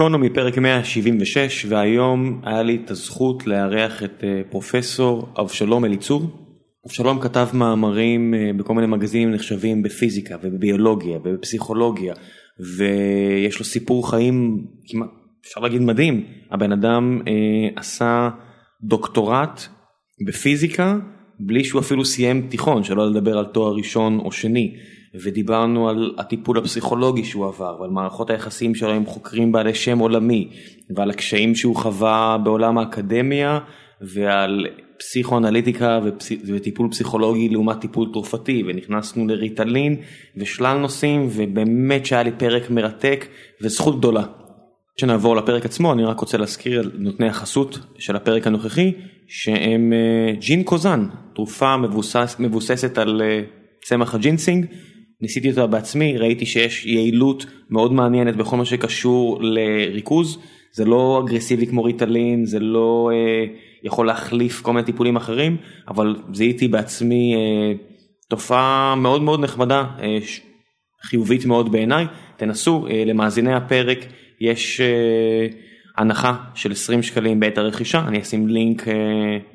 גיקונומי פרק 176 והיום היה לי את הזכות לארח את פרופסור אבשלום אליצור. אבשלום כתב מאמרים בכל מיני מגזינים נחשבים בפיזיקה ובביולוגיה ובפסיכולוגיה ויש לו סיפור חיים כמעט אפשר להגיד מדהים הבן אדם אה, עשה דוקטורט בפיזיקה בלי שהוא אפילו סיים תיכון שלא לדבר על תואר ראשון או שני ודיברנו על הטיפול הפסיכולוגי שהוא עבר ועל מערכות היחסים שלו עם חוקרים בעלי שם עולמי ועל הקשיים שהוא חווה בעולם האקדמיה ועל פסיכואנליטיקה וטיפול פסיכולוגי לעומת טיפול תרופתי ונכנסנו לריטלין ושלל נושאים ובאמת שהיה לי פרק מרתק וזכות גדולה. שנעבור לפרק עצמו אני רק רוצה להזכיר על נותני החסות של הפרק הנוכחי שהם ג'ינקוסן תרופה מבוסס, מבוססת על צמח הג'ינסינג ניסיתי אותה בעצמי ראיתי שיש יעילות מאוד מעניינת בכל מה שקשור לריכוז. זה לא אגרסיבי כמו ריטלין זה לא אה, יכול להחליף כל מיני טיפולים אחרים אבל זיהיתי בעצמי אה, תופעה מאוד מאוד נחמדה אה, חיובית מאוד בעיניי. תנסו אה, למאזיני הפרק יש אה, הנחה של 20 שקלים בעת הרכישה אני אשים לינק אה,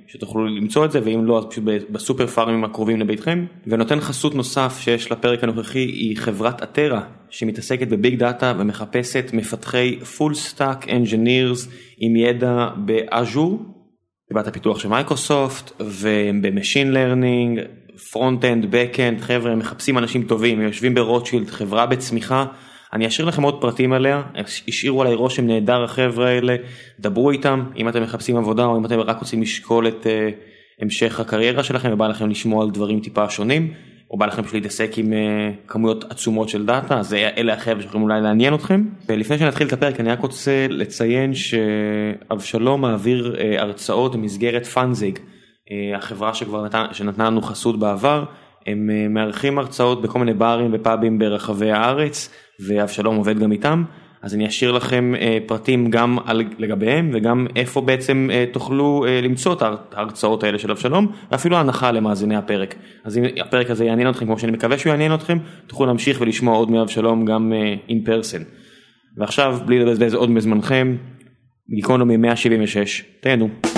שתוכלו למצוא את זה ואם לא אז פשוט בסופר פארמים הקרובים לביתכם ונותן חסות נוסף שיש לפרק הנוכחי היא חברת אתרה שמתעסקת ב big data ומחפשת מפתחי full stack engineers עם ידע ב Azure, חברת הפיתוח של מייקרוסופט וב machine learning front end back end חבר'ה מחפשים אנשים טובים יושבים ברוטשילד חברה בצמיחה. אני אשאיר לכם עוד פרטים עליה, השאירו עליי רושם נהדר החבר'ה האלה, דברו איתם אם אתם מחפשים עבודה או אם אתם רק רוצים לשקול את uh, המשך הקריירה שלכם ובא לכם לשמוע על דברים טיפה שונים, או בא לכם פשוט להתעסק עם uh, כמויות עצומות של דאטה, אז אלה החבר'ה שיכולים אולי לעניין אתכם. ולפני שנתחיל את הפרק אני רק רוצה לציין שאבשלום מעביר uh, הרצאות במסגרת פאנזיג, uh, החברה שכבר נתן, שנתנה לנו חסות בעבר. הם מארחים הרצאות בכל מיני ברים ופאבים ברחבי הארץ ואבשלום עובד גם איתם אז אני אשאיר לכם פרטים גם על לגביהם וגם איפה בעצם תוכלו למצוא את ההרצאות האלה של אבשלום ואפילו הנחה למאזיני הפרק אז אם הפרק הזה יעניין אתכם כמו שאני מקווה שהוא יעניין אתכם תוכלו להמשיך ולשמוע עוד מאבשלום גם אין פרסן. ועכשיו בלי לבזבז עוד מזמנכם גיקונומי 176 תהנו.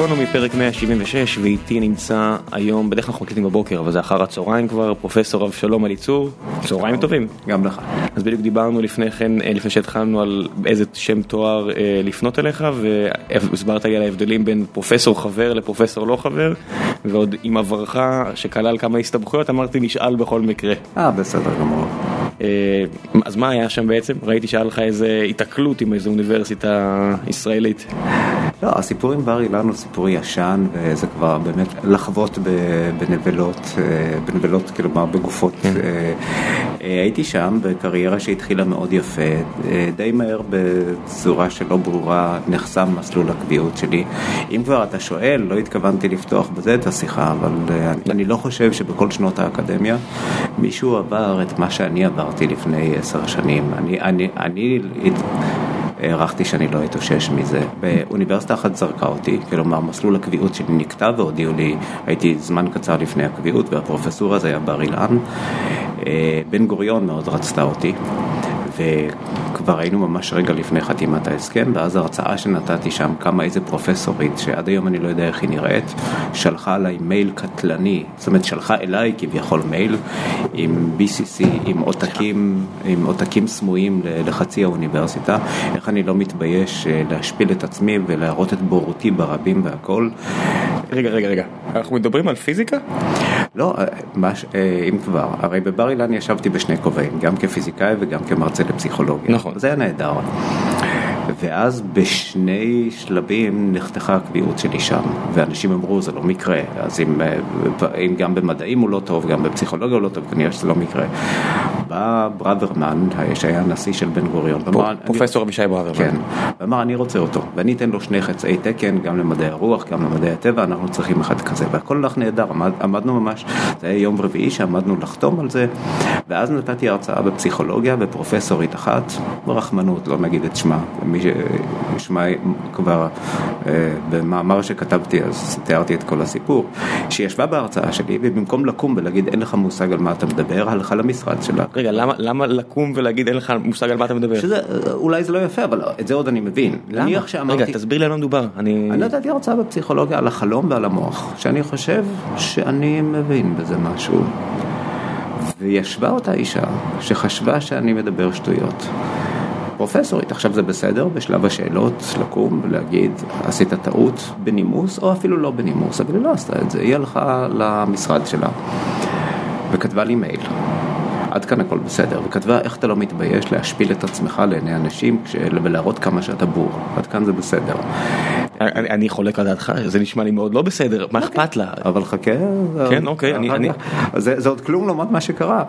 גיקונומי פרק 176 ואיתי נמצא היום בדרך כלל אנחנו מקליטים בבוקר אבל זה אחר הצהריים כבר פרופסור אבשלום אליצור צהריים טובים גם לך אז בדיוק דיברנו לפני כן לפני שהתחלנו על איזה שם תואר לפנות אליך והסברת לי על ההבדלים בין פרופסור חבר לפרופסור לא חבר ועוד עם עברך שכלל כמה הסתבכויות אמרתי נשאל בכל מקרה. אה בסדר גמור. אז מה היה שם בעצם ראיתי שהיה לך איזה התקלות עם איזה אוניברסיטה ישראלית. לא, הסיפור עם בר אילן הוא סיפור ישן וזה כבר באמת לחוות בנבלות, בנבלות כלומר בגופות. הייתי שם בקריירה שהתחילה מאוד יפה, די מהר בצורה שלא ברורה נחסם מסלול הקביעות שלי. אם כבר אתה שואל, לא התכוונתי לפתוח בזה את השיחה, אבל אני לא חושב שבכל שנות האקדמיה מישהו עבר את מה שאני עברתי לפני עשר שנים. אני, אני, אני הערכתי שאני לא אתאושש מזה. באוניברסיטה אחת זרקה אותי, כלומר מסלול הקביעות שלי נקטע והודיעו לי, הייתי זמן קצר לפני הקביעות והפרופסור הזה היה בר אילן. בן גוריון מאוד רצתה אותי. וכבר היינו ממש רגע לפני חתימת ההסכם, ואז הרצאה שנתתי שם קמה איזה פרופסורית, שעד היום אני לא יודע איך היא נראית, שלחה עליי מייל קטלני, זאת אומרת שלחה אליי כביכול מייל עם BCC, עם עותקים, עם עותקים סמויים לחצי האוניברסיטה, איך אני לא מתבייש להשפיל את עצמי ולהראות את בורותי ברבים והכל. רגע, רגע, רגע, אנחנו מדברים על פיזיקה? לא, אם כבר, הרי בבר אילן ישבתי בשני כובעים, גם כפיזיקאי וגם כמרצה לפסיכולוגיה. נכון. זה היה נהדר. ואז בשני שלבים נחתכה הקביעות שלי שם, ואנשים אמרו זה לא מקרה, אז אם, אם גם במדעים הוא לא טוב, גם בפסיכולוגיה הוא לא טוב, כנראה שזה לא מקרה. בא ברוורמן, שהיה הנשיא של בן גוריון, ואמר, פרופסור אבישי ברוורמן, כן, ואמר אני רוצה אותו, ואני אתן לו שני חצאי תקן, גם למדעי הרוח, גם למדעי הטבע, אנחנו צריכים אחד כזה, והכל הלך נהדר, עמד, עמדנו ממש, זה היה יום רביעי שעמדנו לחתום על זה, ואז נתתי הרצאה בפסיכולוגיה, ופרופסורית אחת, ברחמנות, לא נגיד את שמה, מי ששמה כבר אה, במאמר שכתבתי אז תיארתי את כל הסיפור, שישבה בהרצאה שלי, ובמקום לקום ולהגיד אין לך מושג על מה אתה מדבר, הלכה למשרד שלה. רגע, למה, למה לקום ולהגיד אין לך מושג על מה אתה מדבר? שזה, אולי זה לא יפה, אבל את זה עוד אני מבין. למה? שאמרתי, רגע, תסביר לי על מה מדובר. אני... אני נתתי הרצאה בפסיכולוגיה על החלום ועל המוח, שאני חושב שאני מבין בזה משהו. וישבה אותה אישה שחשבה שאני מדבר שטויות. פרופסורית, עכשיו זה בסדר בשלב השאלות לקום ולהגיד עשית טעות בנימוס או אפילו לא בנימוס, אבל היא לא עשתה את זה, היא הלכה למשרד שלה וכתבה לי מייל. עד כאן הכל בסדר, וכתבה איך אתה לא מתבייש להשפיל את עצמך לעיני אנשים ולהראות כמה שאתה בור, עד כאן זה בסדר. אני, אני חולק על דעתך, זה נשמע לי מאוד לא בסדר, מה אוקיי. אכפת לה? אבל חכה, כן, אוקיי, אני, אני... זה, זה עוד כלום לעומת מה שקרה.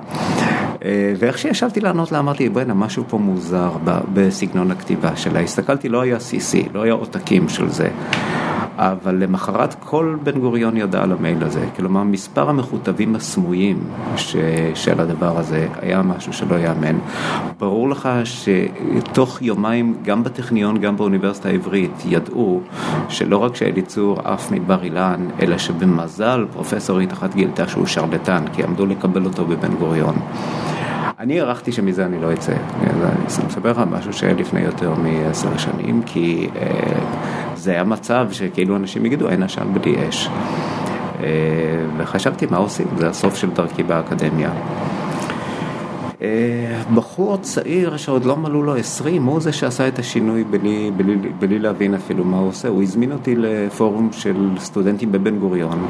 אה, ואיך שישבתי לענות לה אמרתי בוא'נה משהו פה מוזר בסגנון הכתיבה שלה, הסתכלתי לא היה CC, לא היה עותקים של זה. אבל למחרת כל בן גוריון ידע על המייל הזה, כלומר מספר המכותבים הסמויים ש... של הדבר הזה היה משהו שלא ייאמן. ברור לך שתוך יומיים גם בטכניון, גם באוניברסיטה העברית, ידעו שלא רק שאליצור עף מבר אילן, אלא שבמזל פרופסורית אחת גילתה שהוא שרלטן, כי עמדו לקבל אותו בבן גוריון. אני הערכתי שמזה אני לא אצא, אני מספר לך משהו שהיה לפני יותר מעשר שנים, כי אה, זה היה מצב שכאילו אנשים יגידו אין עשן בלי אש. אה, וחשבתי מה עושים, זה הסוף של דרכי באקדמיה. אה, בחור צעיר שעוד לא מלאו לו 20, הוא זה שעשה את השינוי בלי, בלי, בלי להבין אפילו מה הוא עושה. הוא הזמין אותי לפורום של סטודנטים בבן גוריון.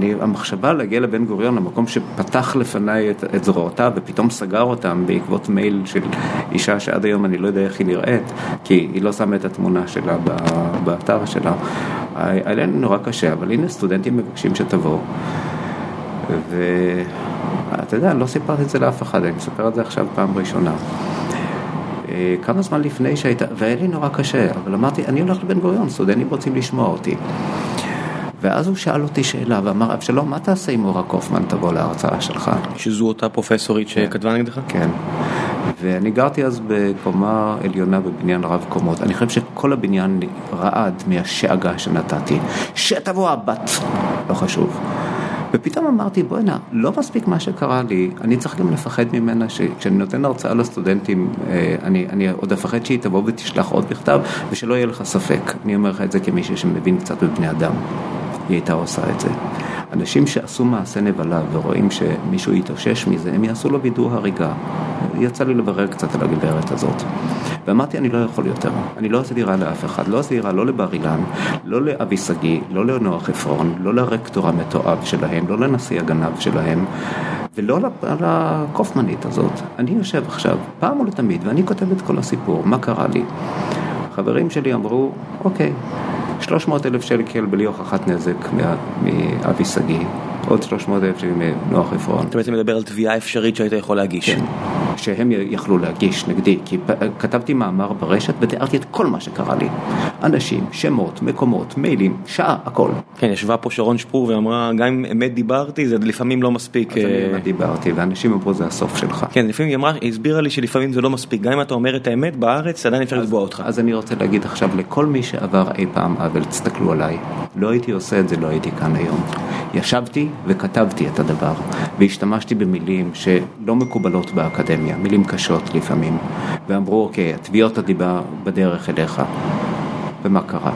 אני, המחשבה להגיע לבן גוריון, למקום שפתח לפניי את, את זרועותיו ופתאום סגר אותם בעקבות מייל של אישה שעד היום אני לא יודע איך היא נראית, כי היא לא שמה את התמונה שלה באתר שלה. היה לי נורא קשה, אבל הנה סטודנטים מבקשים שתבואו. ואתה יודע, לא סיפרתי את זה לאף אחד, אני מספר את זה עכשיו פעם ראשונה. אה, כמה זמן לפני שהייתה, והיה לי נורא קשה, אבל אמרתי, אני הולך לבן גוריון, סטודנטים רוצים לשמוע אותי. ואז הוא שאל אותי שאלה ואמר, אבשלום, מה תעשה אם אורה קופמן תבוא להרצאה שלך? שזו אותה פרופסורית שכתבה נגדך? כן. ואני גרתי אז בקומה עליונה בבניין רב קומות. אני חושב שכל הבניין רעד מהשאגה שנתתי. שתבוא הבת, לא חשוב. ופתאום אמרתי, בוא'נה, לא מספיק מה שקרה לי, אני צריך גם לפחד ממנה שכשאני נותן הרצאה לסטודנטים, אה, אני, אני עוד אפחד שהיא תבוא ותשלח עוד בכתב, ושלא יהיה לך ספק. אני אומר לך את זה כמישהו שמבין קצת בבני אדם. היא הייתה עושה את זה. אנשים שעשו מעשה נבלה ורואים שמישהו יתאושש מזה, הם יעשו לו וידוא הריגה. יצא לי לברר קצת על הגברת הזאת. ואמרתי, אני לא יכול יותר. אני לא עשיתי רע לאף אחד. לא עשיתי רע לא לבר אילן, לא לאבי שגיא, לא לנוח עפרון, לא לרקטור המתועב שלהם, לא לנשיא הגנב שלהם, ולא לקופמנית הזאת. אני יושב עכשיו, פעם ולתמיד, ואני כותב את כל הסיפור, מה קרה לי. חברים שלי אמרו, אוקיי. 300 אלף שקל בלי הוכחת נזק מאבי שגיא, עוד 300 אלף מנוח עפרון. אתה בעצם מדבר על תביעה אפשרית שהיית יכול להגיש. כן, שהם יכלו להגיש נגדי, כי כתבתי מאמר ברשת ותיארתי את כל מה שקרה לי. אנשים, שמות, מקומות, מיילים, שעה, הכל. כן, ישבה פה שרון שפור ואמרה, גם אם אמת דיברתי, זה לפעמים לא מספיק. אז אני אה, אמת דיברתי, ואנשים אמרו, זה הסוף שלך. כן, לפעמים היא אמרה, היא הסבירה לי שלפעמים זה לא מספיק, גם אם אתה אומר את האמת בארץ, עדיין אפשר לתבוע אותך. אז אני רוצה להגיד עכשיו לכל מי שעבר אי פעם עוול, תסתכלו עליי. לא הייתי עושה את זה, לא הייתי כאן היום. ישבתי וכתבתי את הדבר, והשתמשתי במילים שלא מקובלות באקדמיה, מילים קשות לפעמים, ואמרו, אוקיי, התביעות הדיבה בדרך אליך. ומה קרה?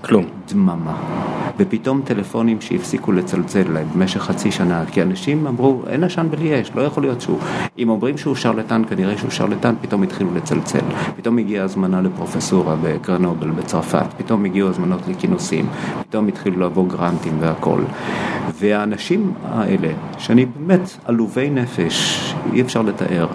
כלום. דממה. ופתאום טלפונים שהפסיקו לצלצל להם במשך חצי שנה, כי אנשים אמרו, אין עשן בלי אש, לא יכול להיות שהוא. אם אומרים שהוא שרלטן, כנראה שהוא שרלטן, פתאום התחילו לצלצל. פתאום הגיעה הזמנה לפרופסורה בגרנובל בצרפת, פתאום הגיעו הזמנות לכינוסים, פתאום התחילו לבוא גרנטים והכל. והאנשים האלה, שאני באמת עלובי נפש, אי אפשר לתאר,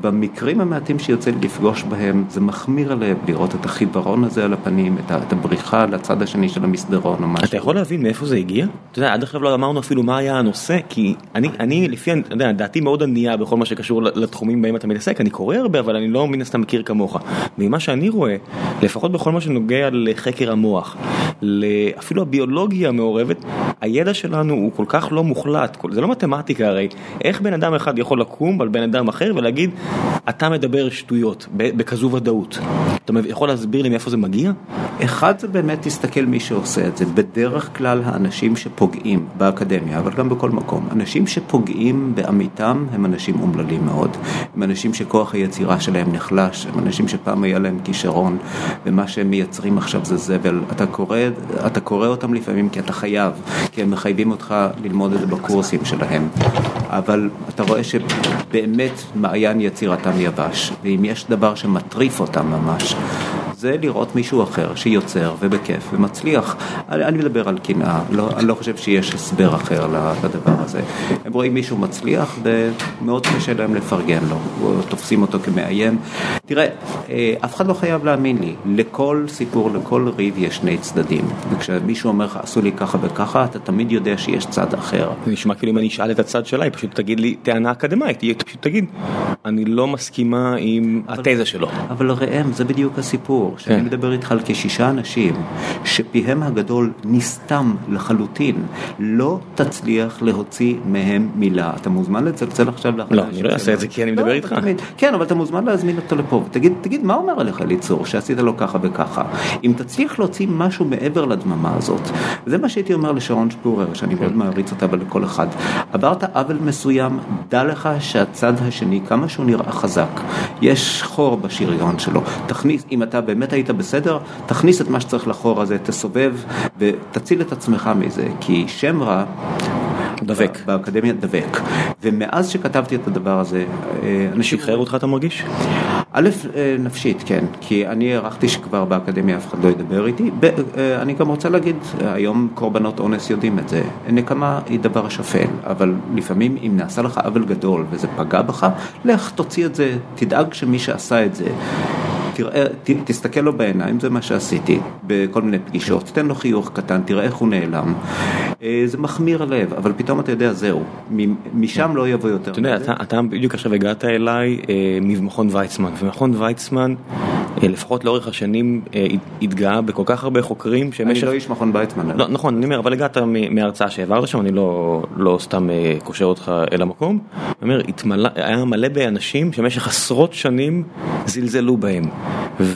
במקרים המעטים שיוצא לי לפגוש בהם, זה מחמיר הלב לראות את החיוורון הזה על הפנים, את הבריחה לצד השני של המסדרון או משהו. אתה יכול להבין מאיפה זה הגיע? אתה יודע, עד עכשיו לא אמרנו אפילו מה היה הנושא, כי אני, אני לפי, אתה יודע, דעתי מאוד ענייה בכל מה שקשור לתחומים בהם אתה מתעסק, אני קורא הרבה, אבל אני לא מן הסתם מכיר כמוך. ממה שאני רואה, לפחות בכל מה שנוגע לחקר המוח, אפילו הביולוגיה המעורבת, הידע שלנו הוא כל כך לא מוחלט, זה לא מתמטיקה הרי, איך בן אדם אחד יכול לקום על בן אדם אחר ולהגיד, אתה מדבר שטויות, בכזו ודאות. אתה יכול להסביר לי מאיפה זה מגיע? אחד זה באמת תסתכל מי שעושה את זה, בדרך כלל האנשים שפוגעים באקדמיה, אבל גם בכל מקום, אנשים שפוגעים בעמיתם הם אנשים אומללים מאוד, הם אנשים שכוח היצירה שלהם נחלש, הם אנשים שפעם היה להם כישרון, ומה שהם מייצרים עכשיו זה זבל, אתה קורא, אתה קורא אותם לפעמים כי אתה חייב, כי הם מחייבים אותך ללמוד את זה בקורסים שלהם, אבל אתה רואה שבאמת מעיין יצירתם יבש, ואם יש דבר שמטריף אותם ממש, זה לראות מישהו אחר שיוצר ובכיף ומצליח. אני, אני מדבר על קנאה, לא, אני לא חושב שיש הסבר אחר לדבר הזה. הם רואים מישהו מצליח ומאוד קשה להם לפרגן לו, תופסים אותו כמאיים. תראה, אה, אף אחד לא חייב להאמין לי, לכל סיפור, לכל ריב יש שני צדדים. וכשמישהו אומר לך עשו לי ככה וככה, אתה תמיד יודע שיש צד אחר. זה נשמע כאילו אם אני אשאל את הצד שלה, היא פשוט תגיד לי טענה אקדמית, היא פשוט תגיד, אני לא מסכימה עם התזה שלו. אבל ראם, זה בדיוק הסיפור. שאני כן. מדבר איתך על כשישה אנשים שפיהם הגדול נסתם לחלוטין, לא תצליח להוציא מהם מילה. אתה מוזמן לצלצל עכשיו לאחד לא, אני לא אעשה את זה כי אני מדבר לא, איתך. כן, אבל אתה מוזמן להזמין אותו לפה ותגיד, תגיד, מה אומר עליך ליצור שעשית לו ככה וככה? אם תצליח להוציא משהו מעבר לדממה הזאת, זה מה שהייתי אומר לשרון שפורר, שאני מאוד כן. מעריץ אותה ולכל אחד. עברת עוול מסוים, דע לך שהצד השני, כמה שהוא נראה חזק, יש חור בשריון שלו. תכניס, אם אתה באמת... באמת היית בסדר, תכניס את מה שצריך לחור הזה, תסובב ותציל את עצמך מזה, כי שם רע... דבק. באקדמיה דבק. ומאז שכתבתי את הדבר הזה, אה, אנשים... שחרר אותך אתה מרגיש? א', אה, נפשית, כן, כי אני הערכתי שכבר באקדמיה אף אחד לא ידבר איתי. אה, אני גם רוצה להגיד, היום קורבנות אונס יודעים את זה. נקמה היא דבר שפל, אבל לפעמים אם נעשה לך עוול גדול וזה פגע בך, לך תוציא את זה, תדאג שמי שעשה את זה תראה, ת, תסתכל לו בעיניים, זה מה שעשיתי בכל מיני פגישות, תן לו חיוך קטן, תראה איך הוא נעלם. אה, זה מחמיר הלב, אבל פתאום אתה יודע, זהו, משם לא יבוא יותר. אתה יודע, אתה, בדיוק עכשיו הגעת אליי אה, ממכון ויצמן, ומכון ויצמן, אה, לפחות לאורך השנים, התגאה בכל כך הרבה חוקרים שמשך... אני לא איש מכון ויצמן. לא, נכון, אני אומר, אבל הגעת מההרצאה שהעברת שם, אני לא, לא סתם קושר אותך אל המקום. אני אומר, היה מלא באנשים שמשך עשרות שנים זלזלו בהם.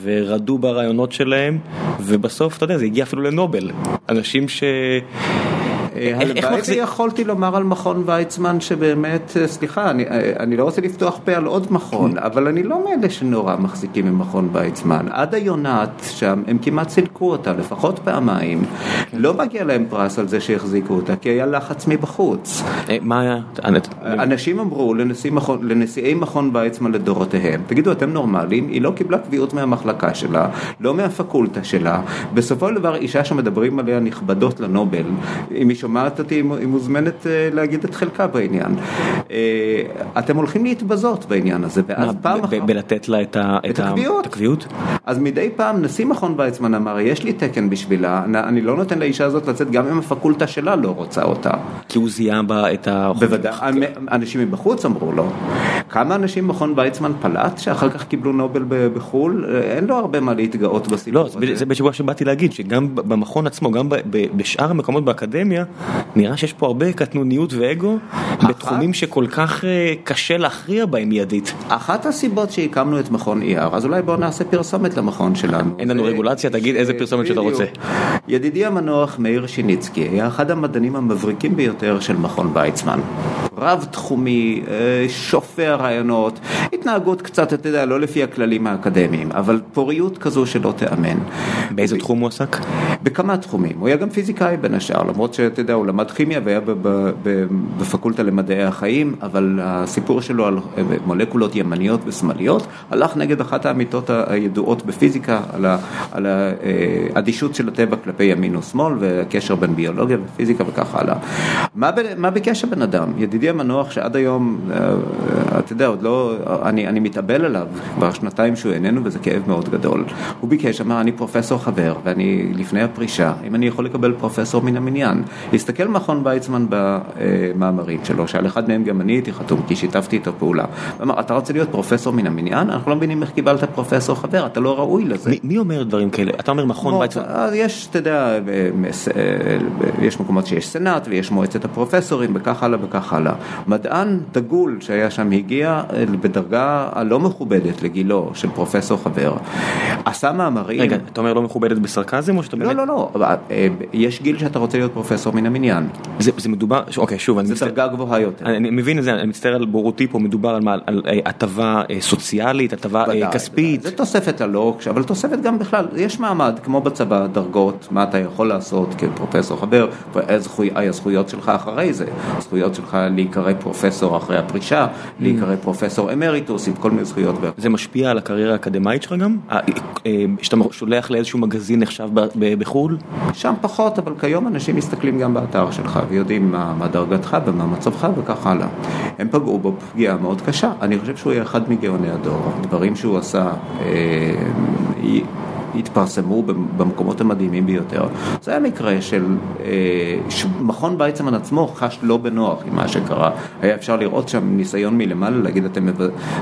ורדו ברעיונות שלהם, ובסוף, אתה יודע, זה הגיע אפילו לנובל. אנשים ש... אה, הלוואי ויכולתי לומר על מכון ויצמן שבאמת, אה, סליחה, אני, אה, אני לא רוצה לפתוח פה על עוד מכון, כן. אבל אני לא מאלה שנורא מחזיקים ממכון ויצמן. עד היונת שם, הם כמעט סילקו אותה, לפחות פעמיים. כן. לא מגיע להם פרס על זה שהחזיקו אותה, כי היה לחץ מבחוץ. מה היה? אנשים אמרו לנשיא מכון, לנשיאי מכון ויצמן לדורותיהם, תגידו, אתם נורמלים? היא לא קיבלה קביעות מהמחלקה שלה, לא מהפקולטה שלה. בסופו של דבר, אישה שמדברים עליה נכבדות לנובל, אם היא שומעת אותי, היא מוזמנת אה, להגיד את חלקה בעניין. אה, אתם הולכים להתבזות בעניין הזה, ואז פעם אחת... בלתת לה את הקביעות? אז מדי פעם נשיא מכון ויצמן אמר, יש לי תקן בשבילה, אני לא נותן לאישה הזאת לצאת גם אם הפקולטה שלה לא רוצה אותה. כי הוא זיהה בה את ה... בוודאי, אנשים מבחוץ אמרו לו. כמה אנשים מכון ויצמן פלט שאחר כך קיבלו נובל בחו"ל? אין לו הרבה מה להתגאות בסיפור לא, הזה. זה בשבוע שבאתי להגיד, שגם במכון עצמו, גם בשאר המקומות באקדמיה, נראה שיש פה הרבה קטנוניות ואגו בתחומים שכל כך אה, קשה להכריע בהם מיידית. אחת הסיבות שהקמנו את מכון ER, אז אולי בואו נעשה פרסומת למכון שלנו. אין לנו רגולציה, תגיד איזה פרסומת שאתה רוצה. ידידי המנוח מאיר שיניצקי היה אחד המדענים המבריקים ביותר של מכון ויצמן. רב תחומי, אה, שופע רעיונות, התנהגות קצת, אתה יודע, לא לפי הכללים האקדמיים, אבל פוריות כזו שלא תיאמן. באיזה תחום הוא עסק? בכמה תחומים, הוא היה גם פיזיקאי בין השאר, למרות שאתה יודע, הוא למד כימיה והיה בפקולטה למדעי החיים, אבל הסיפור שלו על מולקולות ימניות ושמאליות הלך נגד אחת האמיתות הידועות בפיזיקה על האדישות של הטבע כלפי ימין ושמאל והקשר בין ביולוגיה ופיזיקה וכך הלאה. מה ביקש הבן אדם? ידידי המנוח שעד היום, אתה יודע, עוד לא, אני, אני מתאבל עליו כבר שנתיים שהוא איננו וזה כאב מאוד גדול. הוא ביקש, אמר, אני פרופסור חבר ואני לפני הפרישה, אם אני יכול לקבל פרופסור מן המניין. הסתכל מכון ויצמן במאמרים שלו, שעל אחד מהם גם אני הייתי חתום, כי שיתפתי איתו פעולה. הוא אמר, אתה רוצה להיות פרופסור מן המניין? אנחנו לא מבינים איך קיבלת פרופסור חבר, אתה לא ראוי לזה. מי, מי אומר דברים כאלה? אתה אומר מכון ויצמן? יש, אתה יודע, יש מקומות שיש סנאט ויש מועצת הפרופסורים וכך הלאה וכך הלאה. מדען דגול שהיה שם הגיע בדרגה הלא מכובדת לגילו של פרופסור חבר, עשה מאמרים... רגע, אתה אומר לא מכובדת בסרקזם או שאתה באמת... לא, לא, לא, יש גיל שאתה רוצה להיות פרופסור מן המניין. זה, זה מדובר, אוקיי, שוב, אני מצטער... זה דרגה גבוהה יותר. אני מבין את זה, אני מצטער על בורותי פה, מדובר על, על, על הטבה סוציאלית, הטבה כספית. זה תוספת ללוקש, אבל תוספת גם בכלל, יש מעמד, כמו בצבא, דרגות, מה אתה יכול לעשות כפרופסור חבר, הזכויות שלך אחרי זה, הזכויות שלך להיקרא פרופסור אחרי הפרישה, להיקרא פרופסור אמריטוס עם כל מיני זכויות. זה משפיע על הקריירה האקדמית שלך גם? שאתה שולח לאיזשהו מגזין נחשב בחו"ל? שם פחות, אבל כיום אנשים מסתכלים גם באתר שלך ויודעים מה, מה דרגתך ומה מצבך וכך הלאה. הם פגעו בו פגיעה מאוד קשה, אני חושב שהוא היה אחד מגאוני הדור, דברים שהוא עשה אה, התפרסמו במקומות המדהימים ביותר. זה היה מקרה של אה, מכון ויצמן עצמו חש לא בנוח עם מה שקרה. היה אפשר לראות שם ניסיון מלמעלה להגיד, אתם,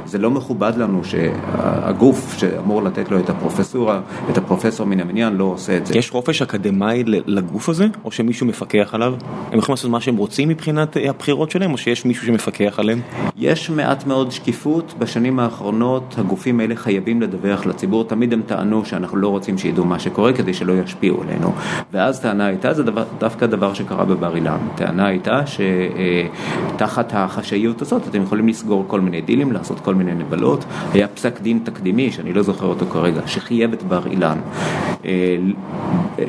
זה לא מכובד לנו שהגוף שאמור לתת לו את הפרופסורה, את הפרופסור מן המניין, לא עושה את זה. יש חופש אקדמאי לגוף הזה, או שמישהו מפקח עליו? הם יכולים לעשות מה שהם רוצים מבחינת אה, הבחירות שלהם, או שיש מישהו שמפקח עליהם? יש מעט מאוד שקיפות. בשנים האחרונות הגופים האלה חייבים לדווח לציבור. תמיד הם טענו שאנחנו לא רוצים שידעו מה שקורה כדי שלא ישפיעו עלינו. ואז טענה הייתה, זה דבר, דווקא דבר שקרה בבר אילן, טענה הייתה שתחת החשאיות הזאת אתם יכולים לסגור כל מיני דילים, לעשות כל מיני נבלות. היה פסק דין תקדימי, שאני לא זוכר אותו כרגע, שחייב את בר אילן אה, אה,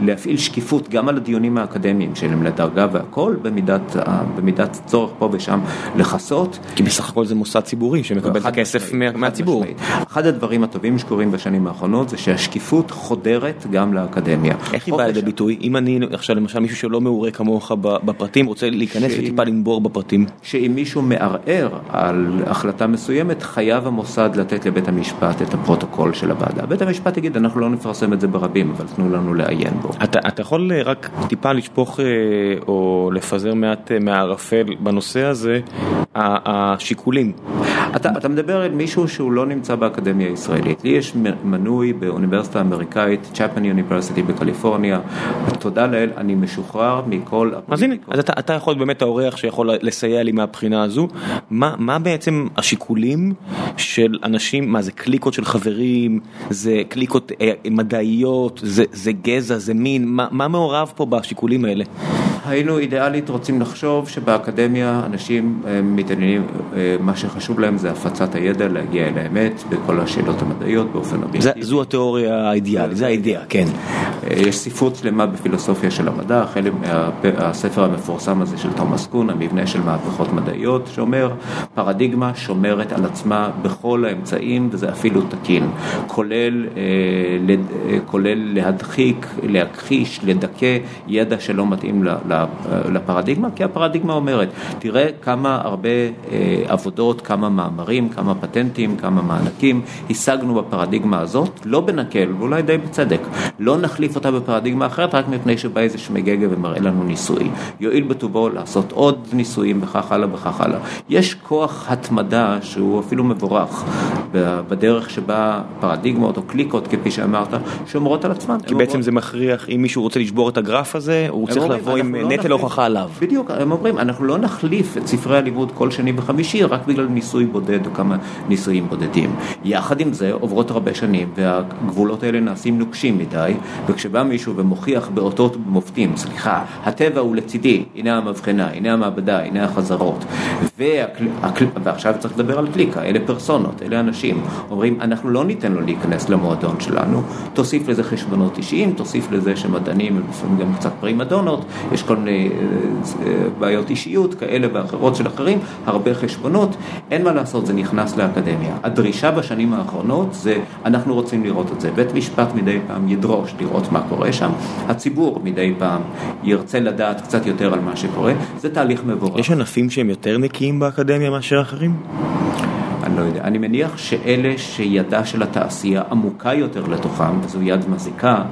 להפעיל שקיפות גם על הדיונים האקדמיים שלהם לדרגה והכל, במידת, במידת צורך פה ושם לכסות. כי בסך הכל זה מוסד ציבורי שמקבל את הכסף מהציבור. אחד הדברים הטובים שקורים בשנים האחרונות זה שהשקיפות חודרת גם לאקדמיה. איך היא באה לידי ביטוי? אם אני עכשיו למשל מישהו שלא מעורה כמוך בפרטים רוצה להיכנס וטיפה לנבור בפרטים. שאם מישהו מערער על החלטה מסוימת חייב המוסד לתת לבית המשפט את הפרוטוקול של הוועדה. בית המשפט יגיד אנחנו לא נפרסם את זה ברבים אבל תנו לנו לעיין בו. אתה, אתה יכול אה, רק טיפה לשפוך אה, או לפזר מעט אה, מהערפל בנושא הזה, השיקולים. אתה, אתה מדבר על מישהו שהוא לא נמצא באקדמיה הישראלית. לי יש מנוי באוניברסיטה האמריקאית, צ'פן יוניברסיטי בקליפורניה, תודה לאל, אני משוחרר מכל... אז הנה, אז אתה, אתה יכול באמת האורח שיכול לסייע לי מהבחינה הזו. מה, מה בעצם השיקולים של אנשים, מה זה קליקות של חברים, זה קליקות אה, מדעיות, זה, זה גזע, זה מין, מה, מה מעורב פה בשיקולים האלה? היינו אידיאלית רוצים לחשוב שבאקדמיה אנשים אה, מתעניינים, אה, מה שחשוב להם זה הפצת הידע, להגיע אל האמת בכל השאלות המדעיות באופן אובייקטיבי. זו התיאוריה האידיאלית, זה האידאה, כן. אה, יש ספרות שלמה בפילוסופיה של המדע, חלק מהספר המפורסם הזה של תומאס קון, המבנה של מהפכות מדעיות, שאומר פרדיגמה שומרת על עצמה בכל האמצעים וזה אפילו תקין, כולל, כולל להדחיק, להכחיש, לדכא ידע שלא מתאים לפרדיגמה, כי הפרדיגמה אומרת, תראה כמה הרבה אה, עבודות, כמה מאמרים, כמה פטנטים, כמה מענקים השגנו בפרדיגמה הזאת, לא בנקל, ואולי די בצדק, לא נחליף אותה בפרדיגמה אחרת רק מפני שבא איזה שמגגה ומראה לנו ניסוי. יועיל בטובו לעשות עוד ניסויים וכך הלאה וכך הלאה. יש כוח התמדה שהוא אפילו מבורך בדרך שבה פרדיגמות או קליקות, כפי שאמרת, שומרות על עצמן. כי בעצם זה מכריח, אם מישהו רוצה לשבור את הגרף הזה, הוא צריך לבוא עם נטל הוכחה עליו. בדיוק, הם אומרים, אנחנו לא נחליף את ספרי הלימוד כל שני וחמישי רק בגלל ניסוי בודד או כמה ניסויים בודדים. יחד עם זה עוברות הרבה שנים והגבולות האלה נעשים נוקשים מדי, וכשבא מישהו ומוכיח באותות מופתים, סליחה, הטבע הוא לצידי, הנה המבחנה, הנה המעבדה, הנה החזרות, ועכשיו צריך לדבר על קליקה, אלה פרסונות, אלה אנשים, אומרים אנחנו לא ניתן לו להיכנס למועדון שלנו, תוסיף לזה חשבונות אישיים, תוסיף לזה שמדענים הם לפעמים גם קצת פרימדונות, יש כל מיני אה, אה, בעיות אישיות כאלה ואחרות של אחרים, הרבה חשבונות, אין מה לעשות, זה נכנס לאקדמיה. הדרישה בשנים האחרונות זה, אנחנו רוצים לראות את זה, בית משפט מדי פעם ידרוש לראות מה קורה שם, הציבור מדי פעם ירצה לדעת קצת יותר על מה שקורה, זה תהליך מבורך. יש ענפים שהם יותר נקיים באקדמיה מאשר אחרים? אני לא יודע. אני מניח שאלה שידה של התעשייה עמוקה יותר לתוכם, וזו יד מזיקה,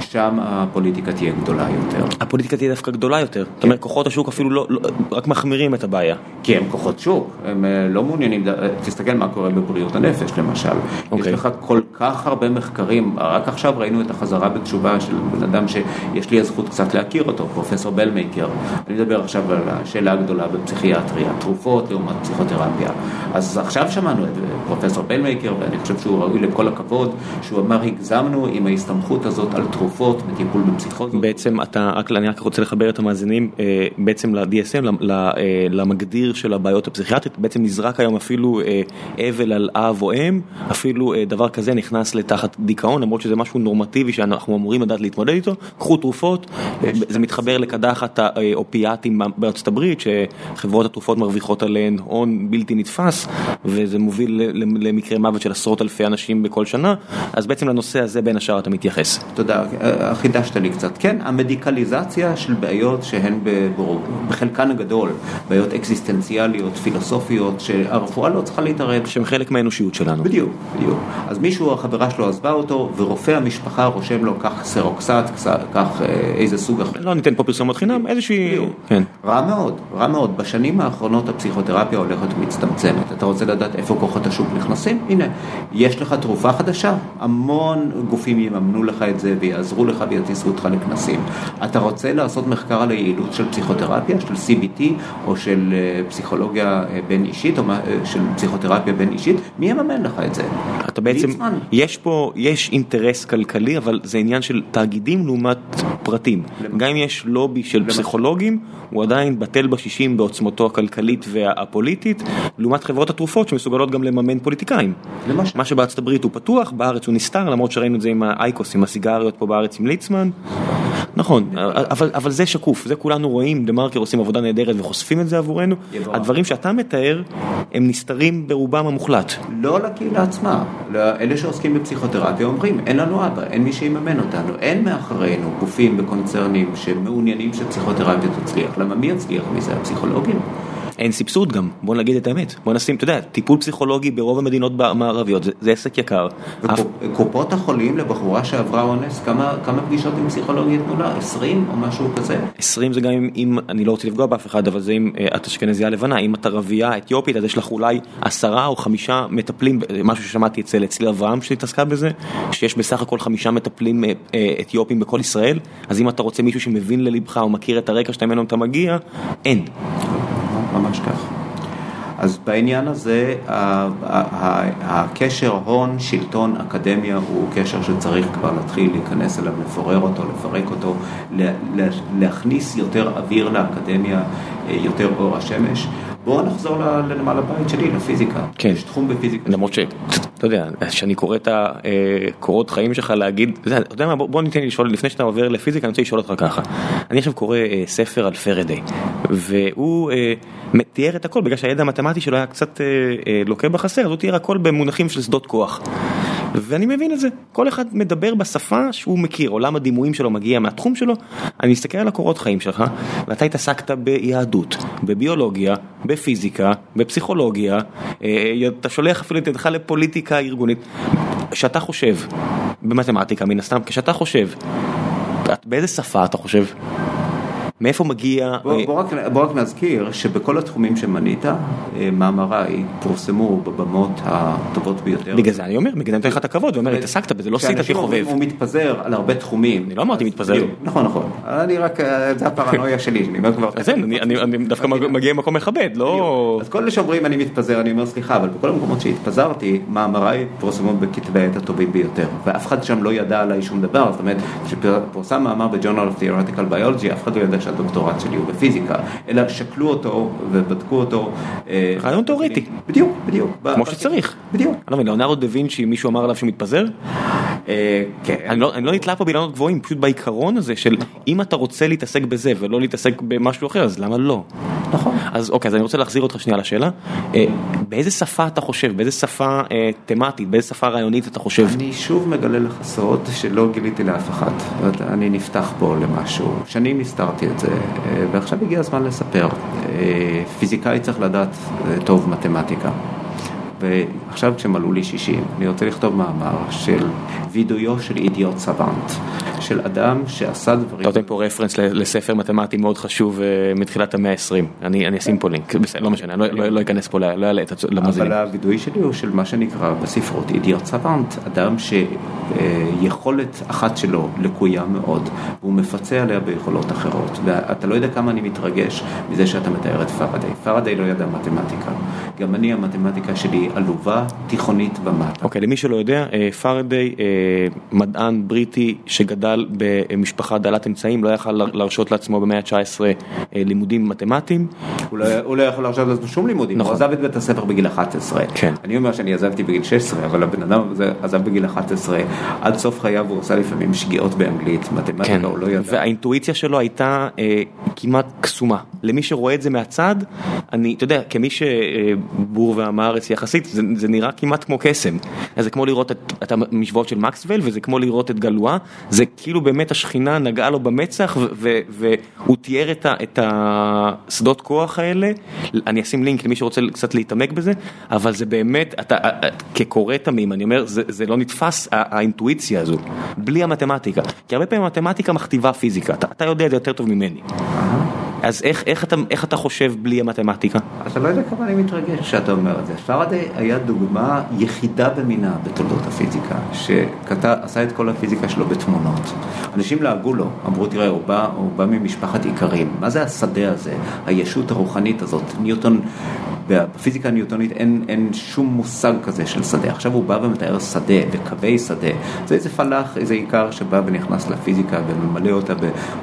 שם הפוליטיקה תהיה גדולה יותר. הפוליטיקה תהיה דווקא גדולה יותר. זאת אומרת, כוחות השוק אפילו לא, לא, רק מחמירים את הבעיה. כי הם כוחות שוק, הם אה, לא מעוניינים, אה, תסתכל מה קורה בבריאות הנפש למשל. יש אוקיי. לך כל כך הרבה מחקרים, רק עכשיו ראינו את החזרה בתשובה של בן אדם שיש לי הזכות קצת להכיר אותו, פרופסור בלמייקר. אני מדבר עכשיו על השאלה הגדולה בפסיכיאטריה, תרופות לעומת פסיכותרפיה. אז עכשיו שמענו את פרופסור בלמייקר, ואני חושב שהוא ראוי לכל הכבוד, שהוא אמר, הגזמנו עם ההסתמכות הזאת על תרופות בטיפול בפסיכוזות. בעצם אתה, רק, אני רק רוצה לחבר את המאזינים אה, בעצם ל-DSM, אה, למגדיר של הבעיות הפסיכיאטרית, בעצם נזרק היום אפילו אה, אבל על אב או אם, אפילו אה, דבר כזה נכנס לתחת דיכאון, למרות שזה משהו נורמטיבי שאנחנו אמורים לדעת להתמודד איתו, קחו תרופות, אה, זה מתחבר לקדחת האופיאטים בארצות הברית, שחברות התרופות מרוויחות עליהן הון בלתי נתפס, וזה מוביל ל- ל- למקרה מוות של עשרות אלפי אנשים בכל שנה, אז בעצם לנושא הזה בין השאר אתה מתייחס. תודה, חידשת לי קצת. כן, המדיקליזציה של בעיות שהן בחלקן הגדול, בעיות אקזיסטנציאליות, פילוסופיות, שהרפואה לא צריכה להתערב. שהם חלק מהאנושיות שלנו. בדיוק, בדיוק. אז מישהו, החברה שלו עזבה אותו, ורופא המשפחה רושם לו, קח סרוקסט, קח אה, איזה סוג אחר. לא ניתן פה פרסומות חינם, איזושהי... כן. רע מאוד, רע מאוד. בשנים האחרונות הפסיכותרפיה הולכת ומצטמצמת. אתה רוצה לדעת איפה כוחות השוק נכנסים? הנה, יש לך תרופה חדשה, המון גופים יממנו לך את זה ויעזרו לך ויטיסו אותך לכנסים. אתה רוצה לעשות מחקר על היעילות של פסיכותרפיה, של CBT או של אה, פסיכולוגיה אה, בין אישית או אה, של פסיכותרפיה בין אישית? מי יממן לך את זה? אתה בעצם, ליצמן. יש פה, יש אינטרס כלכלי, אבל זה עניין של תאגידים לעומת פרטים. גם אם יש לובי של פסיכולוגים, הוא עדיין בטל בשישים בעוצמתו הכלכלית והפוליטית, לעומת חברות התרופות שמסוגלות גם לממן פוליטיקאים. למשל. מה שבארצות הברית הוא פתוח, בארץ הוא נסתר, למרות שראינו את זה עם האייקוס, עם הסיגריות פה בארץ עם ליצמן. נכון, אבל, אבל זה שקוף, זה כולנו רואים, דה מרקר עושים עבודה נהדרת וחושפים את זה עבורנו. יבורך. הדברים שאתה מתאר, הם נסתרים ברובם המוחלט. לא לקהילה עצמה, לאלה שעוסקים בפסיכותרפיה אומרים, אין לנו אבא, אין מי שיממן אותנו, אין מאחורינו גופים וקונצרנים שמעוניינים שפסיכותרפיה תצליח, למה מי יצליח מזה? הפסיכולוגים? אין סבסוד גם, בוא נגיד את האמת, בוא נשים, אתה יודע, טיפול פסיכולוגי ברוב המדינות המערביות זה, זה עסק יקר. אף, וקופות החולים לבחורה שעברה אונס, כמה, כמה פגישות עם פסיכולוג ייתנו לה? 20 או משהו כזה? 20 זה גם אם, אם, אני לא רוצה לפגוע באף אחד, אבל זה אם אה, את אשכנזייה לבנה, אם את ערבייה אתיופית אז יש לך אולי עשרה או חמישה מטפלים, אה, משהו ששמעתי אצל אצלי אברהם שהתעסקה בזה, שיש בסך הכל חמישה מטפלים אה, אתיופים בכל ישראל, אז אם אתה רוצה מישהו שמבין ללבך או מכיר את הרקע שאתה ממנו אתה מגיע, אין. ממש כך. אז בעניין הזה הקשר הון, שלטון, אקדמיה הוא קשר שצריך כבר להתחיל להיכנס אליו, לפורר אותו, לפרק אותו, לה- לה- להכניס יותר אוויר לאקדמיה, אה, יותר אור השמש. בואו נחזור לנמל הבית שלי, לפיזיקה. כן. יש תחום בפיזיקה. למרות שאתה יודע, כשאני קורא את הקורות חיים שלך להגיד, אתה יודע- אתה מה, בוא ניתן לי לשאול, לפני שאתה עובר לפיזיקה, אני רוצה לשאול אותך ככה. אני עכשיו קורא אה, ספר על פרדי, והוא אה, תיאר את הכל, בגלל שהידע המתמטי שלו היה קצת אה, אה, לוקה בחסר, אז הוא תיאר הכל במונחים של שדות כוח. ואני מבין את זה, כל אחד מדבר בשפה שהוא מכיר, עולם הדימויים שלו מגיע מהתחום שלו, אני מסתכל על הקורות חיים שלך, ואתה התעסקת ביהדות, בביולוגיה, בפיזיקה, בפסיכולוגיה, אה, אתה שולח אפילו את ידך לפוליטיקה ארגונית, כשאתה חושב, במתמטיקה מן הסתם, כשאתה חושב, באיזה שפה אתה חושב? מאיפה מגיע... בוא, אה, בוא, רק, בוא רק נזכיר שבכל התחומים שמנית, אה, מאמריי פורסמו בבמות הטובות ביותר. בגלל זה אני אומר, בגלל זה אני נותן לך את הכבוד, ואומר, התעסקת בזה, לא עשית כחובב. הוא מתפזר על הרבה תחומים. אני לא אמרתי מתפזר. נכון, נכון. אני רק, אה, זה הפרנויה שלי, שאני אומר כבר... אז אני- אני אני דווקא מגיע ממקום מכבד, לא... אז כל אלה שאומרים אני מתפזר, אני אומר סליחה, אבל בכל המקומות שהתפזרתי, מאמריי פורסמו בכתבי העת הטובים ביותר. ואף אחד שם לא ידע עליי שום דבר, זאת אומרת, כשפורסם מאמר ב-Journal of Theoretical Biology, אף אחד לא ידע שאני שהדוקטורט שלי הוא בפיזיקה, אלא שקלו אותו ובדקו אותו. אה, רעיון תיאורטי. בדיוק, בדיוק. כמו שצריך. בדיוק. אני לא מבין, ליאונרדו דה וינצ'י, מישהו אמר עליו שהוא מתפזר? אה, כן. אני לא, אני לא נתלה פה באילנות גבוהים, פשוט בעיקרון הזה של אם אתה רוצה להתעסק בזה ולא להתעסק במשהו אחר, אז למה לא? נכון. אז אוקיי, אז אני רוצה להחזיר אותך שנייה לשאלה. אה, באיזה שפה אתה חושב, באיזה שפה אה, תמטית, באיזה שפה רעיונית אתה חושב? אני שוב מגלה לך סוד שלא גיליתי לאף אחד. אני נפתח פה למשהו. שנים הסתרתי את זה, ועכשיו הגיע הזמן לספר. פיזיקאי צריך לדעת טוב מתמטיקה. ועכשיו כשמלאו לי 60, אני רוצה לכתוב מאמר של וידאויו של אידיוט סוואנט, של אדם שעשה דברים... אתה נותן פה רפרנס לספר מתמטי מאוד חשוב אה, מתחילת המאה ה-20, אני אשים פה לינק, לא משנה, אני לא, לא אכנס פה, לא אעלה את למאזינים. אבל הווידאוי שלי הוא של מה שנקרא בספרות אידיוט סוואנט, אדם שיכולת אחת שלו לקויה מאוד, והוא מפצה עליה ביכולות אחרות, ואתה לא יודע כמה אני מתרגש מזה שאתה מתאר את פרדיי. פרדיי לא ידע מתמטיקה, גם אני המתמטיקה שלי עלובה, תיכונית ומטה. אוקיי, למי שלא יודע, אה, פרדיי, אה, מדען בריטי שגדל במשפחה דלת אמצעים, לא יכל להרשות לעצמו במאה ה-19 אה, לימודים מתמטיים. הוא לא, הוא לא יכול להרשות לעצמו שום לימודים, נכון. הוא עזב את בית הספר בגיל 11. כן. אני אומר שאני עזבתי בגיל 16, אבל הבן אדם הזה עזב בגיל 11, עד סוף חייו הוא עשה לפעמים שגיאות באנגלית, מתמטיקה כן. הוא לא ידע. והאינטואיציה שלו הייתה אה, כמעט קסומה. למי שרואה את זה מהצד, אני, אתה יודע, כמי שבור ועם הארץ יחסית, זה, זה נראה כמעט כמו קסם. זה כמו לראות את, את המשוואות של מקסוול, וזה כמו לראות את גלואה, זה כאילו באמת השכינה נגעה לו במצח, והוא תיאר את, ה, את השדות כוח האלה, אני אשים לינק למי שרוצה קצת להתעמק בזה, אבל זה באמת, אתה, כקורא תמים, אני אומר, זה, זה לא נתפס, האינטואיציה הזו, בלי המתמטיקה. כי הרבה פעמים המתמטיקה מכתיבה פיזיקה, אתה, אתה יודע את זה יותר טוב ממני. אז איך, איך, אתה, איך אתה חושב בלי המתמטיקה? אתה לא יודע כמה אני מתרגש כשאתה אומר את זה. פרדיי היה דוגמה יחידה במינה בתולדות הפיזיקה, שעשה את כל הפיזיקה שלו בתמונות. אנשים לעגו לו, אמרו, תראה, הוא בא, הוא בא ממשפחת איכרים. מה זה השדה הזה, הישות הרוחנית הזאת? ניוטון, בפיזיקה הניוטונית אין, אין שום מושג כזה של שדה. עכשיו הוא בא ומתאר שדה וקווי שדה. זה איזה פלאח, איזה עיקר שבא ונכנס לפיזיקה וממלא אותה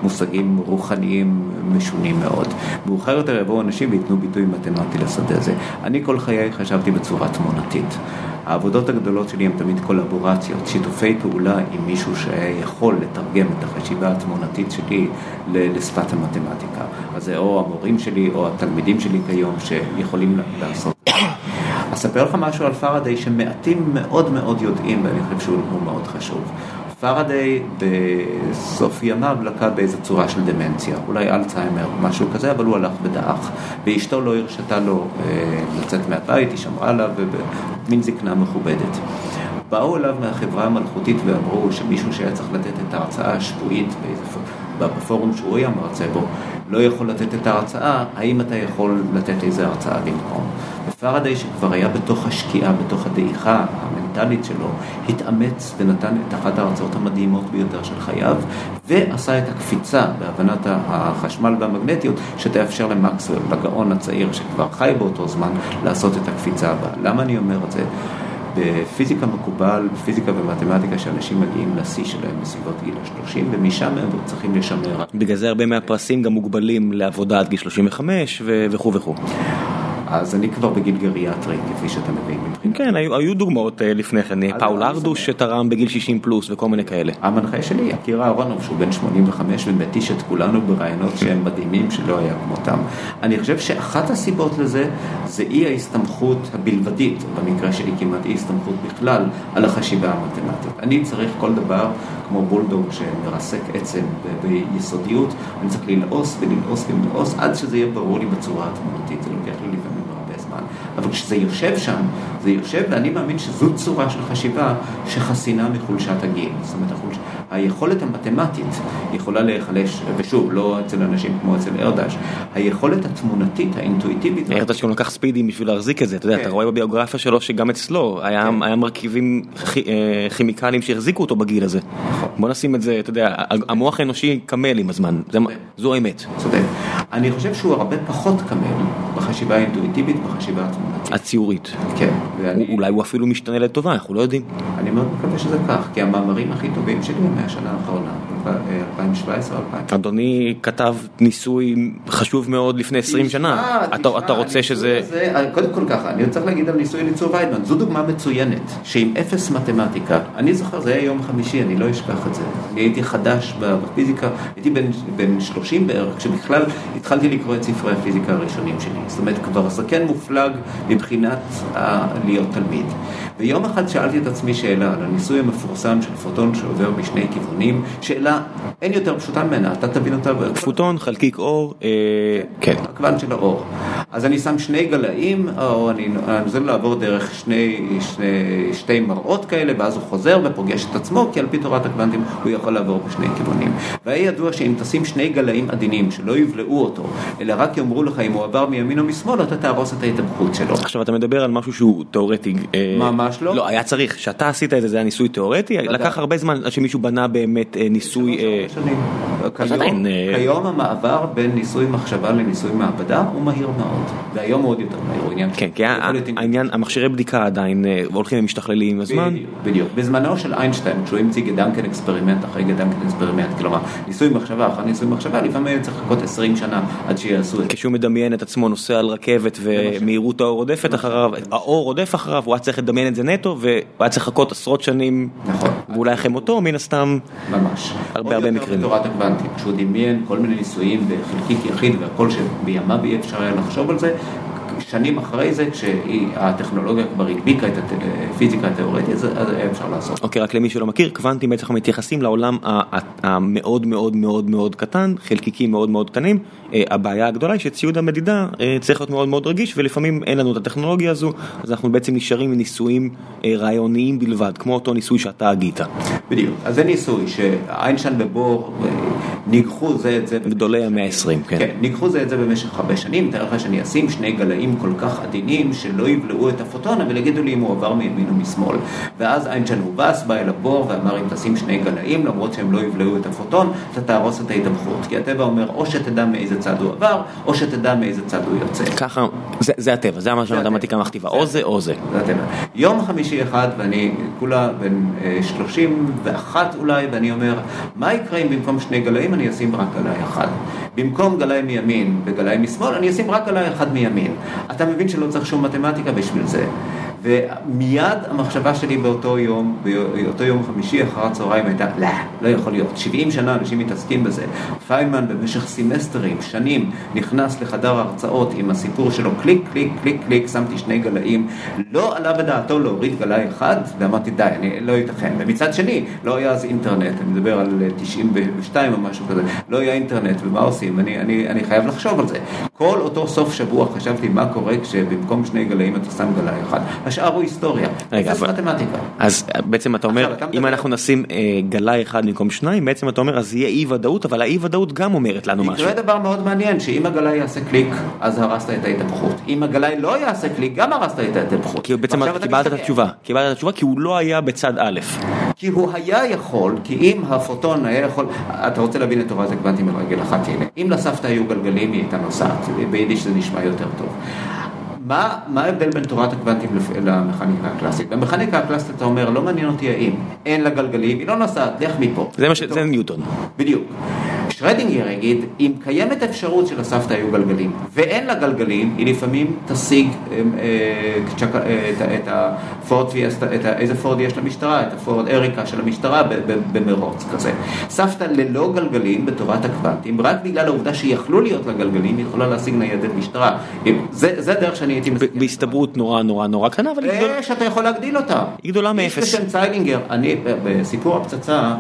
במושגים רוחניים משונים. מאוד. מאוחר יותר יבואו אנשים וייתנו ביטוי מתמטי לשדה הזה. אני כל חיי חשבתי בצורה תמונתית. העבודות הגדולות שלי הן תמיד קולבורציות, שיתופי פעולה עם מישהו שהיה יכול לתרגם את החשיבה התמונתית שלי לשפת המתמטיקה. אז זה או המורים שלי או התלמידים שלי כיום שיכולים לעשות. אספר לך משהו על פרדיי שמעטים מאוד מאוד יודעים ואני חושב שהוא מאוד חשוב. פרדיי בסוף ימיו לקה באיזו צורה של דמנציה, אולי אלצהיימר, משהו כזה, אבל הוא הלך ודעך, ואשתו לא הרשתה לו אה, לצאת מהבית, היא שמרה עליו, במין זקנה מכובדת. באו אליו מהחברה המלכותית ואמרו שמישהו שהיה צריך לתת את ההרצאה השבועית בפורום שהוא היה מרצה בו, לא יכול לתת את ההרצאה, האם אתה יכול לתת איזה הרצאה במקום? ופרדיי שכבר היה בתוך השקיעה, בתוך הדעיכה המנטלית שלו, התאמץ ונתן את אחת ההרצאות המדהימות ביותר של חייו, ועשה את הקפיצה בהבנת החשמל והמגנטיות, שתאפשר למקסוול, לגאון הצעיר שכבר חי באותו זמן, לעשות את הקפיצה הבאה. למה אני אומר את זה? בפיזיקה מקובל, בפיזיקה ומתמטיקה, שאנשים מגיעים לשיא שלהם בסביבות גיל ה-30, ומשם הם צריכים לשמר. בגלל זה הרבה מהפרסים גם מוגבלים לעבודה עד גיל 35 וכו' וכו'. אז אני כבר בגיל גריאטרי, כפי שאתה מבין. כן, היו, היו דוגמאות אה, לפני כן, פאול ארדוש שתרם בגיל 60 פלוס וכל מיני כאלה. המנחה שלי, אקירה אהרונוב, שהוא בן 85 ומתיש את כולנו ברעיונות שהם מדהימים שלא היה כמותם. אני חושב שאחת הסיבות לזה, זה אי ההסתמכות הבלבדית, במקרה שלי כמעט אי הסתמכות בכלל, על החשיבה המתמטית. אני צריך כל דבר, כמו בולדוג שמרסק עצם ביסודיות, אני צריך ללעוס וללעוס וללעוס עד שזה יהיה ברור לי בצורה התמונתית, זה לוקח לי. אבל כשזה יושב שם, זה יושב, ואני מאמין שזו צורה של חשיבה שחסינה מחולשת הגיל. זאת אומרת, החולש... היכולת המתמטית יכולה להיחלש, ושוב, לא אצל אנשים כמו אצל ארדש, היכולת התמונתית, האינטואיטיבית. ארדש גם לקח ספידים בשביל להחזיק את זה, אתה יודע, כן. אתה רואה בביוגרפיה שלו שגם אצלו היה, כן. מרכיבים אה, כימיקליים שהחזיקו אותו בגיל הזה. נכון. בוא נשים את זה, אתה יודע, המוח האנושי קמל עם הזמן, זה, זו האמת. צודק. אני חושב שהוא הרבה פחות קמל בחשיבה האינטואיטיבית, בחשיבה התמונתית. הציורית. כן. ואני... אולי הוא אפילו משתנה לטובה, אנחנו לא יודעים. אני מאוד מקווה שזה כך, כי המאמרים הכי טובים שלי מהשנה האחרונה. 2017 או 2000. אדוני כתב ניסוי חשוב מאוד לפני 20 שנה, אתה רוצה שזה... קודם כל ככה, אני צריך להגיד על ניסוי אליצור ויידמן, זו דוגמה מצוינת, שעם אפס מתמטיקה, אני זוכר, זה היה יום חמישי, אני לא אשכח את זה, אני הייתי חדש בפיזיקה, הייתי בן 30 בערך, כשבכלל התחלתי לקרוא את ספרי הפיזיקה הראשונים שלי, זאת אומרת כבר זקן מופלג מבחינת להיות תלמיד. ויום אחד שאלתי את עצמי שאלה על הניסוי המפורסם של פוטון שעובר בשני כיוונים, שאלה אין יותר פשוטה ממנה, אתה תבין אותה. פוטון, חלקיק אור, אה, כן. הכוון של האור. אז אני שם שני גלאים, או אני נוזל לעבור דרך שני, שני, שתי מראות כאלה, ואז הוא חוזר ופוגש את עצמו, כי על פי תורת הקוונטים הוא יכול לעבור בשני כיוונים. והיה ידוע שאם תשים שני גלאים עדינים שלא יבלעו אותו, אלא רק יאמרו לך אם הוא עבר מימין או משמאל, אתה תהרוס את ההתהפכות שלו. עכשיו אתה מדבר על משהו שהוא תיאורטי. אה, ממש לא. לא, היה צריך, שאתה עשית את זה, זה היה ניסוי תיאורטי, לקח הרבה זמן עד שמישהו בנה באמת אה, ניסוי... כיום המעבר בין ניסוי מחשבה לניסוי מעבדה הוא מהיר מאוד, והיום הוא עוד יותר מהיר, הוא עניין כן, כי העניין, המכשירי בדיקה עדיין אה, הולכים ומשתכללים עם הזמן. בדיוק, בזמנו של איינשטיין, כשהוא המציא Gedankenexperiment אחרי Gedankenexperiment, כלומר ניסוי מחשבה אחרי ניסוי מחשבה, לפעמים צריך לחכות 20 שנה עד שיעשו את זה. כשהוא מדמיין את עצמו נוסע על רכבת ומהירות האור רודפת אחריו, האור רודף אחריו, הוא היה צריך לדמיין את זה נטו, והוא היה צריך לחכות עשרות שנים, נכון. ואולי אחרי מותו, מן הסתם, ממש. הרבה הרבה מקרים. בתורת הקוונטים, כשהוא דמיין כל מיני ניסויים בחלקיק יחיד והכל שבימיו אי אפשר היה לחשוב על זה, שנים אחרי זה, כשהטכנולוגיה כבר הדביקה את הפיזיקה התיאורטית, אז היה אפשר לעשות. אוקיי, רק למי שלא מכיר, קוונטים בעצם מתייחסים לעולם המאוד מאוד מאוד מאוד קטן, חלקיקים מאוד מאוד קטנים. הבעיה הגדולה היא שציוד המדידה צריך להיות מאוד מאוד רגיש, ולפעמים אין לנו את הטכנולוגיה הזו, אז אנחנו בעצם נשארים עם ניסויים רעיוניים בלבד, כמו אותו ניסוי שאתה הגית. בדיוק, אז זה ניסוי שאיינשטיין ובור ניגחו זה את זה. גדולי המאה ה-20, כן. כן, ניגחו זה את זה במשך חמש שנים, תאר לך שאני אשים שני גלאים כל כך עדינים שלא יבלעו את הפוטון, אבל יגידו לי אם הוא עבר מימין או משמאל. ואז איינשטיין הובס, בא אל הבור ואמר אם תשים שני גלאים, למרות שהם לא יבלעו את הפוטון, אתה תהרוס את ההתהפכות. כי הטבע אומר או שתדע מאיזה צד הוא עבר, או שתדע מאיזה צד הוא יוצא. ככה, זה, זה הטבע, זה מה שהמתמטיקה מכתיבה, או זה או זה. זה הטבע. יום חמישי אחד, ואני כולה בן 31 אולי, ואני אומר, מה יקרה אם במקום שני גלאים אני אשים רק גלאי אחד? במקום גלאי מימין וגלאי משמאל, אני אשים רק גלאי אחד מימין. אתה מבין שלא צריך שום מתמטיקה בשביל זה. ומיד המחשבה שלי באותו יום, באותו יום חמישי אחר הצהריים הייתה, לא, לא יכול להיות. 70 שנה אנשים מתעסקים בזה. פיינמן במשך סמסטרים, שנים, נכנס לחדר הרצאות עם הסיפור שלו, קליק, קליק, קליק, קליק, שמתי שני גלאים. לא עלה בדעתו להוריד גלאי אחד, ואמרתי, די, אני, לא ייתכן. ומצד שני, לא היה אז אינטרנט, אני מדבר על 92 או משהו כזה, לא היה אינטרנט, ומה עושים? אני, אני, אני חייב לחשוב על זה. כל אותו סוף שבוע חשבתי מה קורה כשבמקום שני גלאים אתה שם גלאי אחד. השאר הוא היסטוריה, רגע, זה מתמטיקה. אז בעצם אתה אומר, אתה אם אנחנו נשים אה, גלאי אחד במקום שניים, בעצם אתה אומר אז יהיה אי ודאות, אבל האי ודאות גם אומרת לנו משהו. יקרה דבר מאוד מעניין, שאם הגלאי יעשה קליק, אז הרסת את ההתהפכות. אם הגלאי לא יעשה קליק, גם הרסת את ההתהפכות. כי בעצם קיבלת את התשובה, קיבלת את התשובה כי הוא לא היה בצד א'. כי הוא היה יכול, כי אם הפוטון היה יכול, אתה רוצה להבין את תורת הקוונטים ברגל אחת, הנה, אם לסבתא היו גלגלים היא הייתה נוסעת, ביידיש זה נשמע יותר טוב. מה, מה ההבדל בין תורת הקוונטים למכניקה הקלאסית? במכניקה הקלאסית אתה אומר, לא מעניין אותי האם, אין לה גלגלים, היא לא נוסעת, לך מפה. זה מה ש... זה ניוטון. בדיוק. שרדינגר יגיד, אם קיימת אפשרות שלסבתא היו גלגלים ואין לה גלגלים, היא לפעמים תשיג את הפורד איזה פורד יש למשטרה, את הפורד אריקה של המשטרה במרוץ כזה. סבתא ללא גלגלים בתורת הקוונטים, רק בגלל העובדה שיכלו להיות לה גלגלים, היא יכולה להשיג ניידת משטרה. זה הדרך שאני הייתי מסכים. בהסתברות נורא נורא נורא קטנה, אבל היא גדולה. שאתה יכול להגדיל אותה. היא גדולה מאפס. איש בשם ציילינגר, אני, בסיפור הפצצה,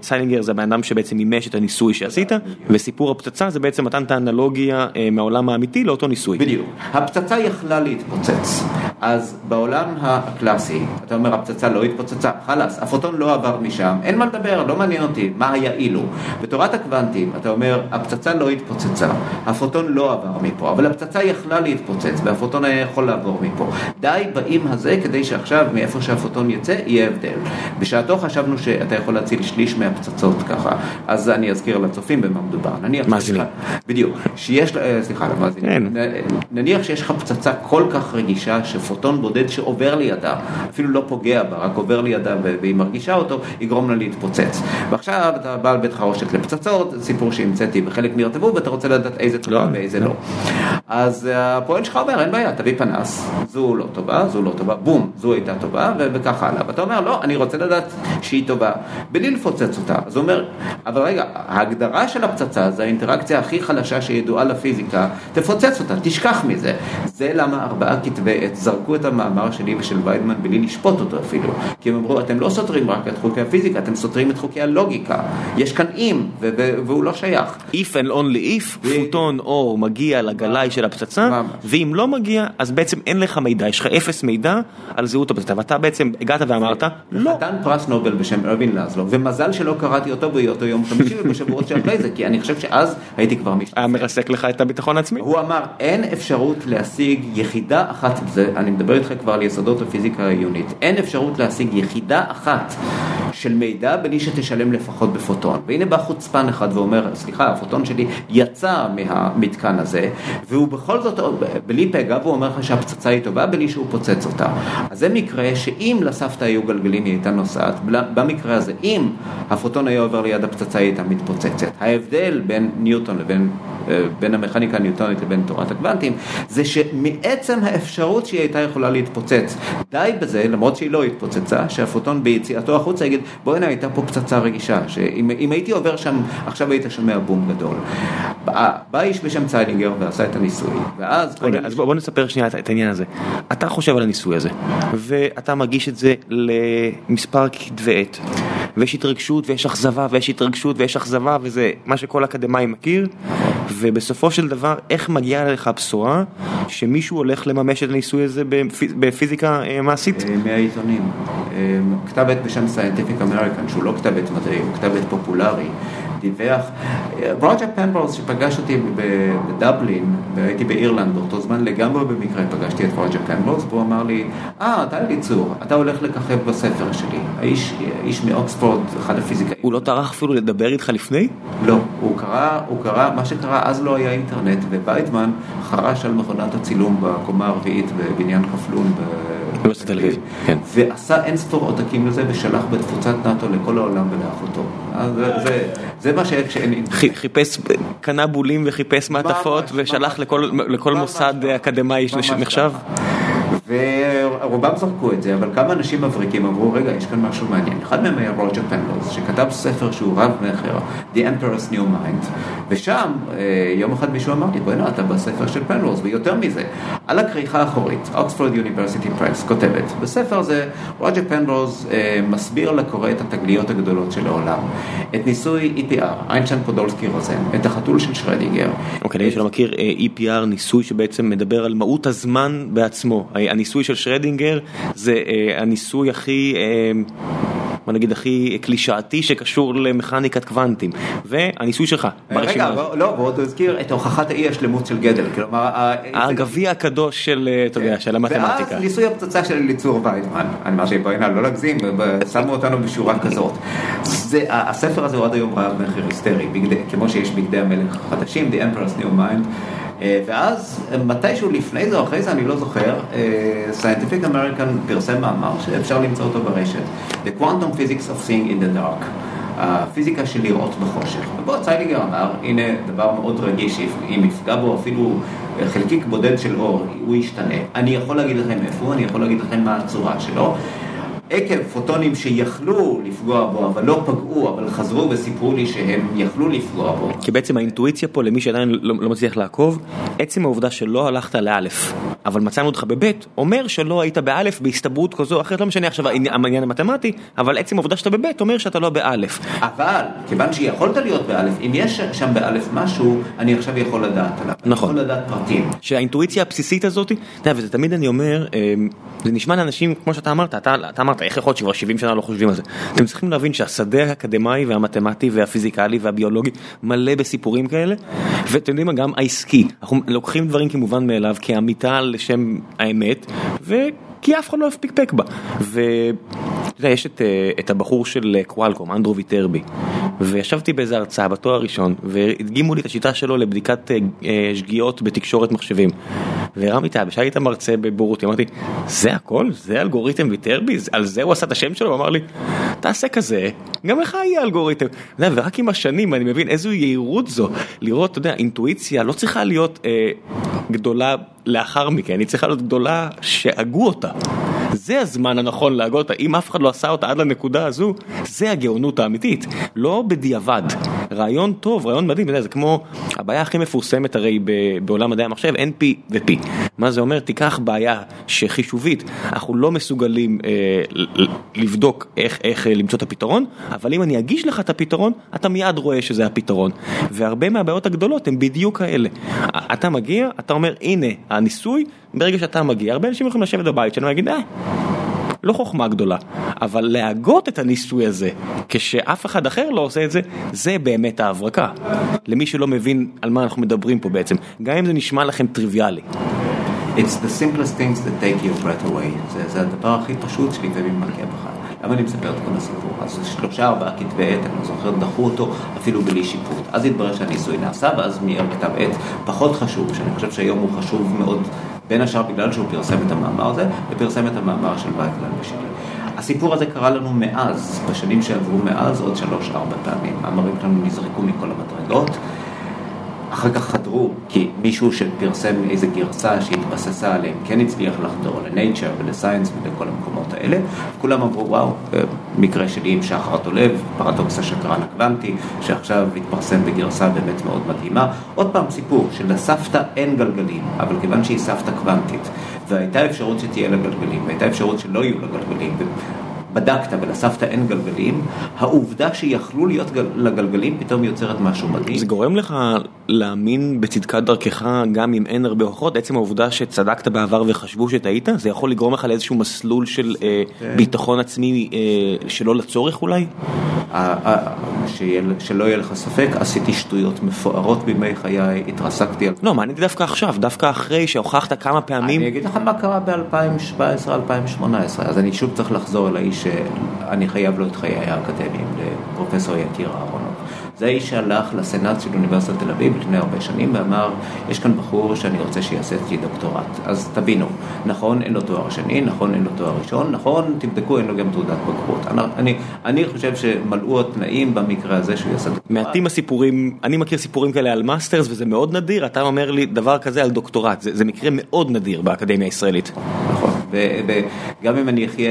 ציילינגר זה הבן אדם שבעצם מימש את הניסוי שעשית, וסיפור הפצצה זה בעצם מתן את האנלוגיה מהעולם האמיתי לאותו ניסוי. בדיוק. הפצצה יכלה להתפוצץ, אז בעולם הקלאסי, אתה אומר הפצצה לא התפוצצה, חלאס, הפוטון לא עבר משם, אין מה לדבר, לא מעניין אותי, מה היה אילו. בתורת הקוונטים, אתה אומר, הפצצה לא התפוצצה, הפוטון לא עבר מפה, אבל הפצצה יכלה להתפוצץ, והפוטון היה יכול לעבור מפה. די באים הזה כדי שעכשיו, מאיפה שהפוטון יצא, יהיה הבדל. בשעתו חשבנו שאתה יכול להציל שליש מהפצצות ככה, אז אני אזכיר לצופים במה מדובר. נניח מאזינים. בדיוק. שיש, סליחה, למאזינים. נניח שיש לך פצצה כל כך רגישה פוטון בודד שעובר לידה, אפילו לא פוגע בה, רק עובר לידה והיא מרגישה אותו, יגרום לה להתפוצץ. ועכשיו אתה בעל בית חרושת לפצצות, זה סיפור שהמצאתי וחלק נרטבו ואתה רוצה לדעת איזה טובה לא. ואיזה לא. אז הפועל שלך אומר, אין בעיה, תביא פנס, זו לא טובה, זו לא טובה, בום, זו הייתה טובה וככה הלאה. ואתה אומר, לא, אני רוצה לדעת שהיא טובה, בלי לפוצץ אותה. אז הוא אומר, אבל רגע, ההגדרה של הפצצה זה האינטראקציה הכי חלשה שידועה לפיזיקה, תפוצץ אותה, תשכח מזה. זה למה ארבעה כתבי עת זרקו את המאמר שלי ושל ויידמן בלי לשפוט אותו אפילו. כי הם אמרו, אתם לא סותרים רק את חוקי הפיזיקה, אתם סותרים את חוקי הלוגיקה. יש כאן אם, והוא לא שייך. If and only if, פוטון אור מגיע לגלאי של הפצצה, ואם לא מגיע, אז בעצם אין לך מידע, יש לך אפס מידע על זהות הפצצה, ואתה בעצם הגעת ואמרת, לא. חתן פרס נובל בשם ארווין לזלו, ומזל שלא קראתי אותו באותו יום חמישי ובשבועות שאחרי זה, כי אני חושב שאז הייתי כבר משתתף. היה מרסק לך את הביטחון העצמי. הוא אמר, אין אפשרות להשיג יחידה אחת, זה, אני מדבר איתך כבר על יסודות הפיזיקה העיונית, אין אפשרות להשיג יחידה אחת של מידע בלי שתשלם לפחות בפוטון. והנה בא חוצפן אחד ואומר, סליחה, הפוטון שלי יצא מהמתקן הזה, והוא בכל זאת, בלי פגע, והוא אומר לך שהפצצה היא טובה בלי שהוא פוצץ אותה. אז זה מקרה שאם לסבתא היו גלגלים היא הייתה נוסעת, במקרה הזה, אם הפוטון היה עובר ליד הפצצה היא הייתה מתפוצצת. ההבדל בין ניוטון לבין אה, בין המכניקה הניוטונית לבין תורת הקוונטים, זה שמעצם האפשרות שהיא הייתה יכולה להתפוצץ, די בזה, למרות שהיא לא התפוצצה, שהפוטון ביציאתו החוצה יגיד, בואי הנה הייתה פה פצצה רגישה, שאם הייתי עובר שם, עכשיו היית שומע בום גדול. בא איש בשם ציילינגר ועשה את הניסוי, ואז... רגע, אז בוא נספר שנייה את העניין הזה. אתה חושב על הניסוי הזה, ואתה מגיש את זה למספר כתבי עת. ויש התרגשות ויש אכזבה ויש התרגשות ויש אכזבה וזה מה שכל אקדמאי מכיר ובסופו של דבר איך מגיעה לך הבשורה שמישהו הולך לממש את הניסוי הזה בפיזיקה אה, מעשית? אה, מהעיתונים. אה, כתב עת בשם Scientific American שהוא לא כתב עת מדעי, הוא כתב עת פופולרי. דיווח. רוג'ר פנברס שפגש אותי בדבלין, והייתי באירלנד באותו זמן, לגמרי במקרה פגשתי את רוג'ר פנברס, והוא אמר לי, אה, אתה אליצור, אתה הולך לככב בספר שלי. האיש, איש מאוקספורד, אחד הפיזיקאים. הוא לא טרח אפילו לדבר איתך לפני? לא, הוא קרא, הוא קרא, מה שקרה, אז לא היה אינטרנט, ובייטמן חרש על מכונת הצילום בקומה הרביעית בבניין כפלון. באוניברסיטת תל אביב, כן. ועשה אין ספור עותקים לזה ושלח בתפוצת נאט"ו לכל העולם ולאחותו. זה מה שהיה כשאין... חיפש, קנה בולים וחיפש מעטפות ושלח לכל מוסד אקדמאי שנחשב? ורובם זרקו את זה, אבל כמה אנשים מבריקים אמרו, רגע, יש כאן משהו מעניין. אחד מהם היה רוג'ר פנלוס, שכתב ספר שהוא רב מכר, The Emperor's New Mind, ושם אה, יום אחד מישהו אמר לי, בואי נראה, אתה בספר של פנלוס, ויותר מזה, על הכריכה האחורית, אוקספורד יוניברסיטי פרס כותבת, בספר הזה רוג'ר פנלוס אה, מסביר לקורא את התגליות הגדולות של העולם, את ניסוי EPR, איינשטיין פודולסקי רוזן, את החתול של שרדיגר. אוקיי, למי שלא מכיר, אה, EPR ניסוי שבעצם מדבר על מהות הזמן בעצמו. הניסוי של שרדינגר זה אה, הניסוי הכי, אה, בוא נגיד הכי קלישאתי שקשור למכניקת קוונטים, והניסוי שלך ברשימה רגע, לא, בוא תזכיר את הוכחת האי השלמות של גדל, כלומר... הגביע הקדוש של, אה, אתה יודע, של המתמטיקה. ואז ניסוי הפצצה של אליצור ויידמן, אני אומר נא לא להגזים, שמו אותנו בשורה כזאת. הספר הזה הוא עד היום רב מחיר היסטרי, כמו שיש בגדי המלך החדשים, The Emperor's New Mind. אה, ואז מתישהו לפני זה או אחרי זה, אני לא זוכר, אה, Scientific American פרסם מאמר שאפשר למצוא אותו ברשת, The Quantum Physics of Seeing in the Dark. הפיזיקה של לראות בחושך. ובו צייליגר אמר, הנה דבר מאוד רגיש, אם יפגע בו אפילו חלקיק בודד של אור, הוא ישתנה. אני יכול להגיד לכם איפה, אני יכול להגיד לכם מה הצורה שלו. עקב פוטונים שיכלו לפגוע בו, אבל לא פגעו, אבל חזרו וסיפרו לי שהם יכלו לפגוע בו. כי בעצם האינטואיציה פה, למי שעדיין לא, לא מצליח לעקוב, עצם העובדה שלא הלכת לאלף, אבל מצאנו אותך בבית, אומר שלא היית באלף בהסתברות כזו או אחרת, לא משנה עכשיו העניין המתמטי, אבל עצם העובדה שאתה בבית אומר שאתה לא באלף. אבל, כיוון שיכולת להיות באלף, אם יש שם באלף משהו, אני עכשיו יכול לדעת עליו. נכון. אני יכול לדעת פרטים. שהאינטואיציה הבסיסית הזאת, אתה יודע, וזה תמיד אני אומר, אמ, זה נשמע לאנשים, כמו שאתה אמרת, אתה, אתה אמרת, איך יכול להיות שכבר 70 שנה לא חושבים על זה? אתם צריכים להבין שהשדה האקדמאי והמתמטי והפיזיקלי והביולוגי מלא בסיפורים כאלה, ואתם יודעים מה, גם העסקי, אנחנו לוקחים דברים כמובן מאליו, כאמיתה לשם האמת, ו... כי אף אחד לא הפקפק בה. ואתה יודע, יש את, אה, את הבחור של קוואלקום, אנדרו ויטרבי, וישבתי באיזה הרצאה בתואר הראשון, והדגימו לי את השיטה שלו לבדיקת אה, שגיאות בתקשורת מחשבים. והרמתי את היד, ושאלתי את המרצה בבורות, אמרתי, זה הכל? זה אלגוריתם ויתר בי? על זה הוא עשה את השם שלו? הוא אמר לי, תעשה כזה, גם לך יהיה אלגוריתם. ורק עם השנים אני מבין איזו יהירות זו, לראות, אתה יודע, אינטואיציה לא צריכה להיות אה, גדולה לאחר מכן, היא צריכה להיות גדולה שהגו אותה. זה הזמן הנכון להגות אם אף אחד לא עשה אותה עד לנקודה הזו, זה הגאונות האמיתית, לא בדיעבד. רעיון טוב, רעיון מדהים, זה כמו הבעיה הכי מפורסמת הרי בעולם מדעי המחשב, NP ו-P. מה זה אומר? תיקח בעיה שחישובית, אנחנו לא מסוגלים אה, לבדוק איך, איך אה, למצוא את הפתרון, אבל אם אני אגיש לך את הפתרון, אתה מיד רואה שזה הפתרון. והרבה מהבעיות הגדולות הן בדיוק כאלה. אתה מגיע, אתה אומר, הנה הניסוי, ברגע שאתה מגיע, הרבה אנשים יכולים לשבת בבית שלנו ולהגיד, אה, לא חוכמה גדולה, אבל להגות את הניסוי הזה כשאף אחד אחר לא עושה את זה, זה באמת ההברקה. למי שלא מבין על מה אנחנו מדברים פה בעצם, גם אם זה נשמע לכם טריוויאלי. It's the simplest things that take your breath away. זה, זה הדבר הכי פשוט שלפעמים מגיע בך. למה אני מספר את כל הסיפור? אז שלושה ארבעה כתבי עת, אני לא זוכר, דחו אותו אפילו בלי שיפוט. אז התברר שהניסוי נעשה, ואז מיהר כתב עת פחות חשוב, שאני חושב שהיום הוא חשוב מאוד בין השאר בגלל שהוא פרסם את המאמר הזה, ופרסם את המאמר של וייטלן ושלי. הסיפור הזה קרה לנו מאז, בשנים שעברו מאז, עוד שלוש-ארבע פעמים. מאמרים שלנו נזרקו מכל המדרגות. אחר כך חדרו, כי מישהו שפרסם איזה גרסה שהתבססה עליהם כן הצליח לחדור ל-Nature ול-Science ולכל המקומות האלה, כולם אמרו וואו, אה, מקרה שלי עם שחר דולב, פרדוקס השקרן הקוונטי, שעכשיו התפרסם בגרסה באמת מאוד מדהימה. עוד פעם סיפור, שלסבתא אין גלגלים, אבל כיוון שהיא סבתא קוונטית, והייתה אפשרות שתהיה לה גלגלים, והייתה אפשרות שלא יהיו לה גלגלים, בדקת ולסבתא אין גלגלים, העובדה שיכלו להיות גל... לגלגלים פתאום יוצרת משהו מדהים. זה גורם לך להאמין בצדקת דרכך גם אם אין הרבה הוכחות? עצם העובדה שצדקת בעבר וחשבו שטעית, זה יכול לגרום לך לאיזשהו מסלול של אה, כן. ביטחון עצמי אה, שלא לצורך אולי? שלא יהיה לך ספק, עשיתי שטויות מפוארות בימי חיי, התרסקתי על... לא, מעניין דווקא עכשיו, דווקא אחרי שהוכחת כמה פעמים... אני אגיד לך מה קרה ב-2017-2018, אז אני שוב צריך לחזור אל האיש שאני חייב לו את חיי האקדמיים, לפרופסור יקיר אהרונוב. זה האיש שהלך לסנאט של אוניברסיטת תל אביב לפני הרבה שנים ואמר, יש כאן בחור שאני רוצה שיעשה אצלי דוקטורט. אז תבינו, נכון אין לו תואר שני, נכון אין לו תואר ראשון, נכון תבדקו אין לו גם תעודת בגרות. אני, אני חושב שמלאו התנאים במקרה הזה שהוא יעשה דוקטורט. מעטים הסיפורים, אני מכיר סיפורים כאלה על masters וזה מאוד נדיר, אתה אומר לי דבר כזה על דוקטורט, זה, זה מקרה מאוד נדיר באקדמיה הישראלית. וגם אם אני אחיה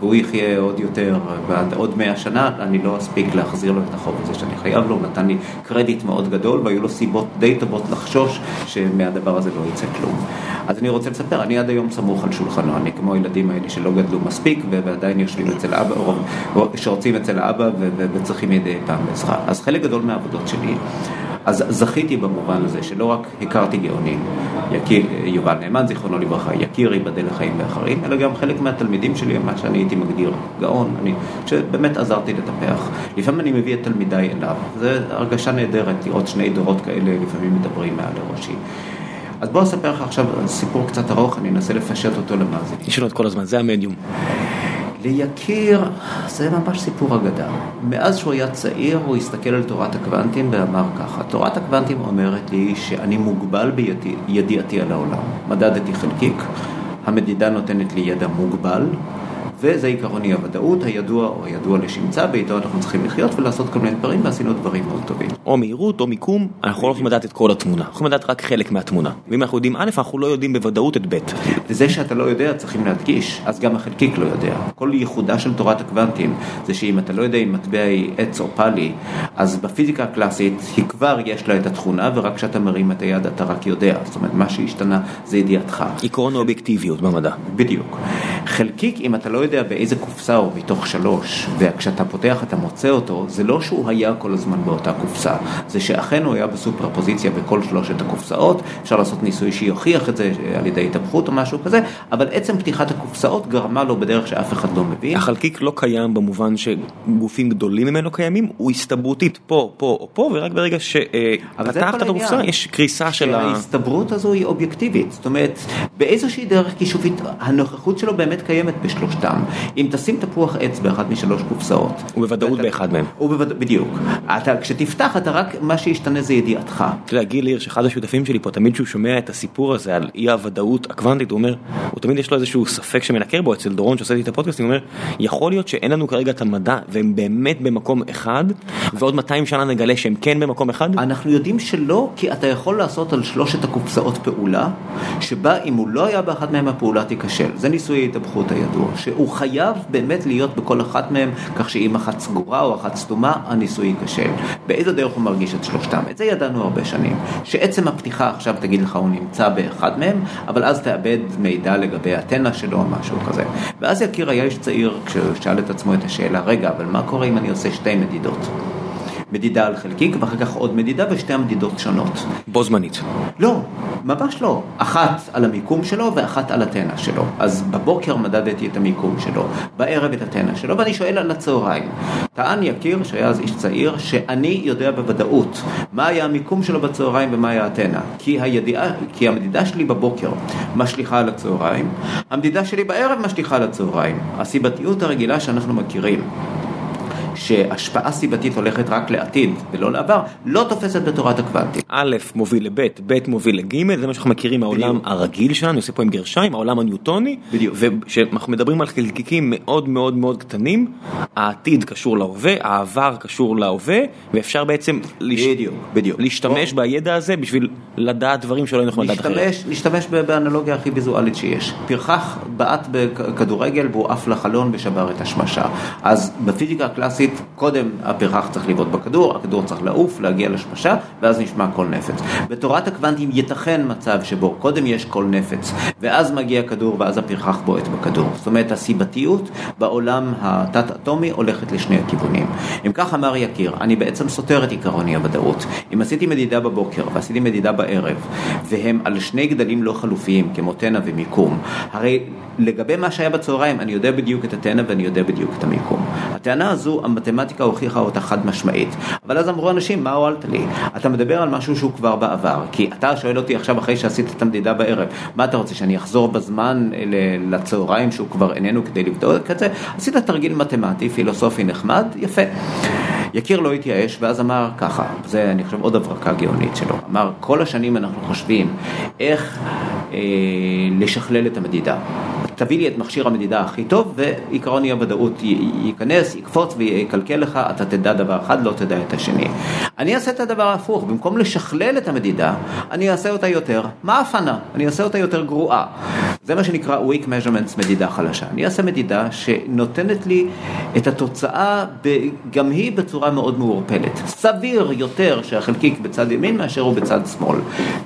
והוא יחיה עוד יותר, ועד עוד מאה שנה, אני לא אספיק להחזיר לו את החוב הזה שאני חייב לו, הוא נתן לי קרדיט מאוד גדול והיו לו סיבות די טובות לחשוש שמהדבר הזה לא יצא כלום. אז אני רוצה לספר, אני עד היום סמוך על שולחנו, אני כמו הילדים האלה שלא גדלו מספיק ועדיין יושבים אצל האבא, או שרוצים אצל האבא וצריכים מדי פעם עזרה. אז חלק גדול מהעבודות שלי אז זכיתי במובן הזה שלא רק הכרתי גאונים, יקיר, יובל נאמן זיכרונו לברכה, יקיר ייבדל לחיים ואחרים, אלא גם חלק מהתלמידים שלי, מה שאני הייתי מגדיר גאון, אני, שבאמת עזרתי לטפח. לפעמים אני מביא את תלמידיי אליו, זו הרגשה נהדרת לראות שני דורות כאלה לפעמים מדברים מעל לראשי. אז בוא אספר לך עכשיו סיפור קצת ארוך, אני אנסה לפשט אותו למאזינים. יש לנו את כל הזמן, זה המדיום. ליקיר זה ממש סיפור אגדה. מאז שהוא היה צעיר הוא הסתכל על תורת הקוונטים ואמר ככה, תורת הקוונטים אומרת לי שאני מוגבל בידיעתי על העולם. מדדתי חלקיק, המדידה נותנת לי ידע מוגבל, וזה עיקרון אי הוודאות הידוע או הידוע לשמצה, ואיתו אנחנו צריכים לחיות ולעשות כל מיני דברים, ועשינו דברים מאוד טובים. או מהירות או מיקום, אנחנו לא יכולים לדעת את כל התמונה, אנחנו יכולים לדעת רק חלק מהתמונה. ואם אנחנו יודעים א', אנחנו לא יודעים בוודאות את ב'. וזה שאתה לא יודע, צריכים להדגיש, אז גם החלקיק לא יודע. כל ייחודה של תורת הקוונטים, זה שאם אתה לא יודע אם מטבע היא עץ או פאלי, אז בפיזיקה הקלאסית היא כבר יש לה את התכונה, ורק כשאתה מרים את היד אתה רק יודע. זאת אומרת, מה שהשתנה זה ידיעתך. עקרון האובייקטיביות במדע. בדיוק. חלקיק, אם אתה לא יודע באיזה קופסה הוא מתוך שלוש, וכשאתה פותח אתה מוצא אותו, זה לא שהוא היה כל הזמן באותה קופסה, זה שאכן הוא היה בסופר פוזיציה בכל שלושת הקופסאות, אפשר לעשות ניסוי שיוכיח את זה על ידי התהפכות או משהו כזה, אבל עצם פתיחת הקופסאות גרמה לו בדרך שאף אחד לא מבין. החלקיק לא קיים במובן שגופים גדולים ממנו קיימים, הוא הסתברותית פה, פה או פה, ורק ברגע שפתחת את הקופסה יש קריסה של ה... ההסתברות הזו היא אובייקטיבית, זאת אומרת, באיזושהי דרך חישובית הנוכחות שלו באמת קיימת בשלושתם. אם תשים תפוח עץ באחת משלוש קופסאות. הוא בוודאות ואתה- באחד מהם. הוא בוודאות, בדיוק. אתה, כשתפתח אתה רק, מה שישתנה זה ידיעתך. אתה יודע, גיל הירש, אחד השותפים שלי פה, תמיד כשהוא שומע את הסיפור הזה על אי הוודאות הקוונטית, הוא אומר, הוא תמיד יש לו איזשהו ספק שמנקר בו, אצל דורון שעושה לי את הפודקאסט, הוא אומר, יכול להיות שאין לנו כרגע את המדע, והם באמת במקום אחד, ועוד 200 שנה נגלה שהם כן במקום אחד? אנחנו יודעים שלא, כי אתה יכול לעשות על שלושת הקופסאות פעולה, שבה אם הוא לא היה באחת מהם הפעולה תיכשל. זה ניסוי ההתהפכות הידוע, שהוא חייב באמת להיות בכל אחת מהם, כך שאם אחת סגורה או אחת סתומה, הניסוי ייכשל. באיזה דרך הוא מרגיש את שלושתם? את זה ידענו הרבה שנים. שעצם הפתיחה עכשיו תגיד לך הוא נמצא באחד מהם, אבל אז תאבד מידע לגבי התנע שלו או משהו כזה. ואז יקיר היה איש צעיר כשהוא שאל את עצמו את השאלה, רגע, אבל מה קורה אם אני עושה שתי מדידות? מדידה על חלקיק ואחר כך עוד מדידה ושתי המדידות שונות. בו זמנית. לא, ממש לא. אחת על המיקום שלו ואחת על התנע שלו. אז בבוקר מדדתי את המיקום שלו, בערב את התנע שלו, ואני שואל על הצהריים. טען יקיר, שהיה אז איש צעיר, שאני יודע בוודאות מה היה המיקום שלו בצהריים ומה היה התנע. כי, הידיעה, כי המדידה שלי בבוקר משליכה על הצהריים, המדידה שלי בערב משליכה על הצהריים. הסיבתיות הרגילה שאנחנו מכירים. שהשפעה סיבתית הולכת רק לעתיד ולא לעבר, לא תופסת בתורת הקוונטים. א' מוביל לב', ב' מוביל לג', זה מה שאנחנו מכירים מהעולם. הרגיל שלנו, אני עושה פה עם גרשיים, העולם הניוטוני, בדיוק. וכשאנחנו מדברים על חלקיקים מאוד מאוד מאוד קטנים, העתיד קשור להווה, העבר קשור להווה, ואפשר בעצם לש... בדיוק, בדיוק. להשתמש בידע הזה בשביל לדעת דברים שלא היינו יכולים לדעת אחרת. ב- באנלוגיה הכי ויזואלית שיש. פרחח בעט בכדורגל והוא עף לחלון ושבר את השמשה. אז בפיזיקה הקלאסית, קודם הפרחח צריך לבעוט בכדור, הכדור צריך לעוף, להגיע לשמשה, ואז נשמע קול נפץ. בתורת הקוונטים ייתכן מצב שבו קודם יש קול נפץ, ואז מגיע כדור ואז הפרחח בועט בכדור. זאת אומרת, הסיבתיות בעולם התת-אטומי הולכת לשני הכיוונים. אם כך אמר יקיר, אני בעצם סותר את עיקרון אי הוודאות. אם עשיתי מדידה בבוקר ועשיתי מדידה בערב, והם על שני גדלים לא חלופיים, כמו תנע ומיקום, הרי לגבי מה שהיה בצהריים, אני יודע בדיוק את התנע ואני יודע בדיוק את המיקום. הטענה הזו, המתמטיקה הוכיחה אותה חד משמעית. אבל אז אמרו אנשים, מה הועלת לי? אתה מדבר על משהו שהוא כבר בעבר. כי אתה שואל אותי עכשיו אחרי שעשית את המדידה בערב, מה אתה רוצה, שאני אחזור בזמן לצהריים שהוא כבר איננו כדי לבדוק את זה? עשית תרגיל מתמטי, פילוסופי נחמד, יפה. יקיר לא התייאש, ואז אמר ככה, זה אני חושב עוד הברקה גאונית שלו, אמר כל השנים אנחנו חושבים איך אה, לשכלל את המדידה. תביא לי את מכשיר המדידה הכי טוב ועיקרון אי הוודאות ייכנס, יקפוץ ויקלקל לך, אתה תדע דבר אחד, לא תדע את השני. אני אעשה את הדבר ההפוך, במקום לשכלל את המדידה, אני אעשה אותה יותר מעפנה, אני אעשה אותה יותר גרועה. זה מה שנקרא weak measurements מדידה חלשה. אני אעשה מדידה שנותנת לי את התוצאה, גם היא בצורה מאוד מעורפלת. סביר יותר שהחלקיק בצד ימין מאשר הוא בצד שמאל.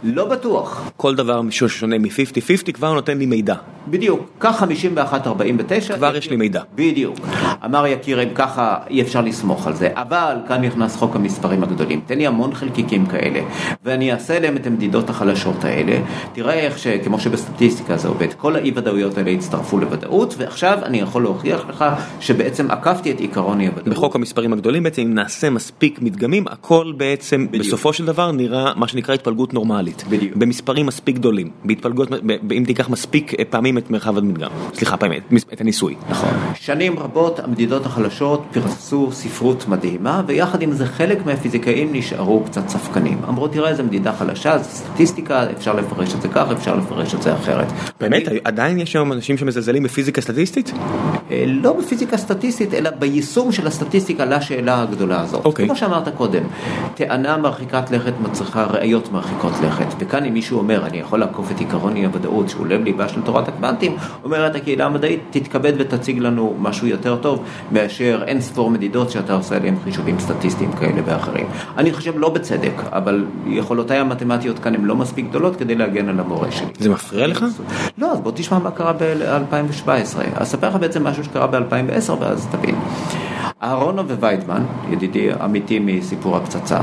לא בטוח. כל דבר ששונה מ-50-50 כבר נותן לי מידע. בדיוק, כך 51-49. כבר יש לי מידע. בדיוק. אמר יקיר, אם ככה אי אפשר לסמוך על זה. אבל כאן נכנס חוק המספרים הגדולים. תן לי המון חלקיקים כאלה, ואני אעשה להם את המדידות החלשות האלה. תראה איך ש... כמו שבסטטיסטיקה זה עובד, כל האי ודאויות האלה הצטרפו לוודאות, ועכשיו אני יכול להוכיח לך שבעצם עקפתי את עיקרון אי הוודאות. בחוק המספרים הגדולים בעצם אם נעשה מספיק מדגמים הכל בעצם בדיוק. בסופו של דבר נראה מה שנקרא התפלגות נורמלית. בדיוק. במספרים מספיק גדולים. בהתפלגות, ב- אם תיקח מספיק אה, פעמים את מרחב המדגם. סליחה פעמים, את- הניסוי. נכון. שנים רבות המדידות החלשות פרסו ספרות מדהימה, ויחד עם זה חלק מהפיזיקאים נשארו קצת ספקנים. אמרו, תראה איזה מדידה חלשה, זה סטטיסטיקה, אפשר לפרש את זה כך, אפשר לפרש את זה אחרת. באמת עדיין יש היום אנשים שמזלזלים בפיזיקה סטטיסטית? אה, לא בפיזיקה סטטיסטית, אלא ביישום של הסטטיסטיקה לשאלה הגדולה הזאת. אוקיי. כמו שאמרת קודם, טענה מרחיקת לכת מצריכה ראיות מרחיקות לכת, וכאן אם מישהו אומר, אני יכול לעקוף את עיקרון אי הוודאות שהוא לב ליבה של תורת הקוונטים, אומרת הקהילה המדעית, תתכבד ותציג לנו משהו יותר טוב, מאשר אין ספור מדידות שאתה עושה עליהן חישובים סטטיסטיים כאלה ואחרים. אני חושב לא בצדק, אבל יכולותיי המתמטיות כאן הן לא מספיק גדולות כדי להגן על המורה שלי. זה מפריע לך? לא, אז בוא תשמע מה קרה ב-2017. אספר לך בעצם משהו שקרה ב-2010 ואז תבין. אהרונו וויידמן, ידידי אמיתי מסיפור הפצצה,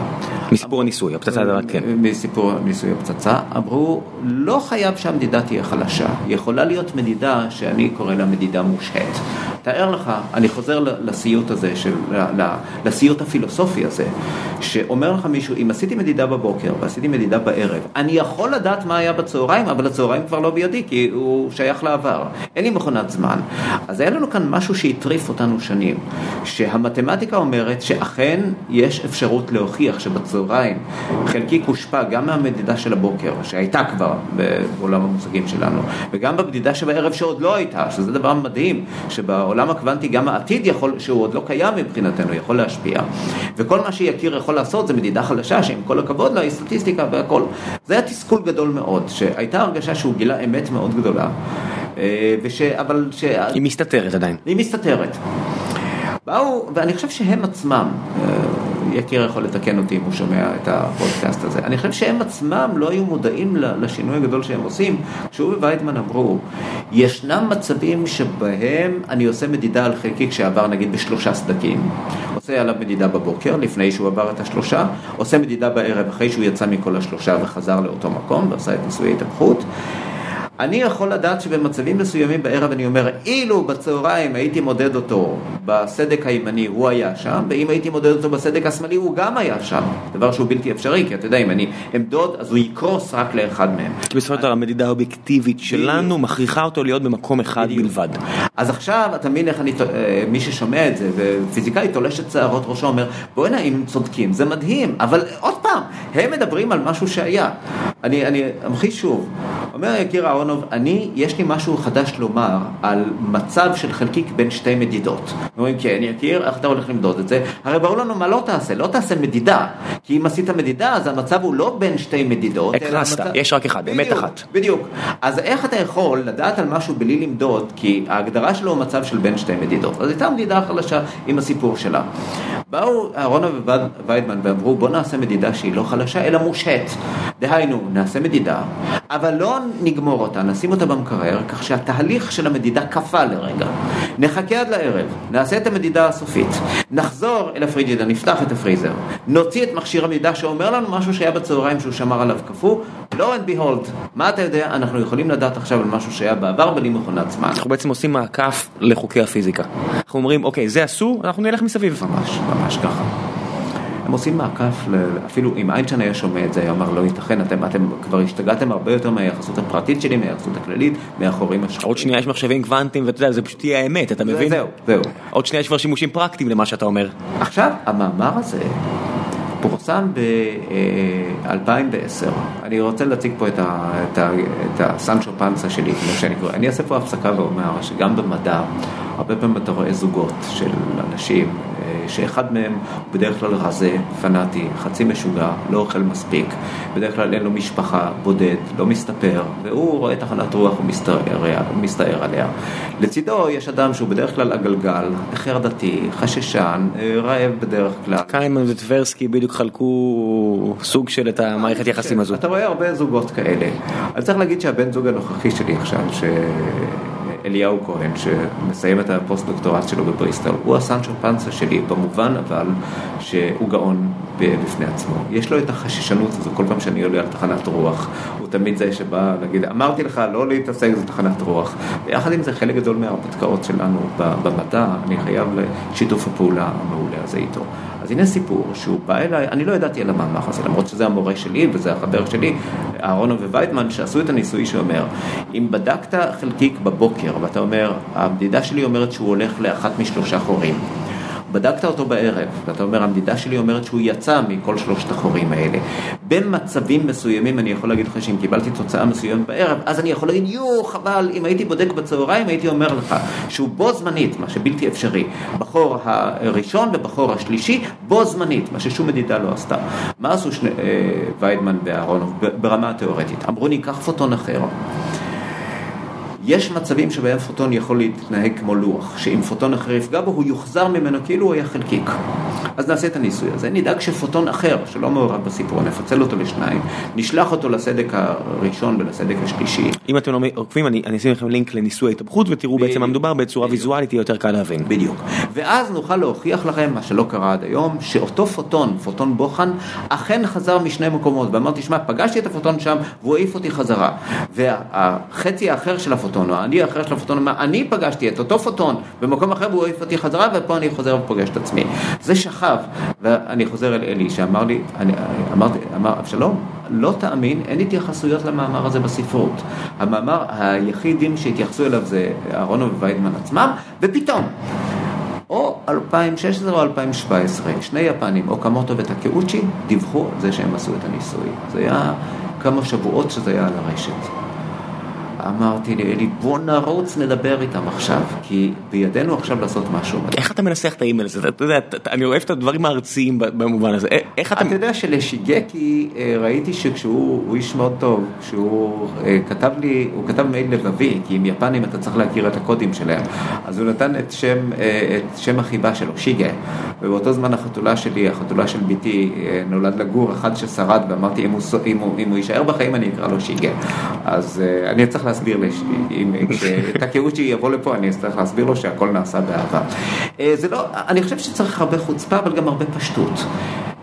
מסיפור הניסוי, הפצצה הדבר כן. מסיפור ניסוי הפצצה, אמרו, לא חייב שהמדידה תהיה חלשה, יכולה להיות מדידה שאני קורא לה מדידה מושהית. תאר לך, אני חוזר לסיוט הזה, של, לסיוט הפילוסופי הזה, שאומר לך מישהו, אם עשיתי מדידה בבוקר ועשיתי מדידה בערב, אני יכול לדעת מה היה בצהריים, אבל הצהריים כבר לא בידי, כי הוא שייך לעבר. אין לי מכונת זמן. אז היה לנו כאן משהו שהטריף אותנו שנים, שהמתמטיקה אומרת שאכן יש אפשרות להוכיח שבצהריים חלקיק הושפע גם מהמדידה של הבוקר, שהייתה כבר בעולם המושגים שלנו, וגם במדידה שבערב שעוד לא הייתה, שזה דבר מדהים, שבעולם הקוונטי גם העתיד יכול, שהוא עוד לא קיים מבחינתנו, יכול להשפיע. וכל מה שיקיר יכול לעשות זה מדידה חדשה, שעם כל הכבוד לה היא סטטיסטיקה והכל. זה היה תסכול גדול מאוד, שהייתה הרגשה שהוא גילה אמת מאוד גדולה. אה, וש... אבל ש... היא מסתתרת עדיין. היא מסתתרת. באו, ואני חושב שהם עצמם, אה, יקיר יכול לתקן אותי אם הוא שומע את הפודקאסט הזה, אני חושב שהם עצמם לא היו מודעים לשינוי הגדול שהם עושים, כשהוא ווייטמן אמרו, ישנם מצבים שבהם אני עושה מדידה על חלקיק שעבר נגיד בשלושה סדקים, עושה עליו מדידה בבוקר, לפני שהוא עבר את השלושה, עושה מדידה בערב אחרי שהוא יצא מכל השלושה וחזר לאותו מקום ועשה את ניסויי התהפכות. אני יכול לדעת שבמצבים מסוימים בערב אני אומר, אילו בצהריים הייתי מודד אותו בסדק הימני, הוא היה שם, ואם הייתי מודד אותו בסדק השמאלי, הוא גם היה שם. דבר שהוא בלתי אפשרי, כי אתה יודע, אם אני אמדוד, אז הוא יקרוס רק לאחד מהם. כי בסופו של דבר המדידה האובייקטיבית שלנו מכריחה אותו להיות במקום אחד בלבד. אז עכשיו, אתה מבין איך אני, אה, מי ששומע את זה, ופיזיקאי תולש את שערות ראשו, אומר, בוא'נה, אם הם צודקים, זה מדהים, אבל עוד פעם, הם מדברים על משהו שהיה. אני אמחיש שוב, אומר יקיר אהרונוב, אני, יש לי משהו חדש לומר על מצב של חלקיק בין שתי מדידות. אומרים, כן, יקיר, איך אתה הולך למדוד את זה? הרי ברור לנו מה לא תעשה, לא תעשה מדידה, כי אם עשית מדידה, אז המצב הוא לא בין שתי מדידות. הקרסת, המצב... יש רק אחד, אמת אחת. בדיוק. אז איך אתה יכול לדעת על משהו בלי למדוד, כי ההגדרה שלו הוא מצב של בין שתי מדידות. אז הייתה מדידה חלשה עם הסיפור שלה. באו אהרונוב וויידמן ואמרו, בוא נעשה מדידה שהיא לא חלשה, אלא מושהת. דהיינו, נעשה מדידה, אבל לא נגמור אותה, נשים אותה במקרר, כך שהתהליך של המדידה קפא לרגע. נחכה עד לערב, נעשה את המדידה הסופית, נחזור אל הפריג'ידה, נפתח את הפריזר, נוציא את מכשיר המדידה שאומר לנו משהו שהיה בצהריים שהוא שמר עליו קפוא, לא and behold, מה אתה יודע, אנחנו יכולים לדעת עכשיו על משהו שהיה בעבר בלי מכונת זמן. אנחנו בעצם עושים מעקף לחוקי הפיזיקה. אנחנו אומרים, אוקיי, זה אסור, אנחנו נלך מסביב. ממש, ממש ככה. הם עושים מעקף, אפילו אם איינשטיין היה שומע את זה, היה אומר לא ייתכן, אתם, אתם כבר השתגעתם הרבה יותר מהיחסות הפרטית שלי, מהיחסות הכללית, מהחורים השחורים. עוד שנייה יש מחשבים קוונטיים ואתה יודע, זה פשוט יהיה האמת, אתה מבין? זהו, זהו. עוד שנייה יש כבר שימושים פרקטיים למה שאתה אומר. עכשיו, המאמר הזה פורסם ב-2010. אני רוצה להציג פה את, ה, את, ה, את הסנצ'ו פנסה שלי, כמו שאני קורא. אני אעשה פה הפסקה ואומר שגם במדע, הרבה פעמים אתה רואה זוגות של אנשים שאחד מהם הוא בדרך כלל רזה, פנאטי, חצי משוגע, לא אוכל מספיק, בדרך כלל אין לו משפחה, בודד, לא מסתפר, והוא רואה תחנת רוח ומסתער עליה. לצידו יש אדם שהוא בדרך כלל עגלגל, חרדתי, חששן, רעב בדרך כלל. קיימן וטברסקי בדיוק חלקו סוג של את המערכת יחסים הזו. אתה רואה הרבה זוגות כאלה. אני צריך להגיד שהבן זוג הנוכחי שלי עכשיו, ש... אליהו כהן, שמסיים את הפוסט דוקטורט שלו בבריסטל, הוא הסנצ'ו פנסה שלי, במובן אבל שהוא גאון בפני עצמו. יש לו את החששנות הזו כל פעם שאני עולה על תחנת רוח, הוא תמיד זה שבא להגיד, אמרתי לך לא להתעסק, זו תחנת רוח. ויחד עם זה חלק גדול מההרפתקאות שלנו במדע, אני חייב לשיתוף הפעולה המעולה הזה איתו. אז הנה סיפור שהוא בא אליי, אני לא ידעתי על המאמר הזה, למרות שזה המורה שלי וזה החבר שלי, אהרונו ווייטמן, שעשו את הניסוי שאומר, אם בדקת חלקיק בבוקר ואתה אומר, המדידה שלי אומרת שהוא הולך לאחת משלושה חורים. בדקת אותו בערב, ואתה אומר, המדידה שלי אומרת שהוא יצא מכל שלושת החורים האלה. במצבים מסוימים אני יכול להגיד לך שאם קיבלתי תוצאה מסוימת בערב, אז אני יכול להגיד, יואו, חבל, אם הייתי בודק בצהריים הייתי אומר לך שהוא בו זמנית, מה שבלתי אפשרי, בחור הראשון ובחור השלישי, בו זמנית, מה ששום מדידה לא עשתה. מה עשו שני, אה, ויידמן ואהרונוב ברמה התיאורטית? אמרו, ניקח פוטון אחר. יש מצבים שבהם פוטון יכול להתנהג כמו לוח, שאם פוטון אחר יפגע בו, הוא יוחזר ממנו כאילו הוא היה חלקיק. אז נעשה את הניסוי הזה, נדאג שפוטון אחר, שלא מעורב בסיפור, נפצל אותו לשניים, נשלח אותו לסדק הראשון ולסדק השלישי. אם אתם לא עוקבים, אני, אני אשים לכם לינק לניסוי ההתהפכות ותראו ב- בעצם מה מדובר בצורה בדיוק. ויזואלית, יהיה יותר קל להבין. בדיוק. ואז נוכל להוכיח לכם, מה שלא קרה עד היום, שאותו פוטון, פוטון בוחן, אכן חזר משני מקומות, ואמרתי, שמע, פגשתי את הפוטון שם והוא העיף אותי חזרה. והחצי האחר של הפוטון הפוטון, או אני אחר של הפוטון, אני פגשתי את אותו פוטון במקום אחר והוא העיף אותי חזרה, ופה אני חוזר ופוגש את עצמי. זה שכב, ואני חוזר אל אלי שאמר לי, אני, אמרתי, אמר, אבשלום, לא תאמין, אין התייחסויות למאמר הזה בספרות. המאמר היחידים שהתייחסו אליו זה אהרונוב וויידמן עצמם, ופתאום. או 2016 או 2017, שני יפנים, אוקמוטו וטקאוצ'י, דיווחו על זה שהם עשו את הניסוי. זה היה כמה שבועות שזה היה על הרשת. אמרתי לאלי, בוא נרוץ נדבר איתם עכשיו, כי בידינו עכשיו לעשות משהו. איך אתה מנסח את האימייל הזה? אתה יודע, אני אוהב את הדברים הארציים במובן הזה. איך אתה... אתה יודע שלשיגקי אה, ראיתי שכשהוא, הוא איש מאוד טוב, כשהוא אה, כתב לי, הוא כתב מייל לבבי, כי עם יפנים אתה צריך להכיר את הקודים שלהם, אז הוא נתן את שם, אה, את שם החיבה שלו, שיגה, ובאותו זמן החתולה שלי, החתולה של ביתי, נולד לגור אחד ששרד, ואמרתי אם הוא, אם הוא, אם הוא יישאר בחיים אני אקרא לו שיגה. אז אני צריך להסביר, כשטקאוצ'י יבוא לפה אני אצטרך להסביר לו שהכל נעשה באהבה. אה, זה לא, אני חושב שצריך הרבה חוצפה אבל גם הרבה פשטות.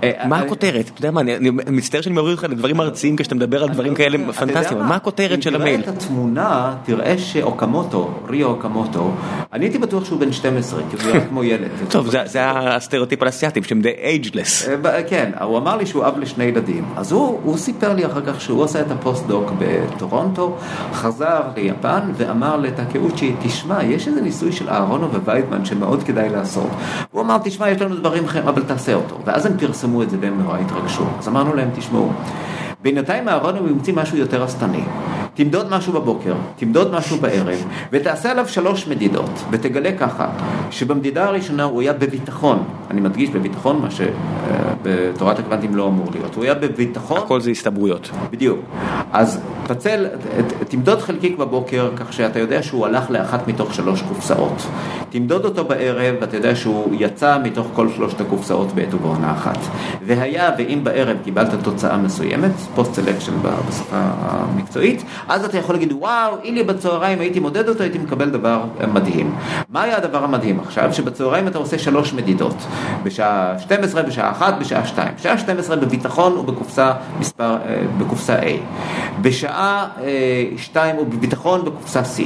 אה, מה אה, הכותרת? אתה יודע מה, אני מצטער שאני מוריד אותך לדברים ארציים כשאתה מדבר על דברים כאלה פנטסטיים, מה הכותרת של המייל? אם תראה את התמונה, תראה שאוקמוטו, ריו אוקמוטו, אני הייתי בטוח שהוא בן 12, כי הוא נראה כמו ילד. טוב, זה הסטריאוטיפ על אסיאתים, שהם די ageless. כן, הוא אמר לי שהוא אב לשני ילדים, אז הוא סיפר לי אחר כך שהוא עושה את הפוסט-דוק בטורונטו, חזר ליפן ואמר לטקאוצ'י, תשמע, יש איזה ניסוי של אהרונו וויידמן שמאוד כדאי לעשות. הוא אמר, תשמע, יש לנו דברים אחרים, אבל תעשה אותו. ואז הם פרסמו פרסמו את זה והם נורא התרגשו. אז אמרנו להם, תשמעו, בינתיים אהרון הוא המציא משהו יותר השטני. תמדוד משהו בבוקר, תמדוד משהו בערב, ותעשה עליו שלוש מדידות, ותגלה ככה, שבמדידה הראשונה הוא היה בביטחון, אני מדגיש בביטחון, מה שבתורת הקוונטים לא אמור להיות, הוא היה בביטחון... הכל זה הסתברויות. בדיוק. אז פצל, תמדוד חלקיק בבוקר, כך שאתה יודע שהוא הלך לאחת מתוך שלוש קופסאות. תמדוד אותו בערב, ואתה יודע שהוא יצא מתוך כל שלושת הקופסאות בעת ובעונה אחת. והיה, ואם בערב קיבלת תוצאה מסוימת, post selection בשפה המקצועית, אז אתה יכול להגיד, וואו, אילו בצהריים הייתי מודד אותו, הייתי מקבל דבר מדהים. מה היה הדבר המדהים עכשיו? שבצהריים אתה עושה שלוש מדידות. בשעה 12, בשעה 1, בשעה 2. בשעה 12 בביטחון הוא בקופסה מספר, אה, בקופסה A. בשעה 2 אה, הוא בביטחון בקופסה C.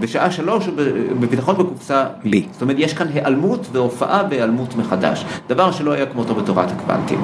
בשעה 3 הוא בביטחון בקופסה B. זאת אומרת, יש כאן היעלמות והופעה והיעלמות מחדש. דבר שלא היה כמותו בתורת הקוונטים.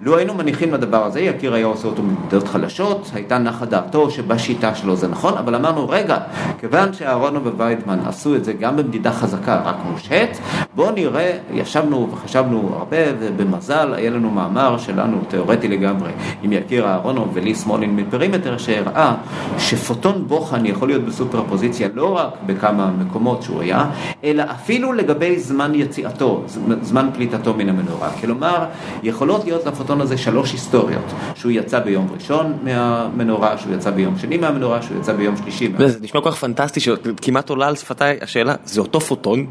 לו היינו מניחים לדבר הזה, יקיר היה עושה אותו במדידות חלשות, הייתה נחה דעתו שבשיטה שלו זה נכון, אבל אמרנו, רגע, כיוון שאהרונו וויידמן עשו את זה גם במדידה חזקה, רק מושהת, בואו נראה, ישבנו וחשבנו הרבה, ובמזל היה לנו מאמר שלנו, תיאורטי לגמרי, עם יקיר אהרונוב ולי סמולין מפרימטר, שהראה שפוטון בוחן יכול להיות בסופר פוזיציה לא רק בכמה מקומות שהוא היה, אלא אפילו לגבי זמן יציאתו, זמן פליטתו מן המנורה. כלומר, יכולות להיות לפוטון הסרטון הזה שלוש היסטוריות, שהוא יצא ביום ראשון מהמנורה, שהוא יצא ביום שני מהמנורה, שהוא יצא ביום שלישי. זה נשמע כל כך פנטסטי שכמעט עולה על שפתיי השאלה, זה אותו פוטון?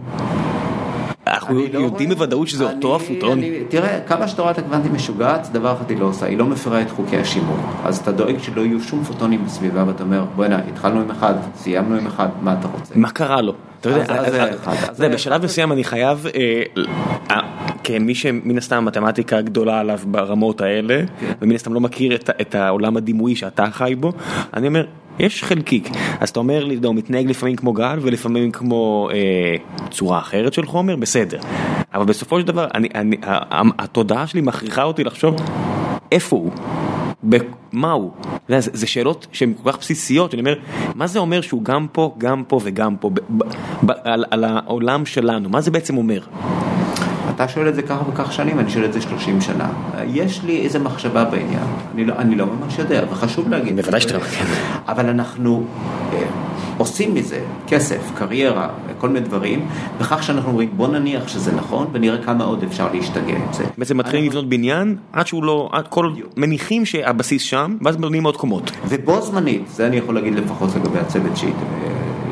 אנחנו לא יודעים בוודאות שזה אותו הפוטון. תראה, כמה שתורת הקוונטים משוגעת, דבר אחד היא לא עושה, היא לא מפרה את חוקי השימור. אז אתה דואג שלא יהיו שום פוטונים בסביבה, ואתה אומר, בוא'נה, התחלנו עם אחד, סיימנו עם אחד, מה אתה רוצה? מה קרה לו? אתה יודע, בשלב מסוים אני חייב, אה, כמי שמן הסתם מתמטיקה גדולה עליו ברמות האלה, כן. ומן הסתם לא מכיר את העולם הדימויי שאתה חי בו, אני אומר, יש חלקיק, אז אתה אומר לי, הוא מתנהג לפעמים כמו גל ולפעמים כמו אה, צורה אחרת של חומר, בסדר. אבל בסופו של דבר, אני, אני, התודעה שלי מכריחה אותי לחשוב איפה הוא, מה הוא. זה, זה שאלות שהן כל כך בסיסיות, אני אומר, מה זה אומר שהוא גם פה, גם פה וגם פה, ב, ב, ב, על, על העולם שלנו, מה זה בעצם אומר? אתה שואל את זה כך וכך שנים, אני שואל את זה 30 שנה. יש לי איזה מחשבה בעניין, אני לא, אני לא ממש יודע, וחשוב להגיד. בוודאי שאתה לא כן. אבל אנחנו אה, עושים מזה כסף, קריירה, כל מיני דברים, בכך שאנחנו אומרים בוא נניח שזה נכון ונראה כמה עוד אפשר להשתגע עם זה. בעצם מתחילים לבנות בניין עד שהוא לא, עד כל, מניחים שהבסיס שם, ואז בונים עוד קומות. ובו זמנית, זה אני יכול להגיד לפחות לגבי הצוות שהיא.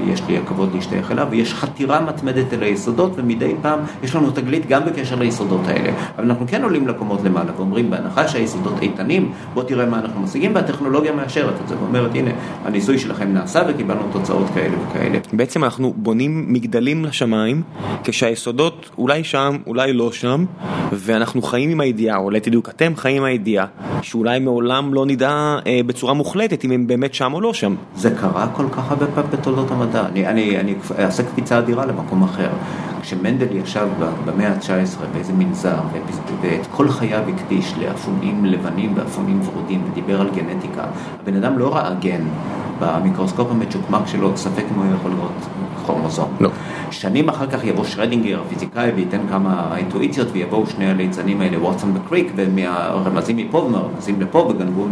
שיש לי הכבוד להשתייך אליו, ויש חתירה מתמדת אל היסודות, ומדי פעם יש לנו תגלית גם בקשר ליסודות האלה. אבל אנחנו כן עולים לקומות למעלה ואומרים, בהנחה שהיסודות איתנים, בוא תראה מה אנחנו משיגים, והטכנולוגיה מאשרת את זה, ואומרת, הנה, הניסוי שלכם נעשה וקיבלנו תוצאות כאלה וכאלה. בעצם אנחנו בונים מגדלים לשמיים, כשהיסודות אולי שם, אולי לא שם, ואנחנו חיים עם הידיעה, או אולי תדעו, אתם חיים עם הידיעה, שאולי מעולם לא נדע אה, בצורה מוחלטת אם הם באמת שם או לא שם. זה קרה כל כך הרבה פעמים בתולדות המדע. אני, אני, אני אעשה קפיצה אדירה למקום אחר. כשמנדל ישב במאה ה-19 באיזה מנזר, ואת כל חייו הקדיש לאפונים לבנים ואפונים ורודים, ודיבר על גנטיקה, הבן אדם לא ראה גן במיקרוסקופ המצ'וקמק שלו, ספק אם הוא יכול לראות כרומוזום. לא. שנים אחר כך יבוא שרדינגר, הפיזיקאי, וייתן כמה אינטואיציות, ויבואו שני הליצנים האלה, ווטסון בקריק, ומהרמזים מפה ומהרמזים לפה, וגנבו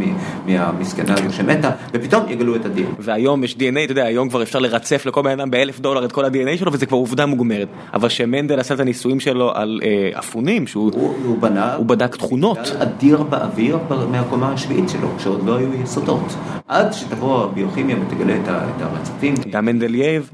מהמסכנה הזו שמתה, ופתאום יגלו את ה-DNA. והיום יש DNA, אתה יודע, היום כבר אפשר לרצף לכל בן אדם באלף דולר את כל ה-DNA שלו, וזה כבר עובדה מוגמרת. אבל שמנדל עשה את הניסויים שלו על אה, אפונים, שהוא הוא, הוא בנה, הוא בדק תכונות. אדיר באוויר מהקומה השביעית שלו, כשעוד לא היו יסודות. עד שתבוא הביוכימיה ותגלה את הרצפים. גם מנדלייב,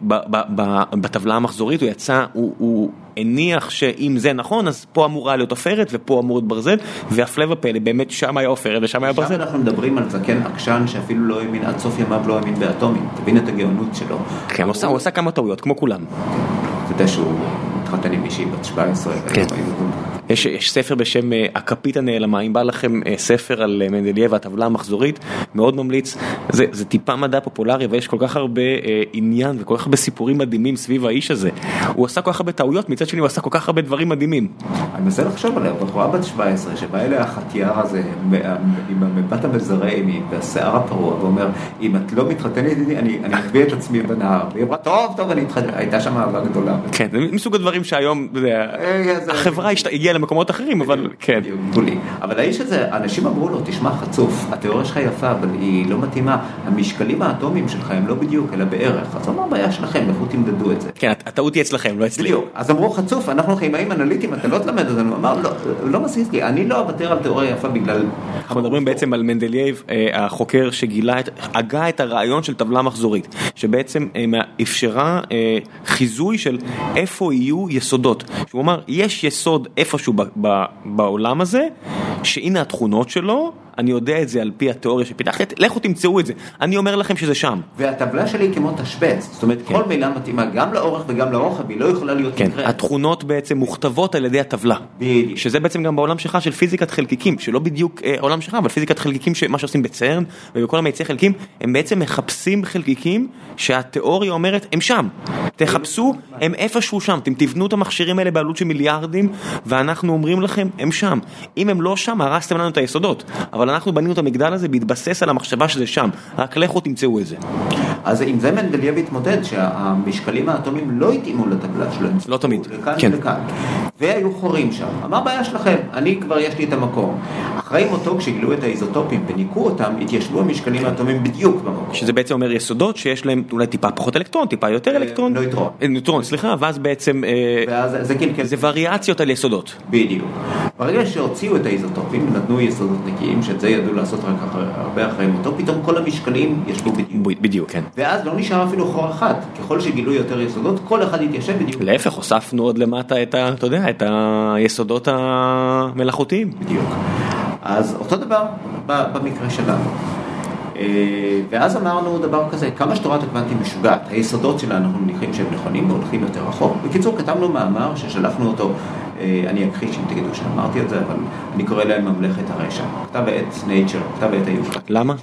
בטבלה המחזורית הוא יצא, הוא הניח שאם זה נכון אז פה אמורה להיות עופרת ופה אמור להיות ברזל והפלא ופלא באמת שם היה עופרת ושם היה ברזל. שם אנחנו מדברים על זקן עקשן שאפילו לא האמין עד סוף ימיו לא האמין באטומים, תבין את הגאונות שלו. כן, הוא עשה, כמה טעויות כמו כולם. אתה יודע שהוא התחתן עם מישהי בת 17. כן. יש, יש ספר בשם אה, הכפית הנעלמה, אם בא לכם אה, ספר על אה, מנדלייב והטבלה המחזורית, מאוד ממליץ, זה, זה טיפה מדע פופולרי ויש כל כך הרבה עניין וכל כך הרבה סיפורים מדהימים סביב האיש הזה. הוא עשה כל כך הרבה טעויות, מצד שני הוא עשה כל כך הרבה דברים מדהימים. אני מנסה לחשוב עליה, בחורה בת 17 שבא אליה החטיאר הזה עם המבט המזרעי והשיער הפרוע ואומר, אם את לא מתחתנת איתי אני אביא את עצמי בנהר. והיא אמרה, טוב, טוב, אני אתחתן, הייתה שם אהבה גדולה. כן, זה מסוג הדברים שהיום, החברה הגיעה למקומות אחרים, אבל כן. אבל האיש הזה, אנשים אמרו לו, תשמע חצוף, התיאוריה שלך יפה, אבל היא לא מתאימה, המשקלים האטומיים שלך הם לא בדיוק, אלא בערך. אז אמר, בעיה שלכם, לכו תמדדו את זה. כן, הטעות היא אצלכם, לא אצלי. בדיוק. אז אמרו, חצוף, אנחנו כימאים אנליטיים, אתה לא תלמד אותנו. אמר, לא, לא מסיס לי, אני לא אוותר על תיאוריה יפה בגלל... אנחנו מדברים בעצם על מנדלייב, אה, החוקר שגילה, הגה את הרעיון של טבלה מחזורית, שבעצם אה, אפשרה אה, חיזוי של איפה יהיו יסודות. שהוא אמר, יש יסוד איפשהו בעולם הזה, שהנה התכונות שלו. אני יודע את זה על פי התיאוריה שפיתחת, לכו תמצאו את זה, אני אומר לכם שזה שם. והטבלה שלי היא כמו תשבץ, זאת אומרת כן. כל מילה מתאימה גם לאורך וגם לרוחב, היא לא יכולה להיות כן. מקרה. התכונות בעצם מוכתבות על ידי הטבלה. בדיוק. שזה בעצם גם בעולם שלך של פיזיקת חלקיקים, שלא בדיוק אה, עולם שלך, אבל פיזיקת חלקיקים, מה שעושים בצרן ובכל המאיצי חלקיקים, הם בעצם מחפשים חלקיקים שהתיאוריה אומרת הם שם. תחפשו, הם איפשהו שם, אתם תבנו את המכשירים האלה בעלות של מיליארדים, ואנחנו אומרים לכם, הם שם. אם הם לא שם, הרסתם לנו את היסודות. אבל אבל אנחנו בנינו את המגדל הזה בהתבסס על המחשבה שזה שם, רק לכו תמצאו את זה. אז עם זה מנדלייב התמודד, שהמשקלים האטומיים לא התאימו לטבלה שלהם. לא תמיד, לכאן כן. ולכאן. והיו חורים שם. אמר בעיה שלכם, אני כבר יש לי את המקום. אחרי מותו כשגילו את האיזוטופים וניקו אותם, התיישבו המשקלים האטומיים בדיוק במקום. שזה בעצם אומר יסודות שיש להם אולי טיפה פחות אלקטרון, טיפה יותר אלקטרון. נויטרון. אה, נויטרון, סליחה, ואז בעצם... אה, ואז זה כן, זה וריאציות על יסודות. בדיוק. ברגע שהוציאו את האיזוטופים ונתנו יסודות נקיים, שאת זה ידעו לעשות רק הרבה אחרי מותו, פתאום כל המשקלים ישבו בדיוק. בדיוק, כן. ואז לא נשאר אפילו חור אחד. ככל שגילו יותר יסודות, כל אחד יתיישב בדיוק. להפך, הוספנו עוד למטה את ה... אתה יודע, את היסודות המלאכותיים. בדיוק. אז אותו דבר במקרה שלנו. אה, ואז אמרנו דבר כזה, כמה שתורת הקוונטים משוגעת, היסודות שלה אנחנו מניחים שהם נכונים והולכים יותר רחוק. בקיצור, כתבנו מאמר ששלחנו אותו, אני אכחיש אם תגידו שאמרתי את זה, אבל אני קורא להם ממלכת הרשע. כתב העת Nature, כתב העת היוקרה. למה?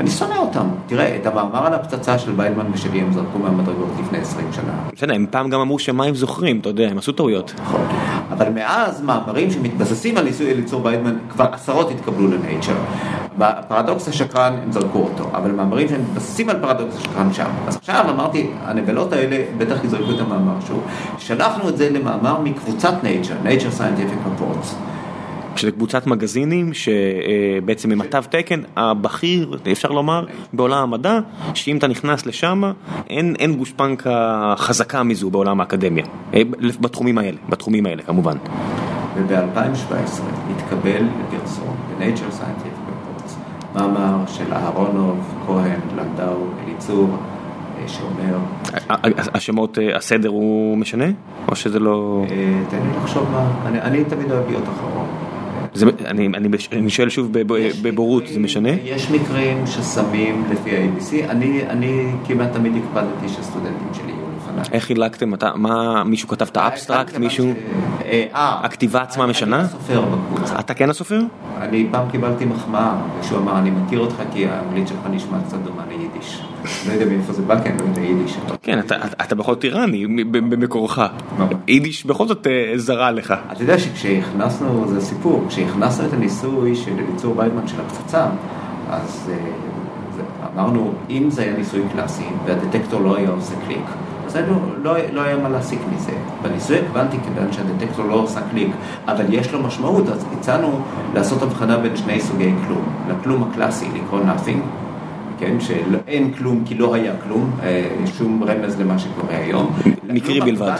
אני שונא אותם. תראה, את המאמר על הפצצה של ויינמן ושלי הם זרקו מהמדרגות לפני 20 שנה. בסדר, הם פעם גם אמרו שמה הם זוכרים, אתה יודע, הם עשו טעויות. נכון. אבל מאז מאמרים שמתבססים על ניסוי אליצור ויינמן, כבר עשרות התקבלו לנייצ'ר. בפרדוקס השקרן הם זרקו אותו, אבל מאמרים שמתבססים על פרדוקס השקרן שם. אז עכשיו אמרתי, הנבלות האלה בטח יזרקו את המאמר שוב. שלחנו את זה למאמר מקבוצת Nature, Nature Scientific Reports. שזה קבוצת מגזינים שבעצם הם התו תקן הבכיר, אפשר לומר, בעולם המדע, שאם אתה נכנס לשם, אין, אין גושפנקה חזקה מזו בעולם האקדמיה, אה, בתחומים האלה, בתחומים האלה כמובן. וב-2017 התקבל לפרסום ב-Nature Scientific Reports מאמר של אהרונוב, כהן, לנדאו, אליצור, שאומר... השמות, הסדר הוא משנה? או שזה לא... תן לי לחשוב מה, אני תמיד אוהב להיות אחרון. אני שואל שוב בבורות, זה משנה? יש מקרים ששמים לפי ה-ABC, אני כמעט תמיד הקפדתי שהסטודנטים שלי לפניי. איך חילקתם, מישהו כתב את ה abstract, מישהו... הכתיבה עצמה משנה? אני הסופר בקבוצה. אתה כן הסופר? אני פעם קיבלתי מחמאה, מישהו אמר אני מכיר אותך כי האנגלית שלך נשמע קצת דומה ליידיש. לא יודע מאיפה זה בא, כי אני לא יודע יידיש. כן, אתה בכל זאת איראני במקורך. יידיש בכל זאת זרה לך. אתה יודע שכשהכנסנו, זה סיפור, כשהכנסנו את הניסוי של אליצור ויידמן של הפצצה, אז אמרנו, אם זה היה ניסוי קלאסי והדטקטור לא היה עושה קליק, אז לא, לא היה מה להסיק מזה. בניסוי הקוונטי, כיוון שהדטקטור לא עושה קליק, אבל יש לו משמעות, אז הצענו לעשות הבחנה בין שני סוגי כלום. לכלום הקלאסי, לקרוא nothing, כן, שאין כלום כי לא היה כלום, שום רמז למה שקורה היום. מקרי בלבד.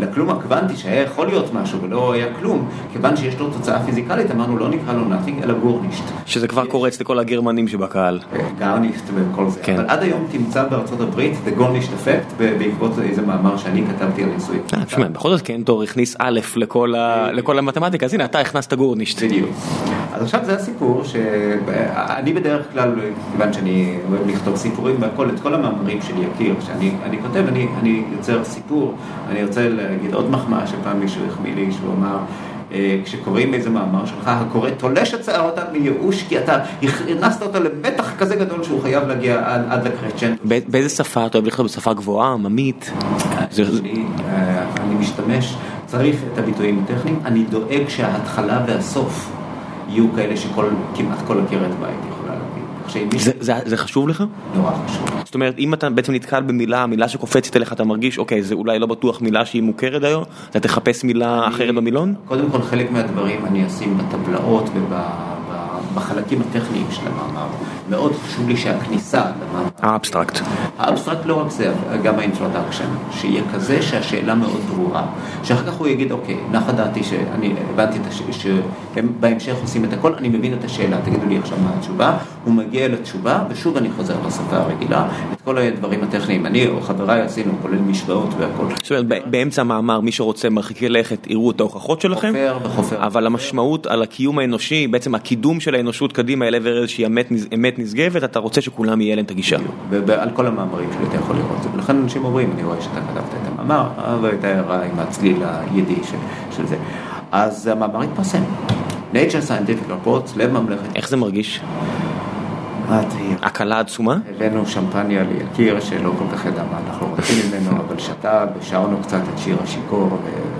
לכלום הקוונטי שהיה יכול להיות משהו ולא היה כלום, כיוון שיש לו תוצאה פיזיקלית, אמרנו לא נקרא לו nothing אלא גורנישט. שזה כבר קורץ לכל הגרמנים שבקהל. גרנישט וכל זה. אבל עד היום תמצא בארצות הברית the גורנישט אפקט בעקבות איזה מאמר שאני כתבתי על ניסוי. בכל זאת קנטור הכניס א' לכל המתמטיקה, אז הנה אתה הכנסת גורנישט. בדיוק. אז עכשיו זה הסיפור שאני בדרך כלל, כיוון שאני אוהב לכתוב סיפורים והכל, את כל המאמרים שלי יכיר, כשאני כותב, אני יוצר סיפור, אני רוצה להגיד עוד מחמאה שפעם מישהו החמיא לי, שהוא אמר, כשקוראים איזה מאמר שלך, הקורא תולש את שערותיו מייאוש, כי אתה הכנסת אותו למתח כזה גדול שהוא חייב להגיע עד לקרצ'נט. באיזה שפה אתה אוהב לכתוב? בשפה גבוהה, עממית? אני משתמש, צריך את הביטויים הטכניים, אני דואג שההתחלה והסוף יהיו כאלה שכמעט כל עקרת בית זה חשוב לך? נורא חשוב. זאת אומרת, אם אתה בעצם נתקל במילה, מילה שקופצת אליך, אתה מרגיש, אוקיי, זה אולי לא בטוח מילה שהיא מוכרת היום, אתה תחפש מילה אחרת במילון? קודם כל, חלק מהדברים אני אשים בטבלאות ובחלקים הטכניים של המאמר. מאוד חשוב לי שהכניסה למאמר... ה abstract. ה abstract לא רק זה, גם ה introduction, שיהיה כזה שהשאלה מאוד ברורה. שאחר כך הוא יגיד, אוקיי, נחה דעתי שאני הבנתי שהם בהמשך עושים את הכל, אני מבין את השאלה, תגידו לי עכשיו מה התשובה. הוא מגיע לתשובה, ושוב אני חוזר לשפה הרגילה, את כל הדברים הטכניים. אני או חבריי עשינו, כולל משוואות והכל. זאת אומרת, באמצע המאמר, מי שרוצה מרחיקי לכת, יראו את ההוכחות שלכם. חופר וחופר. אבל המשמעות על הקיום האנושי, בעצם הקידום של האנושות קדימה אל עבר איזושהי אמת נשגבת, אתה רוצה שכולם יהיה להם את הגישה. ועל כל המאמרים שלי אתה יכול לראות את זה, ולכן אנשים אומרים, אני רואה שאתה כתבת את המאמר, אבל הייתה הערה עם הצליל היידי של זה. אז המאמר התפרסם. Nature Scientific Reports, לב ממלכת. איך זה מרגיש? הקלה עצומה? הבאנו שמפניה ליקיר שלא כל כך ידע מה אנחנו רוצים ממנו, אבל שתה ושרנו קצת את שיר השיכור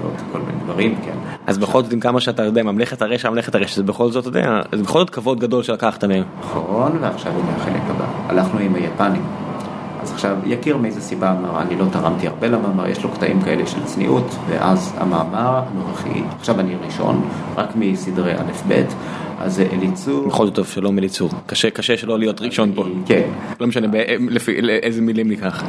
ועוד כל מיני דברים, כן. אז בכל זאת עם כמה שאתה יודע, ממלכת הרשע, ממלכת הרשע, זה בכל זאת, אתה יודע, זה בכל זאת כבוד גדול שלקחת מהם. נכון, ועכשיו הנה החלק הבא. הלכנו עם היפנים. אז עכשיו, יקיר מאיזה סיבה אמר, אני לא תרמתי הרבה למאמר, יש לו קטעים כאלה של צניעות, ואז המאמר הנוכחי, עכשיו אני ראשון, רק מסדרי א'-ב', אז אליצור... בכל זאת טוב, שלום אליצור, קשה שלא להיות ראשון פה. כן. לא משנה איזה מילים ניקח.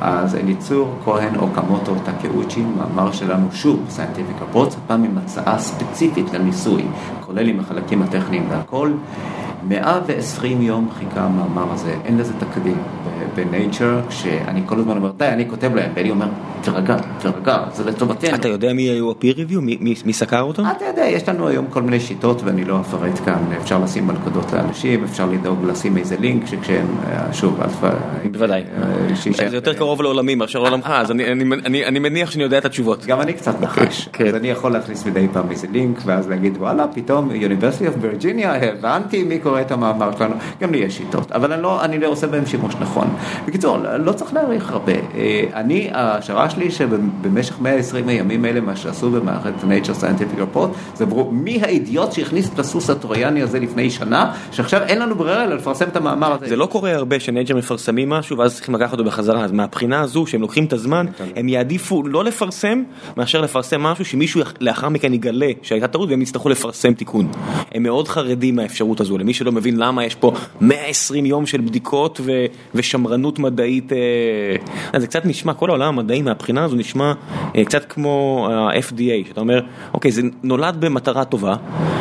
אז אליצור, כהן, אוקמוטו, טקאוצ'י, מאמר שלנו שוב, Scientific Reports, הפעם עם הצעה ספציפית לניסוי, כולל עם החלקים הטכניים והכל. 120 יום חיכה המאמר הזה, אין לזה תקדים ב Nature, כשאני כל הזמן אומר, די, אני כותב להם, ואלי אומר, תרגע, תרגע, זה לטובתנו. אתה יודע מי היו ה-peer review? מי סקר אותו? אתה יודע, יש לנו היום כל מיני שיטות, ואני לא אפרט כאן, אפשר לשים מלכודות לאנשים, אפשר לדאוג לשים איזה לינק, שכשהם, שוב, אלפא... בוודאי, זה יותר קרוב לעולמי מאשר לעולמך, אז אני מניח שאני יודע את התשובות. גם אני קצת נחש, אז אני יכול להכניס מדי פעם איזה לינק, ואז להגיד, וואלה, פתאום, University of Virginia, הבנתי מי קורא את המאמר שלנו, גם לי יש שיטות, אבל אני לא, אני לא עושה בהם שימוש נכון. בקיצור, לא צריך להעריך הרבה. אני, ההשערה שלי שבמשך 120 הימים האלה, מה שעשו במערכת Nature Scientific Report, זה ברור, מי האידיוט שהכניס את הסוס הטרויאני הזה לפני שנה, שעכשיו אין לנו ברירה אלא לפרסם את המאמר הזה. זה לא קורה הרבה שנייצ'ר מפרסמים משהו ואז צריכים לקחת אותו בחזרה, אז מהבחינה הזו שהם לוקחים את הזמן, הם יעדיפו לא לפרסם, מאשר לפרסם משהו שמישהו לאחר מכן יגלה שהייתה טעות והם יצטרכו לפרסם תיקון. הם מאוד חרדים מהאפשרות הזו, למי שלא מבין למה יש פה 120 יום של בדיקות ושמרנות מדעית, זה קצת נשמע, כל העולם המדעי מהבחינה הזו נשמע קצת כמו ה-FDA, שאתה אומר, אוקיי, זה נולד במטרה טובה,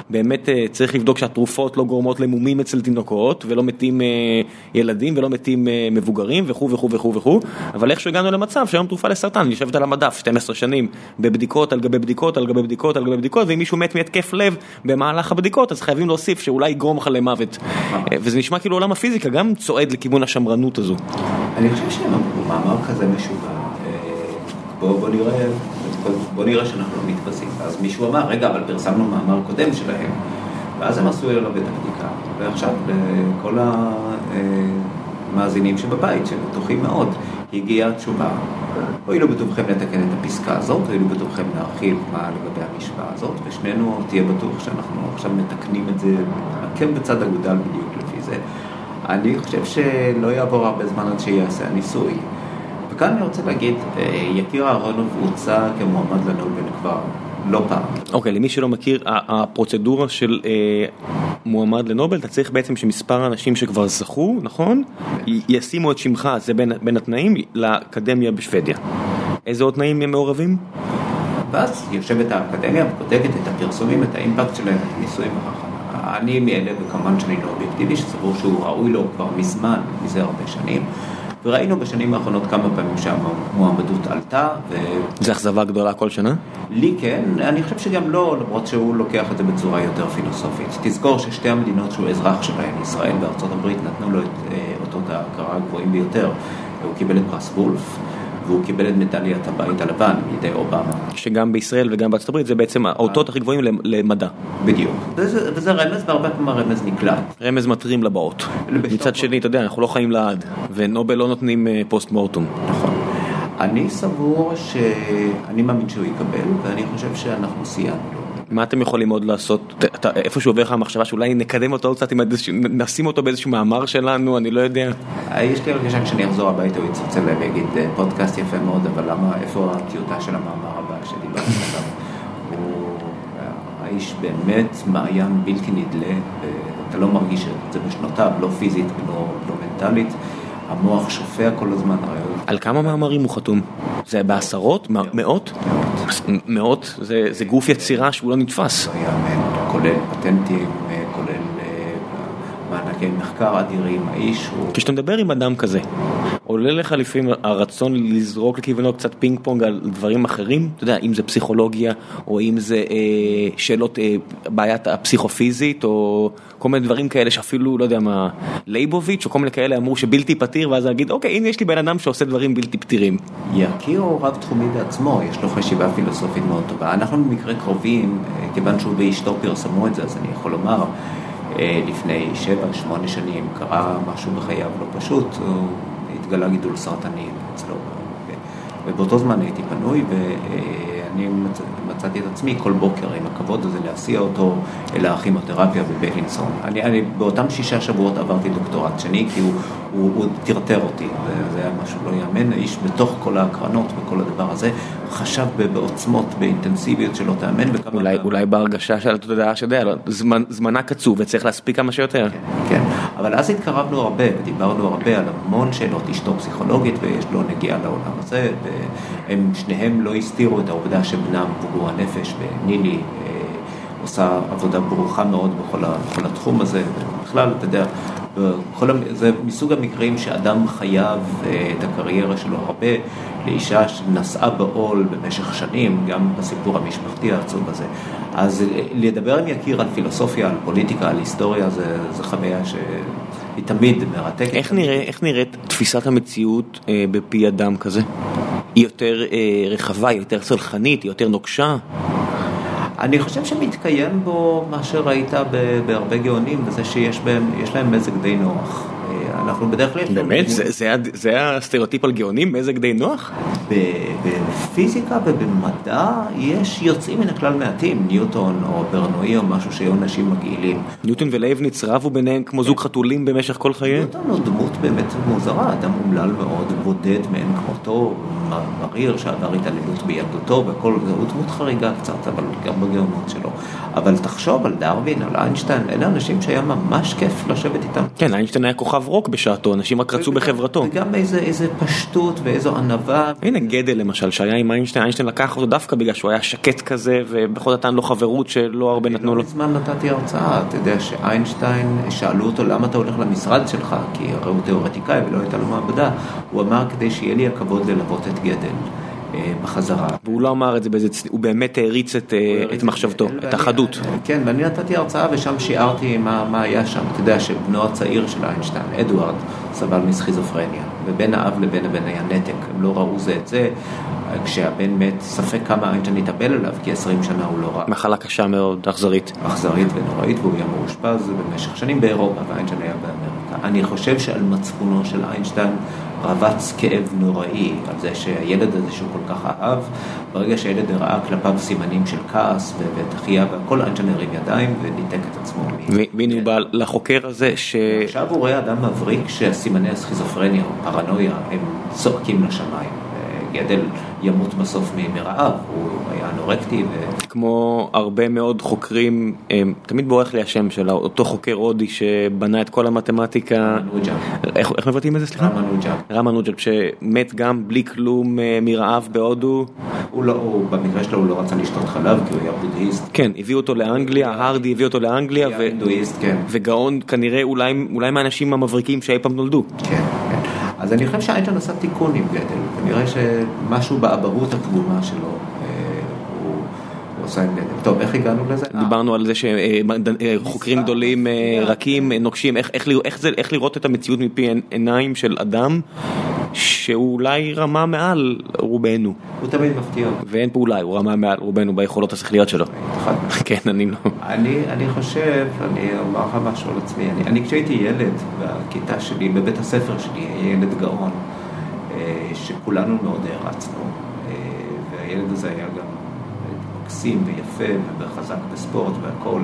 באמת צריך לבדוק שהתרופות לא גורמות למומים אצל תינוקות ולא מתים ילדים ולא מתים מבוגרים וכו' וכו' וכו' וכו', אבל איכשהו הגענו למצב שהיום תרופה לסרטן יושבת על המדף 12 שנים בבדיקות על גבי בדיקות על גבי בדיקות על גבי בדיקות ואם מישהו מת מהתקף לב במהלך הבדיקות אז חייבים להוסיף שאולי יגרום לך למוות וזה נשמע כאילו עולם הפיזיקה גם צועד לכיוון השמרנות הזו. אני חושב שמאמר כזה משוגע, בוא, בוא נראה, בוא נראה שאנחנו לא מתבזים. ואז מישהו אמר, רגע, אבל פרסמנו מאמר קודם שלהם. ואז הם עשו אליו את הבדיקה, ועכשיו לכל המאזינים שבבית, שהם בטוחים מאוד, הגיעה התשובה. הואילו בטובכם לתקן את הפסקה הזאת, הואילו בטובכם להרחיב מה לגבי המשוואה הזאת, ושנינו תהיה בטוח שאנחנו עכשיו מתקנים את זה, עקב בצד אגודל בדיוק לפי זה. אני חושב שלא יעבור הרבה זמן עד שיעשה הניסוי. וכאן אני רוצה להגיד, אה, יקיר אהרונוב הוצע כמועמד לנובל כבר לא פעם. אוקיי, okay, למי שלא מכיר, הפרוצדורה של אה, מועמד לנובל, אתה צריך בעצם שמספר האנשים שכבר זכו, נכון? ישימו את שמך, זה בין, בין התנאים, לאקדמיה בשוודיה. איזה עוד תנאים הם מעורבים? ואז יושבת האקדמיה ובודקת את הפרסומים, את האימפקט שלהם, את הניסויים אני מאלה, וכמובן שאני לא אובייקטיבי, שסבור שהוא ראוי לו כבר מזמן, מזה הרבה שנים. וראינו בשנים האחרונות כמה פעמים שהמועמדות עלתה. ו... זה אכזבה גדולה כל שנה? לי כן, אני חושב שגם לא, למרות שהוא לוקח את זה בצורה יותר פילוסופית. תזכור ששתי המדינות שהוא אזרח שלהן, ישראל וארצות הברית, נתנו לו את אה, אותות ההכרה הגבוהים ביותר. הוא קיבל את פרס וולף. והוא קיבל את מדליית הבית הלבן מידי אובמה. שגם בישראל וגם בארצות הברית זה בעצם האותות הכי גבוהים למדע. בדיוק, וזה, וזה רמז והרבה פעמים הרמז נקלט. רמז מטרים לבאות. מצד שני, אתה יודע, אנחנו לא חיים לעד, ונובל לא נותנים אה, פוסט מורטום. נכון. אני סבור שאני מאמין שהוא יקבל, ואני חושב שאנחנו סיימנו. מה אתם יכולים עוד לעשות, איפה שעובר לך המחשבה שאולי נקדם אותו עוד קצת, נשים אותו באיזשהו מאמר שלנו, אני לא יודע. יש לי הרגשה כשאני אחזור הביתה הוא יצלצל להם ויגיד פודקאסט יפה מאוד, אבל למה, איפה הטיוטה של המאמר הבא שדיברתי עליו? הוא האיש באמת מעיין בלתי נדלה, אתה לא מרגיש את זה בשנותיו, לא פיזית ולא מנטלית. המוח שופע כל הזמן רעיון. על כמה מאמרים הוא חתום? זה בעשרות? מאות? מאות? זה גוף יצירה שהוא לא נתפס. כולל פטנטים, כולל אה, מענקי מחקר אדירים, האיש הוא... כשאתה מדבר עם אדם כזה, עולה לך לפעמים הרצון לזרוק לכיוונו קצת פינג פונג על דברים אחרים? אתה יודע, אם זה פסיכולוגיה, או אם זה אה, שאלות, אה, בעיית הפסיכופיזית, או כל מיני דברים כאלה שאפילו, לא יודע מה, לייבוביץ', או כל מיני כאלה אמרו שבלתי פתיר, ואז להגיד, אוקיי, הנה יש לי בן אדם שעושה דברים בלתי פתירים. יקיר הוא רב תחומי בעצמו, יש לו חשיבה פילוסופית מאוד טובה. אנחנו במקרה קרובים, אה, כיוון שהוא ואשתו פרסמו את זה, אז אני יכול לומר, אה, לפני שבע, שמונה שנים קרה משהו בחייו לא פשוט. הוא התגלה גידול סרטני אצלו, ובאותו זמן הייתי פנוי ואני מצאתי את עצמי כל בוקר עם הכבוד הזה להסיע אותו אל הכימותרפיה בבלינסון. אני, אני באותם שישה שבועות עברתי דוקטורט שני כי הוא, הוא, הוא טרטר אותי, זה היה משהו לא יאמן, האיש בתוך כל ההקרנות וכל הדבר הזה חשב בעוצמות, באינטנסיביות שלא תאמן. אולי, אולי בהרגשה של התודעה שאתה יודע, זמן, זמנה קצוב וצריך להספיק כמה שיותר. כן, כן, אבל אז התקרבנו הרבה ודיברנו הרבה על המון שאלות, אשתו פסיכולוגית ויש לו נגיעה לעולם הזה, והם שניהם לא הסתירו את העובדה שבנם פגוע הנפש ונילי אה, עושה עבודה ברוכה מאוד בכל, ה, בכל התחום הזה, ובכלל, אתה יודע, בכל, זה מסוג המקרים שאדם חייב אה, את הקריירה שלו הרבה לאישה שנשאה בעול במשך שנים, גם בסיפור המשפחתי העצוב הזה. אז אה, לדבר עם יקיר על פילוסופיה, על פוליטיקה, על היסטוריה, זה, זה חוויה שהיא תמיד מרתקת. איך, נראה, איך נראית תפיסת המציאות אה, בפי אדם כזה? היא יותר אה, רחבה, היא יותר סלחנית, היא יותר נוקשה? אני חושב שמתקיים בו מה שראית בהרבה גאונים, וזה שיש בהם, להם מזג די נוח. אה, אנחנו בדרך כלל... באמת? זה, זה, זה הסטריאוטיפ על גאונים? מזג די נוח? בפיזיקה ובמדע יש יוצאים מן הכלל מעטים, ניוטון או ברנולי או משהו שהיו אנשים מגעילים. ניוטון ולייבניץ רבו ביניהם כמו זוג חתולים במשך כל חייהם? ניוטון הוא דמות באמת מוזרה, אדם אומלל מאוד, בודד מאין כמותו, מריר שעבר התעללות בילדותו והכל, זהו דמות חריגה קצת, אבל גם בגאונות שלו. אבל תחשוב על דרווין, על איינשטיין, אלה אנשים שהיה ממש כיף לשבת איתם. כן, איינשטיין היה כוכב רוק בשעתו, אנשים רק רצו בחברתו. וגם איזה פשטות ואיזו ענווה. הנה גדל למשל, שהיה עם איינשטיין, איינשטיין לקח אותו דווקא בגלל שהוא היה שקט כזה, ובכל זאת נתן לו חברות שלא הרבה נתנו לו. לא מזמן נתתי הרצאה, אתה יודע שאיינשטיין, שאלו אותו למה אתה הולך למשרד שלך, כי הרי הוא תיאורטיקאי ולא הייתה לו מעבדה, הוא אמר כדי שיהיה לי הכבוד ללוות את גדל. אה, בחזרה. והוא לא אמר את זה באיזה, הוא באמת העריץ את, אה, את מחשבתו, את החדות. כן, ואני נתתי הרצאה ושם שיערתי מה, מה היה שם. אתה יודע שבנו הצעיר של איינשטיין, אדוארד, סבל מסכיזופרניה, ובין האב לבין הבן היה נתק, הם לא ראו זה את זה. כשהבן מת, ספק כמה איינשטיין התאבל עליו, כי עשרים שנה הוא לא ראה. מחלה קשה מאוד, אכזרית. אכזרית ונוראית, והוא היה מאושפז במשך שנים באירופה, ואיינשטיין היה באמריקה. אני חושב שעל מצפונו של איינשטיין רבץ כאב נוראי על זה שהילד הזה שהוא כל כך אהב, ברגע שהילד ראה כלפיו סימנים של כעס ותחייה והכל, איינשטיין הרים ידיים וניתק את עצמו. והנה הוא בא לחוקר הזה ש... עכשיו הוא רואה אדם מבריק שסימני הסכיזופרניה או פרנויה הם צועקים לשמיים. גדל ימות בסוף מרעב, הוא היה אנורקטי. ו... כמו הרבה מאוד חוקרים, תמיד בורח לי השם של אותו חוקר הודי שבנה את כל המתמטיקה. רמנוג'ה. איך, איך מבטאים את זה סליחה? רמנוג'ה. רמנוג'ה, שמת גם בלי כלום אה, מרעב בהודו. הוא לא, הוא, במקרה שלו הוא לא רצה לשתות חלב כי הוא היה בודהיסט. כן, הביאו אותו לאנגליה, הרדי הביא אותו לאנגליה. היה הינדואיסט, כן. וגאון כנראה אולי, אולי מהאנשים המבריקים שאי פעם נולדו. כן, כן. אז אני חושב שאיינשטיין עשה תיקון עם גדל, כנראה שמשהו באבהות הפגומה שלו, אה, הוא עושה עם גדל. טוב, איך הגענו לזה? דיברנו על זה שחוקרים גדולים רכים, נוקשים, איך לראות את המציאות מפי עיניים של אדם שהוא אולי רמה מעל רובנו. הוא תמיד מפתיע. ואין פה אולי, הוא רמה מעל רובנו ביכולות השכליות שלו. כן, אני לא. אני חושב, אני אומר לך משהו על עצמי, אני כשהייתי ילד בכיתה שלי, בבית הספר שלי, ילד גאון, שכולנו מאוד הערצנו, והילד הזה היה גם מקסים ויפה וחזק בספורט והכל,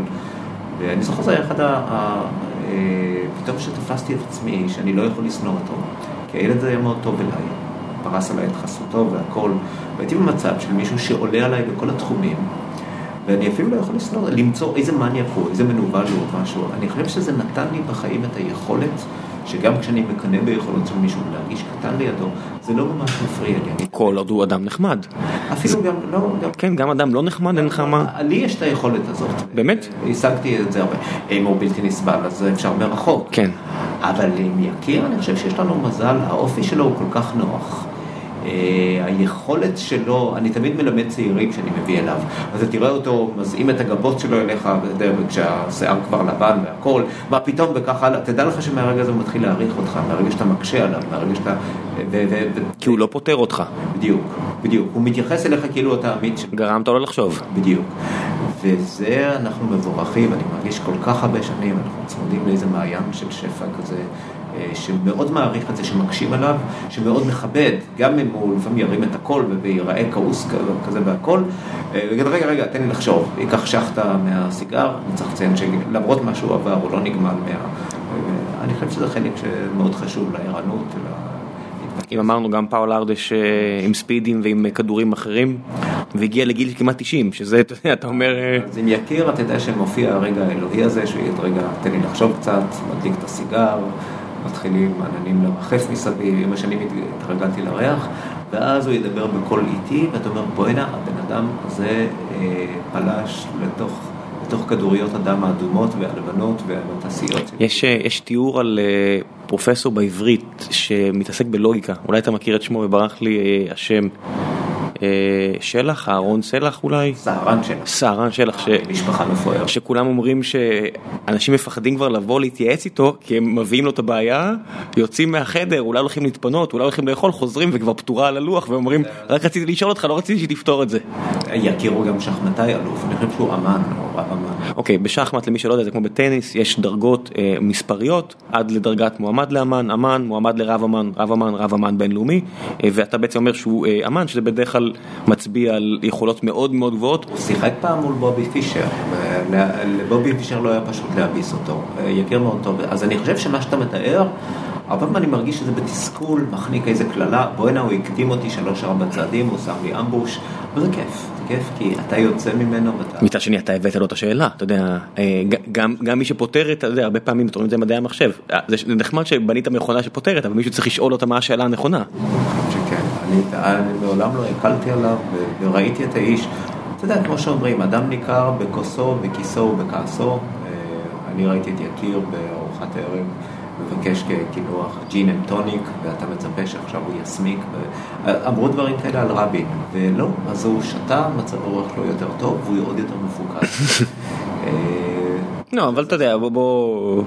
ואני זוכר זה היה אחד ה... פתאום שתפסתי את עצמי שאני לא יכול לשנוא אותו. כי הילד הזה היה מאוד טוב אליי, פרס עליי את חסותו והכל, והייתי במצב של מישהו שעולה עליי בכל התחומים, ואני אפילו לא יכול לשנוא, למצוא איזה מניאק הוא, איזה מנוול הוא או משהו, אני חושב שזה נתן לי בחיים את היכולת שגם כשאני מקנא ביכולות של מישהו להרגיש קטן לידו, זה לא ממש מפריע לי. כל עוד הוא אדם נחמד. אפילו גם לא... כן, גם אדם לא נחמד, אין לך מה... לי יש את היכולת הזאת. באמת? השגתי את זה הרבה. אם הוא בלתי נסבל, אז אפשר מרחוק. כן. אבל עם יקיר, אני חושב שיש לנו מזל, האופי שלו הוא כל כך נוח. היכולת שלו, אני תמיד מלמד צעירים שאני מביא אליו, אז אתה תראה אותו מזעים את הגבות שלו אליך, כשהשיער כבר לבן והכל, מה פתאום וכך הלאה, תדע לך שמהרגע הזה הוא מתחיל להעריך אותך, מהרגע שאתה מקשה עליו, מהרגע שאתה... כי הוא לא פותר אותך. בדיוק, בדיוק, הוא מתייחס אליך כאילו אתה אמיץ. גרמת לו לחשוב. בדיוק. וזה אנחנו מבורכים, אני מרגיש כל כך הרבה שנים, אנחנו צמודים לאיזה מעיין של שפע כזה. שמאוד מעריך את זה, שמקשים עליו, שמאוד מכבד, גם אם הוא לפעמים ירים את הכל וייראה כעוס כזה והכל, ויגיד רגע רגע תן לי לחשוב, ייקח שחטה מהסיגר, אני צריך לציין שלמרות מה שהוא עבר הוא לא נגמל מה... אני חושב שזה חלק שמאוד חשוב לערנות. אם אמרנו גם פאול ארדש עם ספידים ועם כדורים אחרים והגיע לגיל כמעט 90 שזה אתה יודע אתה אומר אז אם יכיר אתה יודע שמופיע הרגע האלוהי הזה שהוא יגיד רגע תן לי לחשוב קצת מדליק את הסיגר מתחילים עננים לרחף מסביב, עם השנים התרגלתי לריח, ואז הוא ידבר בקול איטי, ואתה אומר, בואנה, הבן אדם הזה אה, פלש לתוך... בתוך כדוריות הדם האדומות והלבנות והתעשיות. יש, יש תיאור על פרופסור בעברית שמתעסק בלוגיקה, אולי אתה מכיר את שמו וברח לי השם. שלח, אהרון סלח אולי? סהרן שלח. סהרן שלח. ש... משפחה מפוארת. שכולם אומרים שאנשים מפחדים כבר לבוא להתייעץ איתו, כי הם מביאים לו את הבעיה, יוצאים מהחדר, אולי הולכים להתפנות, אולי הולכים לאכול, חוזרים וכבר פתורה על הלוח, ואומרים, רק רציתי לשאול אותך, לא רציתי שתפתור את זה. יכירו גם שחמטאי אלוף, אני חושב שהוא אמן, רב אמן. אוקיי, בשחמט, למי שלא יודע, זה כמו בטניס, יש דרגות אה, מספריות, עד לדרגת מועמד לאמן, אמן, מועמד לרב אמן, רב אמן, רב אמן בינלאומי, אה, ואתה בעצם אומר שהוא אה, אמן, שזה בדרך כלל מצביע על יכולות מאוד מאוד גבוהות. הוא שיחק פעם מול בובי פישר, לבובי פישר לא היה פשוט להביס אותו, יכיר מאוד טוב, אז אני חושב שמה שאתה מתאר הרבה פעמים אני מרגיש שזה בתסכול, מחניק איזה קללה, בואנה הוא הקדים אותי שלוש-ארבע צעדים, הוא שם לי אמבוש, וזה כיף, זה כיף כי אתה יוצא ממנו ואתה... מצד שני אתה הבאת לו את השאלה, אתה יודע, אה, גם, גם מי שפותרת, אתה יודע, הרבה פעמים אתה רואים את זה במדעי המחשב, אה, זה נחמד שבנית מכונה שפותרת, אבל מישהו צריך לשאול אותה מה השאלה הנכונה. אני, אני מעולם לא הקלתי עליו וראיתי את האיש, אתה יודע, כמו שאומרים, אדם ניכר בכוסו, בכיסו ובכעסו, אה, אני ראיתי את יקיר בארוחת הערב. מבקש כקינוח gin and tonic, ואתה מצפה שעכשיו הוא יסמיק. אמרו דברים כאלה על רבין, ולא, אז הוא שתה, מצב הרוח לא יותר טוב, והוא עוד יותר מפוקס. לא, אבל אתה יודע, בוא, בוא,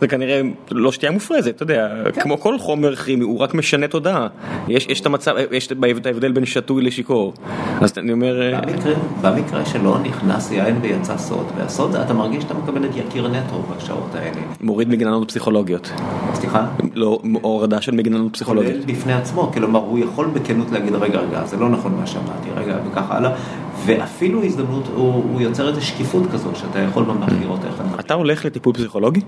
זה כנראה לא שתייה מופרזת, אתה יודע, כן. כמו כל חומר כימי, הוא רק משנה תודעה. יש, יש את המצב, יש את ההבדל בין שתוי לשיכור. אז אני אומר... אה, במקרה, במקרה שלא נכנס יין ויצא סוד, והסוד, אתה מרגיש שאתה מקבל את יקיר נטו בשעות האלה. מוריד מגננות פסיכולוגיות. סליחה? לא, הורדה של מגננות פסיכולוגיות. כולל בפני עצמו, כלומר, הוא יכול בכנות להגיד, רגע, רגע, זה לא נכון מה שאמרתי, רגע, וככה הלאה. ואפילו הזדמנות, הוא, הוא יוצר איזו שקיפות כזו, שאתה יכול ממש לראות איך. אתה הולך לטיפול פסיכולוגי?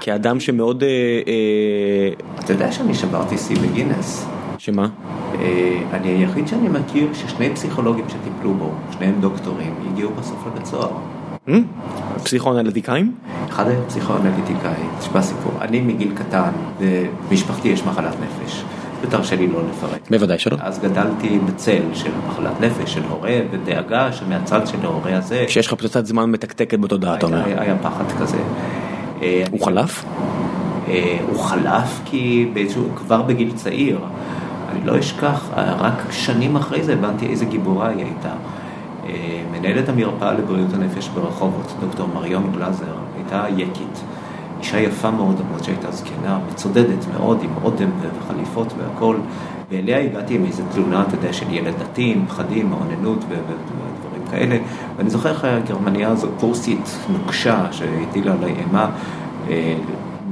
כאדם שמאוד... אה, אה... אתה יודע שאני שברתי שיא בגינס. שמה? אה, אני היחיד שאני מכיר ששני פסיכולוגים שטיפלו בו, שניהם דוקטורים, הגיעו בסוף לבית סוהר. Hmm? פסיכואנליטיקאים? אחד היה פסיכואנליטיקאי, תשמע סיפור, אני מגיל קטן, במשפחתי יש מחלת נפש. ותרשה לי לא לפרט. בוודאי שלא. אז גדלתי בצל של מחלת נפש, של הורה, ודאגה שמהצד של ההורה הזה... כשיש לך פצצת זמן מתקתקת בתודעה, אתה אומר. היה היה פחד כזה. אה, הוא חלף? אה, הוא חלף כי באיזשהו, כבר בגיל צעיר, אני לא אשכח, רק שנים אחרי זה הבנתי איזה גיבורה היא הייתה. אה, מנהלת המרפאה לבריאות הנפש ברחובות, דוקטור מריום גלאזר, הייתה יקית. אישה יפה מאוד, למרות שהייתה זקנה, מצודדת מאוד, עם אודם וחליפות והכל, ואליה הגעתי עם איזו תלונה, אתה יודע, של ילד דתי, עם פחדים, מעוננות ודברים כאלה, ואני זוכר איך הגרמניה הזו, פורסית נוקשה, שהטילה עליי אימה, אה,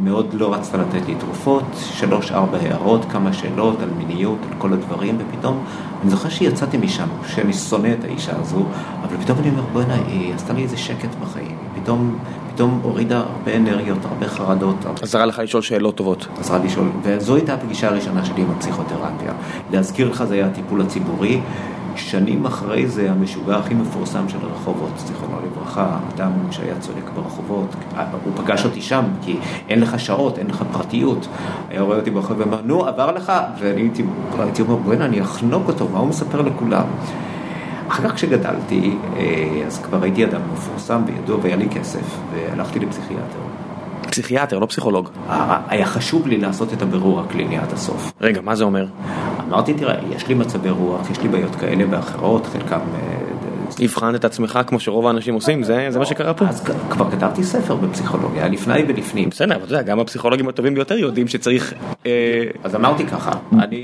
מאוד לא רצתה לתת לי תרופות, שלוש ארבע הערות, כמה שאלות על מיניות, על כל הדברים, ופתאום, אני זוכר שיצאתי משם, שאני שונא את האישה הזו, אבל פתאום אני אומר, בוא'נה, היא עשתה לי איזה שקט בחיים, פתאום פתאום הורידה הרבה אנרגיות, הרבה חרדות. עזרה לך לשאול שאלות טובות. עזרה לשאול, וזו הייתה הפגישה הראשונה שלי עם הפסיכותרפיה. להזכיר לך, זה היה הטיפול הציבורי. שנים אחרי זה, המשוגע הכי מפורסם של הרחובות, זיכרונו לברכה, אדם שהיה צועק ברחובות, הוא פגש אותי שם, כי אין לך שעות, אין לך פרטיות. היה רואה אותי ברחוב ואומר, נו, עבר לך? ואני הייתי אומר, בוא'נה, אני אחנוק אותו, מה הוא מספר לכולם? אחר כך כשגדלתי, אה, אז כבר הייתי אדם מפורסם וידוע והיה לי כסף, והלכתי לפסיכיאטר. פסיכיאטר, לא פסיכולוג. היה חשוב לי לעשות את הבירור הקליני עד הסוף. רגע, מה זה אומר? אמרתי, תראה, יש לי מצבי רוח, יש לי בעיות כאלה ואחרות, חלקם אה, הבחנת את עצמך כמו שרוב האנשים עושים, זה, מה שקרה פה. אז כבר כתבתי ספר בפסיכולוגיה, לפני ולפנים. בסדר, אבל אתה יודע, גם הפסיכולוגים הטובים ביותר יודעים שצריך... אה, אז אמרתי ככה.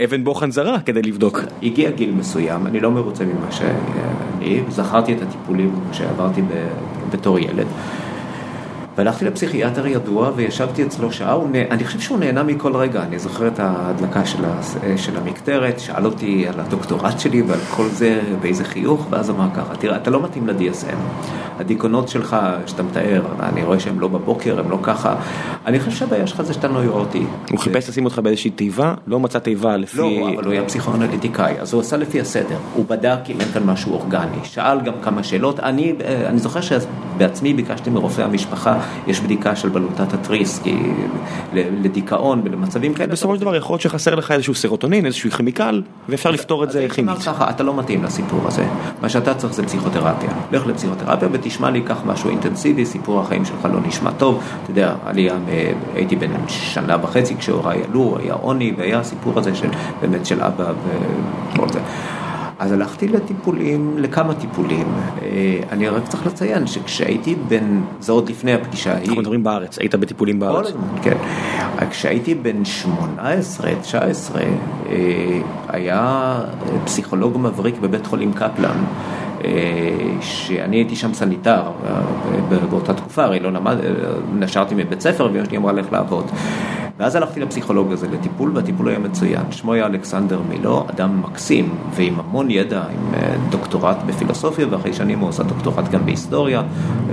אבן בוחן זרה כדי לבדוק. הגיע גיל מסוים, אני לא מרוצה ממה שאני, זכרתי את הטיפולים שעברתי בתור ילד. והלכתי לפסיכיאטר ידוע וישבתי אצלו שעה, נה... אני חושב שהוא נהנה מכל רגע, אני זוכר את ההדלקה של, ה... של המקטרת, שאל אותי על הדוקטורט שלי ועל כל זה באיזה חיוך, ואז אמר ככה, תראה, אתה לא מתאים ל-DSM, הדיכאונות שלך שאתה מתאר, אני רואה שהם לא בבוקר, הם לא ככה, אני חושב שהבעיה שלך זה שאתה נוירוטי. הוא חיפש לשים אותך באיזושהי תיבה, לא מצא תיבה לפי... לא, אבל הוא היה פסיכואנליטיקאי, אז הוא עשה לפי הסדר, הוא בדק אם אין כאן משהו אורגני, שאל גם כמה שאלות, אני, אה, אני זוכר שבעצמי ביקשתי מרופא המשפחה יש בדיקה של בלוטת התריס, כי לדיכאון ולמצבים כאלה. בסופו של דבר יכול להיות שחסר לך איזשהו סרוטונין, איזשהו כימיקל, ואפשר לפתור את זה כימית. אתה לא מתאים לסיפור הזה, מה שאתה צריך זה פסיכותרפיה. לך לפסיכותרפיה ותשמע לי, קח משהו אינטנסיבי, סיפור החיים שלך לא נשמע טוב, אתה יודע, עלייה, הייתי בן שנה וחצי כשהוריי עלו, היה עוני, והיה הסיפור הזה של באמת של אבא וכל זה. אז הלכתי לטיפולים, לכמה טיפולים. אה, אני רק צריך לציין שכשהייתי בן, זה עוד לפני הפגישה ההיא. אנחנו מדברים בארץ, היית בטיפולים בארץ. כל הזמן, כן. כשהייתי בן 18, 19, אה, היה פסיכולוג מבריק בבית חולים קפלן. אה, שאני הייתי שם סניטר באותה תקופה, הרי לא למד, נשרתי מבית ספר ואמא שלי אמרה לך לעבוד. ואז הלכתי לפסיכולוג הזה לטיפול, והטיפול היה מצוין. שמו היה אלכסנדר מילו, אדם מקסים ועם המון ידע, עם אה, דוקטורט בפילוסופיה, ואחרי שנים הוא עושה דוקטורט גם בהיסטוריה,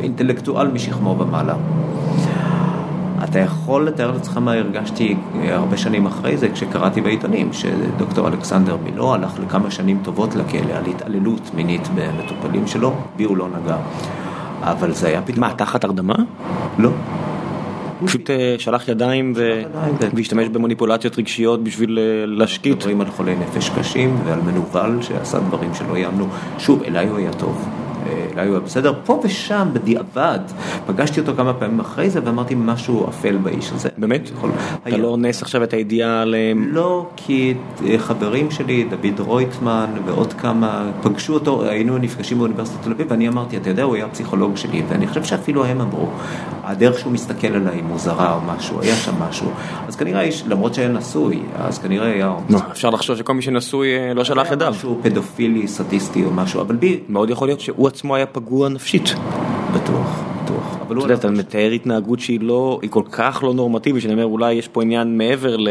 אינטלקטואל משכמו ומעלה. אתה יכול לתאר לעצמך מה הרגשתי הרבה שנים אחרי זה, כשקראתי בעיתונים, שדוקטור אלכסנדר מילו הלך לכמה שנים טובות לכלא על התעללות מינית במטופלים שלו, בי הוא לא נגע. אבל זה היה פתאום... מה, תחת הרדמה? לא. פשוט אה, שלח ידיים והשתמש במניפולציות רגשיות בשביל אה, להשקיט. מדברים על חולי נפש קשים ועל מנוול שעשה דברים שלא יאמנו. שוב, אליי הוא היה טוב. אולי הוא היה בסדר, פה ושם בדיעבד, פגשתי אותו כמה פעמים אחרי זה ואמרתי משהו אפל באיש הזה. באמת? יכול... אתה היה... לא נס עכשיו את הידיעה על... אה, לא, כי אה, חברים שלי, דוד רויטמן ועוד כמה, פגשו אותו, היינו נפגשים באוניברסיטת תל אביב ואני אמרתי, אתה יודע, הוא היה פסיכולוג שלי, ואני חושב שאפילו הם אמרו, הדרך שהוא מסתכל עליי מוזרה או משהו, היה שם משהו. אז כנראה, למרות שהיה נשוי, אז כנראה היה... לא, אפשר לחשוב שכל מי שנשוי אה, לא שלח ידיו. משהו פדופילי, סדיסטי או משהו, אבל בי... מאוד יכול להיות שהוא עצמו היה פגוע נפשית. בטוח, בטוח. אתה יודע, אתה מתאר התנהגות שהיא לא, היא כל כך לא נורמטיבית, שאני אומר אולי יש פה עניין מעבר ל...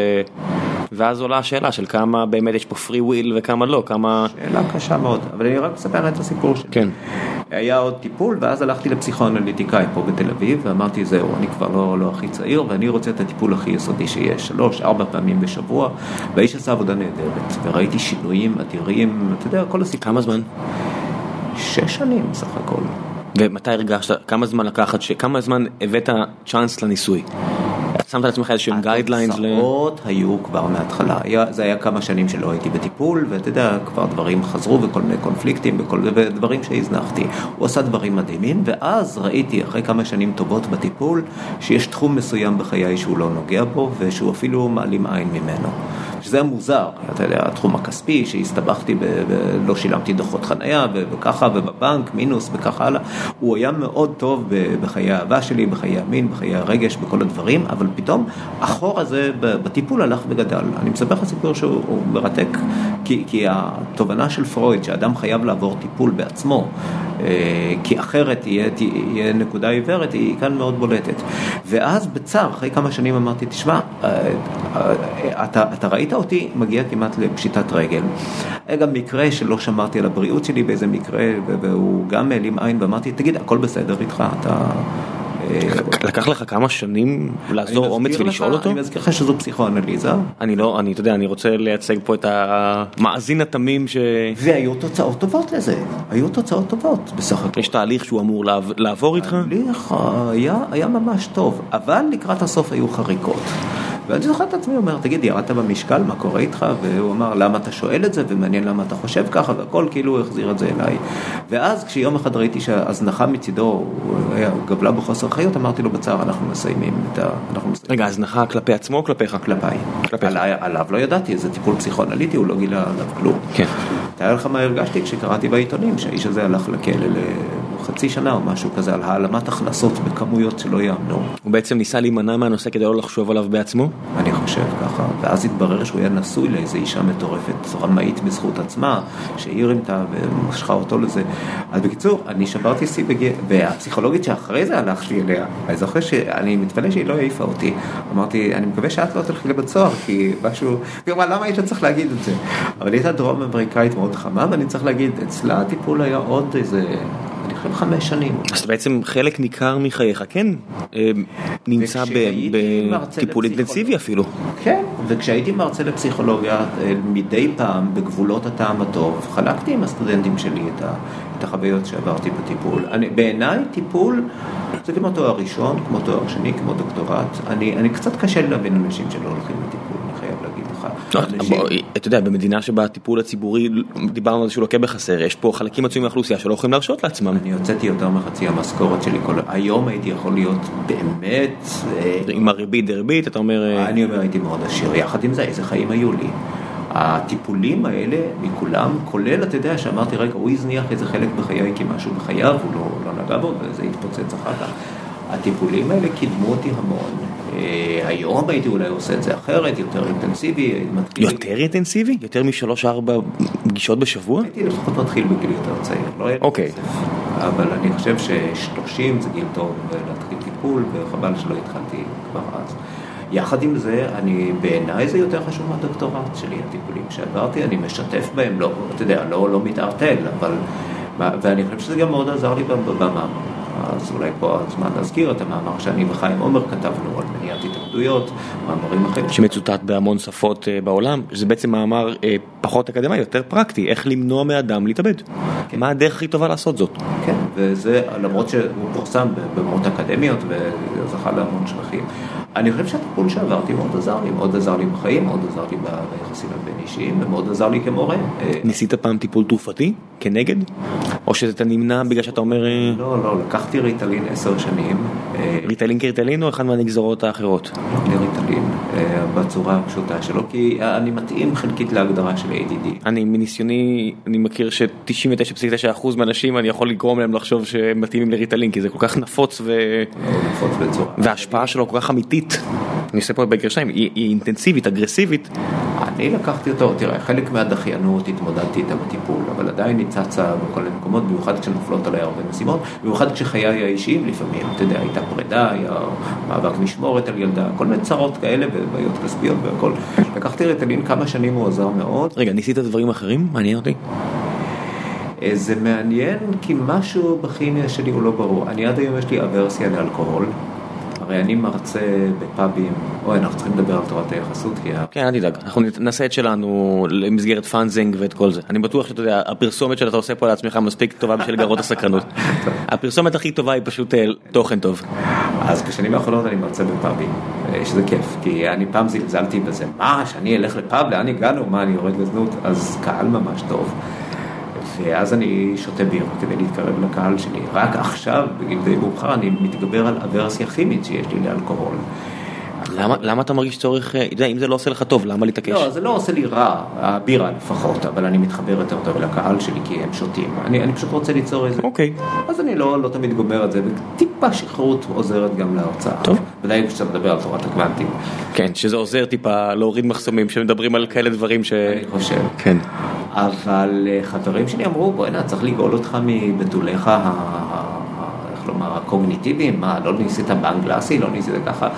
ואז עולה השאלה של כמה באמת יש פה פרי וויל וכמה לא, כמה... שאלה קשה מאוד, אבל אני רק מספר את הסיפור שלי. כן. היה עוד טיפול, ואז הלכתי לפסיכואנליטיקאי פה בתל אביב, ואמרתי זהו, אני כבר לא, לא הכי צעיר, ואני רוצה את הטיפול הכי יסודי שיש, שלוש, ארבע פעמים בשבוע, והאיש עשה עבודה נהדרת, וראיתי שינויים אדירים, אתה יודע, כל הסיפור. כמה זמן? שש שנים סך הכל. ומתי הרגשת, כמה זמן לקחת, כמה זמן הבאת צ'אנס לניסוי? שמת לעצמך איזשהם guidelines? התוצאות היו כבר מההתחלה, זה היה כמה שנים שלא הייתי בטיפול, ואתה יודע, כבר דברים חזרו וכל מיני קונפליקטים ודברים שהזנחתי. הוא עשה דברים מדהימים, ואז ראיתי אחרי כמה שנים טובות בטיפול, שיש תחום מסוים בחיי שהוא לא נוגע בו, ושהוא אפילו מעלים עין ממנו. שזה היה מוזר, אתה יודע, התחום הכספי, שהסתבכתי, ולא שילמתי דוחות חנייה, וככה, ובבנק, מינוס, וכך הלאה. הוא היה מאוד טוב בחיי האהבה שלי, בחיי המין, בחיי הרגש, בכל הדברים, אבל פתאום החור הזה בטיפול הלך וגדל. אני מספר לך סיפור שהוא מרתק, כי, כי התובנה של פרויד, שאדם חייב לעבור טיפול בעצמו, אה, כי אחרת יהיה, תהיה נקודה עיוורת, היא כאן מאוד בולטת. ואז בצער, אחרי כמה שנים אמרתי, תשמע, אה, אה, אתה, אתה ראית אותי מגיע כמעט לפשיטת רגל. היה גם מקרה שלא שמרתי על הבריאות שלי באיזה מקרה, והוא גם העלים עין ואמרתי, תגיד, הכל בסדר איתך, אתה... לקח לך כמה שנים לעזור אומץ ולשאול אותו? אני מזכיר לך שזו פסיכואנליזה. אני לא, אני, אתה יודע, אני רוצה לייצג פה את המאזין התמים ש... והיו תוצאות טובות לזה, היו תוצאות טובות בסך הכל. יש תהליך שהוא אמור לעבור איתך? תהליך היה ממש טוב, אבל לקראת הסוף היו חריקות. ואני זוכר את עצמי אומר, תגיד, ירדת במשקל, מה קורה איתך? והוא אמר, למה אתה שואל את זה, ומעניין למה אתה חושב ככה, והכל כאילו הוא החזיר את זה אליי. ואז כשיום אחד ראיתי שההזנחה מצידו, הוא גבלה בחוסר חיות, אמרתי לו בצער, אנחנו מסיימים את ה... רגע, הזנחה כלפי עצמו או כלפיך? כלפיי. כלפיך. עליו לא ידעתי, איזה טיפול פסיכואנליטי, הוא לא גילה עליו כלום. כן. תאר לך מה הרגשתי כשקראתי בעיתונים, שהאיש הזה הלך לכלא חצי שנה או משהו כזה, על העלמת הכנסות בכמויות שלא יאמנו. הוא בעצם ניסה להימנע מהנושא כדי לא לחשוב עליו בעצמו? אני חושב ככה, ואז התברר שהוא היה נשוי לאיזו אישה מטורפת, רמאית בזכות עצמה, שהיא רימתה ומשכה אותו לזה. אז בקיצור, אני שברתי שיא בגיל, והפסיכולוגית שאחרי זה הלכתי אליה, אני זוכר שאני מתפלא שהיא לא העיפה אותי. אמרתי, אני מקווה שאת לא תלכי לבית סוהר, כי משהו, היא אמרה, למה היית צריך להגיד את זה? אבל היא הייתה דרום אמריקאית מאוד חמה, ואני צריך להגיד, אצלה הטיפול היה עוד איזה... חושב חמש שנים. אז בעצם חלק ניכר מחייך, כן, אה, נמצא בטיפול אינטנסיבי אפילו. כן, וכשהייתי מרצה לפסיכולוגיה, אה, מדי פעם, בגבולות הטעם הטוב, חלקתי עם הסטודנטים שלי את, ה, את החוויות שעברתי בטיפול. אני, בעיניי טיפול זה כמו תואר ראשון, כמו תואר שני, כמו דוקטורט. אני, אני קצת קשה לי להבין אנשים שלא הולכים לטיפול. לא, אתה יודע, במדינה שבה הטיפול הציבורי, דיברנו על זה שהוא לוקה בחסר, יש פה חלקים עצומים מהאוכלוסייה שלא יכולים להרשות לעצמם. אני הוצאתי יותר מחצי המשכורת שלי, היום הייתי יכול להיות באמת... אה, עם הריבית דריבית, אתה אומר... אה, אני אומר, הייתי מאוד עשיר, יחד עם זה, איזה חיים היו לי. הטיפולים האלה מכולם, כולל, אתה יודע, שאמרתי, רגע, הוא הזניח איזה חלק בחיי כי משהו בחייו, הוא לא, לא נגע בו, וזה התפוצץ אחר כך. הטיפולים האלה קידמו אותי המון. אה, היום הייתי אולי עושה את זה אחרת, יותר אינטנסיבי. יותר אינטנסיבי? יותר משלוש-ארבע פגישות בשבוע? הייתי לפחות מתחיל בגיל יותר צעיר. לא אוקיי. אבל אני חושב ששלושים זה גיל טוב להתחיל טיפול, וחבל שלא התחלתי כבר אז. יחד עם זה, אני, בעיניי זה יותר חשוב מהדוקטורט שלי, הטיפולים שעברתי, אני משתף בהם, לא, אתה יודע, לא, לא מתערטל, אבל, ואני חושב שזה גם מאוד עזר לי בבמה. אז אולי פה הזמן להזכיר את המאמר שאני וחיים עומר כתבנו על מניעת התאבדויות, מאמרים אחרים. שמצוטט בהמון שפות בעולם, זה בעצם מאמר פחות אקדמי, יותר פרקטי, איך למנוע מאדם להתאבד. כן. מה הדרך הכי טובה לעשות זאת? כן, וזה למרות שהוא פורסם במאות אקדמיות וזכה להמון שבחים. אני חושב שהטיפול שעברתי מאוד עזר לי, מאוד עזר לי בחיים, מאוד עזר לי ביחסים הבין אישיים ומאוד עזר לי כמורה. ניסית פעם טיפול תרופתי כנגד? או שאתה נמנע בגלל שאתה אומר... אה, לא, לא, לקחתי ריטלין עשר שנים. אה, ריטלין כריטלין או אחד מהנגזרות האחרות? לא, ריטלין אה, בצורה הפשוטה שלו, כי אני מתאים חלקית להגדרה של ADD. אני מניסיוני, אני מכיר ש-99.9% מהאנשים אני יכול לגרום להם לחשוב שהם מתאימים לריטלין, כי זה כל כך נפוץ ו... נפוץ בצורה. וההשפעה שלו כל כך אמיתית. אני עושה פה בגרשיים, היא אינטנסיבית, אגרסיבית. אני לקחתי אותו, תראה, חלק מהדחיינות התמודדתי איתה בטיפול, אבל עדיין היא צצה בכל מיני מקומות, במיוחד כשנופלות עליי הרבה משימות, במיוחד כשחיי האישיים לפעמים, אתה יודע, הייתה פרידה, היה מאבק משמורת על ילדה, כל מיני צרות כאלה ובעיות כספיות והכל. לקחתי ריטלין כמה שנים, הוא עזר מאוד. רגע, ניסית דברים אחרים? מעניין אותי. אה, זה מעניין כי משהו בכימיה שלי הוא לא ברור. אני עד היום יש לי אברסיה לאלכוהול. הרי אני מרצה בפאבים, אוי, אנחנו צריכים לדבר על תורת היחסות, כי... כן, אל תדאג, אנחנו נעשה את שלנו למסגרת Funzing ואת כל זה. אני בטוח שאתה יודע, הפרסומת שאתה עושה פה לעצמך מספיק טובה בשביל לגרות הסקרנות. הפרסומת הכי טובה היא פשוט אה, תוכן טוב. אז בשנים האחרונות אני מרצה בפאבים, אה, שזה כיף, כי אני פעם זלזלתי בזה, מה, שאני אלך לפאב, לאן הגענו, מה, אני יורד לזנות? אז קהל ממש טוב. ואז אני שותה ביר כדי להתקרב לקהל שלי. רק עכשיו, בגיל די מאוחר, אני מתגבר על אברסיה כימית שיש לי לאלכוהול. למה, למה אתה מרגיש צורך, אה, אם זה לא עושה לך טוב, למה להתעקש? לא, זה לא עושה לי רע, הבירה לפחות, אבל אני מתחבר יותר טוב לקהל שלי כי הם שותים. אני, אני פשוט רוצה ליצור איזה... אוקיי. אז אני לא, לא תמיד גומר את זה, וטיפה שחררות עוזרת גם להרצאה. טוב. ודאי כשאתה מדבר על תורת הקוונטים. כן, שזה עוזר טיפה להוריד מחסומים שמדברים על כאלה דברים ש... אני חושב. כן. אבל אה, חברים שלי אמרו, בוא'נה, צריך לגאול אותך מבתוליך ה... איך לומר, הקוגניטיביים, מה, לא ניסית באנגלסי, לא ניסית ככה.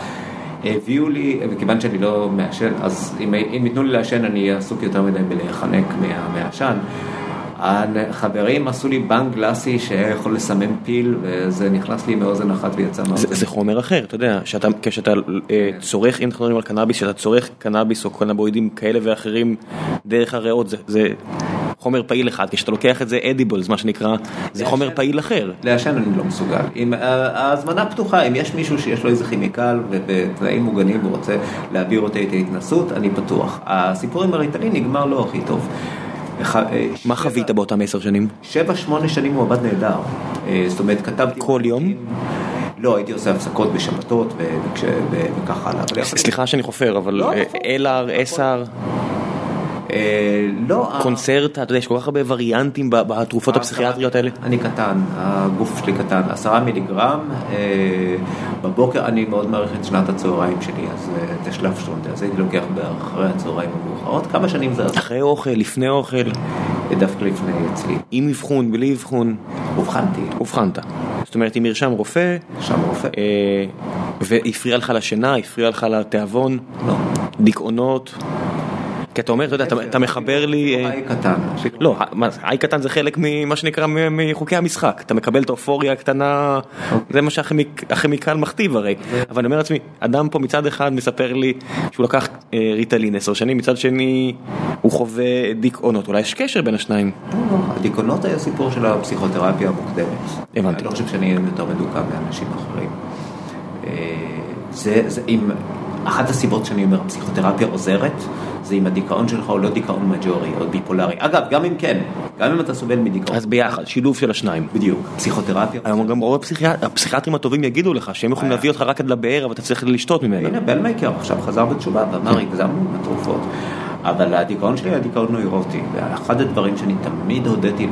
הביאו לי, וכיוון שאני לא מעשן, אז אם, אם ייתנו לי לעשן אני אהיה עסוק יותר מדי בלהיחנק מהעשן. החברים עשו לי בנק גלאסי שיכול לסמן פיל וזה נכנס לי מאוזן אחת ויצא מאוזן. זה, זה חומר אחר, אתה יודע, שאתה, כשאתה אה, צורך, אם אנחנו מדברים על קנאביס, כשאתה צורך קנאביס או קנבואידים כאלה ואחרים דרך הריאות, זה, זה חומר פעיל אחד, כשאתה לוקח את זה אדיבלס, מה שנקרא, זה חומר פעיל אחר. לעשן אני לא מסוגל. אם ההזמנה פתוחה, אם יש מישהו שיש לו איזה כימיקל ובתנאים מוגנים והוא רוצה להעביר אותי את ההתנסות, אני פתוח. הסיפור עם הריטלין נגמר לא הכי טוב. אה, מה חווית באותם עשר שנים? שבע, שמונה שנים הוא עבד נהדר. אה, זאת אומרת, כתבתי... כל יום? לא, הייתי עושה הפסקות בשבתות וכך הלאה. סליחה שאני חופר, אבל לא, אסאר... אה, לא. קונצרטה, אתה יודע, יש כל כך הרבה וריאנטים בתרופות הפסיכיאטריות האלה. אני קטן, הגוף שלי קטן, עשרה מיליגרם, בבוקר אני מאוד מעריך את שנת הצהריים שלי, אז את השלב שטרונדה, אז הייתי לוקח אחרי הצהריים המאוחרות, כמה שנים זה... אחרי אוכל, לפני אוכל? דווקא לפני אצלי. עם אבחון, בלי אבחון? אובחנתי. אובחנת. זאת אומרת, עם מרשם רופא? מרשם רופא. והפריע לך לשינה, הפריע לך לתיאבון? לא. דיכאונות? כי אתה אומר, אתה יודע, אתה מחבר לי... איי אה, קטן. לא, איי קטן זה חלק ממה שנקרא מחוקי המשחק. אתה מקבל את האופוריה הקטנה, זה מה שהכימיקל מכתיב הרי. אבל אני אומר לעצמי, אדם פה מצד אחד מספר לי שהוא לקח אה, ריטלין עשר שנים, מצד שני הוא חווה דיכאונות. אולי יש קשר בין השניים. הדיכאונות היה סיפור של הפסיכותרפיה המוקדמת. הבנתי. אני לא חושב שאני יותר מדוכא מאנשים אחרים. אה, זה, אם... אחת הסיבות שאני אומר, הפסיכותרפיה עוזרת, זה אם הדיכאון שלך הוא לא דיכאון מג'ורי או ביפולרי. אגב, גם אם כן, גם אם אתה סובל מדיכאון. אז ביחד, שילוב של השניים. בדיוק, פסיכותרפיה. היום גם רוב הפסיכיאטרים הטובים יגידו לך שהם יכולים להביא אותך רק עד לבאר, אבל אתה צריך לשתות ממנה. הנה, בלמייקר עכשיו חזר בתשובה ואמר, הגזמנו עם התרופות. אבל הדיכאון שלי היה דיכאון נוירוטי, ואחד הדברים שאני תמיד הודיתי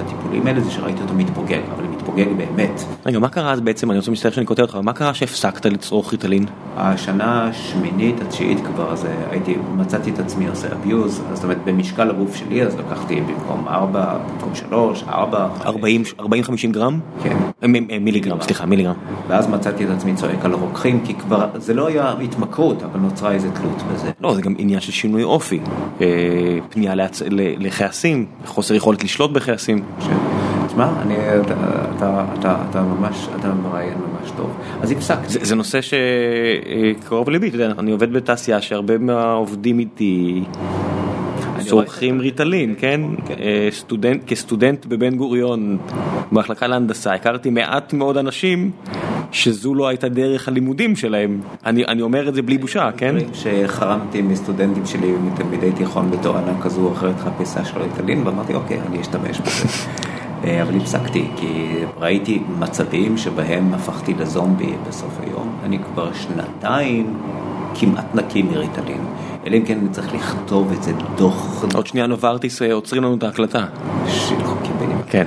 לטיפולים האלה זה שראיתי אותו מתפוגג, אבל מתפוגג באמת. רגע, מה קרה אז בעצם, אני רוצה להצטער שאני קוטע אותך, מה קרה שהפסקת לצרוך ריטלין? השנה השמינית, התשיעית כבר, אז הייתי, מצאתי את עצמי עושה אביוז, זאת אומרת במשקל הגוף שלי, אז לקחתי במקום 4, במקום 3, 4. 40-50 גרם? כן. מיליגרם, סליחה, מיליגרם. ואז מצאתי את עצמי צועק על הרוקחים, כי כבר, זה לא היה התמכרות, אבל נוצרה איזה תלות בזה. לא, זה גם עניין של שינוי אופי. פנייה לכעסים, חוסר יכולת לשלוט בכעסים. תשמע, אני, אתה, אתה, אתה, אתה ממש, אתה מראיין ממש טוב. אז הפסקתי. זה, זה נושא שקרוב לליבי, אתה יודע, אני עובד בתעשייה שהרבה מהעובדים איתי צורכים ריטלין, כן? כן. סטודנט, כסטודנט בבן גוריון, במחלקה להנדסה, הכרתי מעט מאוד אנשים שזו לא הייתה דרך הלימודים שלהם. אני, אני אומר את זה בלי בושה, כן? שחרמתי מסטודנטים שלי מתלמידי תיכון בתואנה כזו או אחרת חפיסה של ריטלין ואמרתי אוקיי אני אשתמש בזה. אה, אבל הפסקתי כי ראיתי מצבים שבהם הפכתי לזומבי בסוף היום. אני כבר שנתיים כמעט נקי מריטלין. אלא אם כן אני צריך לכתוב איזה דוח עוד שנייה נוברטיס אה, עוצרים לנו את ההקלטה. של חוקים בין כן.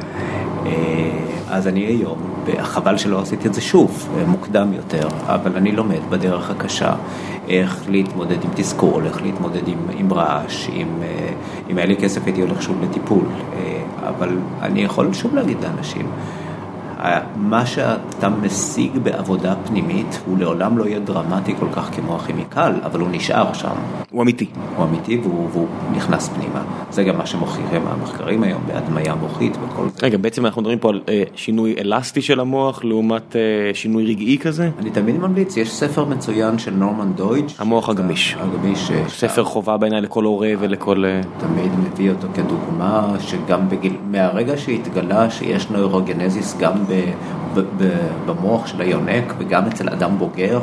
אה, אז אני היום, וחבל שלא עשיתי את זה שוב, אה, מוקדם יותר, אבל אני לומד בדרך הקשה איך להתמודד עם תסכול, איך להתמודד עם, עם רעש, אם, אה, אם היה לי כסף הייתי הולך שוב לטיפול, אבל אני יכול שוב להגיד לאנשים, מה שאתה משיג בעבודה פנימית הוא לעולם לא יהיה דרמטי כל כך כמו הכימיקל, אבל הוא נשאר שם. הוא אמיתי. הוא אמיתי והוא, והוא נכנס פנימה. זה גם מה שמוכיחים המחקרים היום בהדמיה מוחית וכל זה. רגע, בעצם אנחנו מדברים פה על אה, שינוי אלסטי של המוח לעומת אה, שינוי רגעי כזה? אני תמיד ממליץ, יש ספר מצוין של נורמן דוידג'. המוח הגמיש. הגמיש. אה, ספר חובה בעיניי לכל הורה ולכל... אה, תמיד מביא אותו כדוגמה, שגם בגיל, מהרגע שהתגלה שיש נוירוגנזיס גם ב, במוח של היונק וגם אצל אדם בוגר,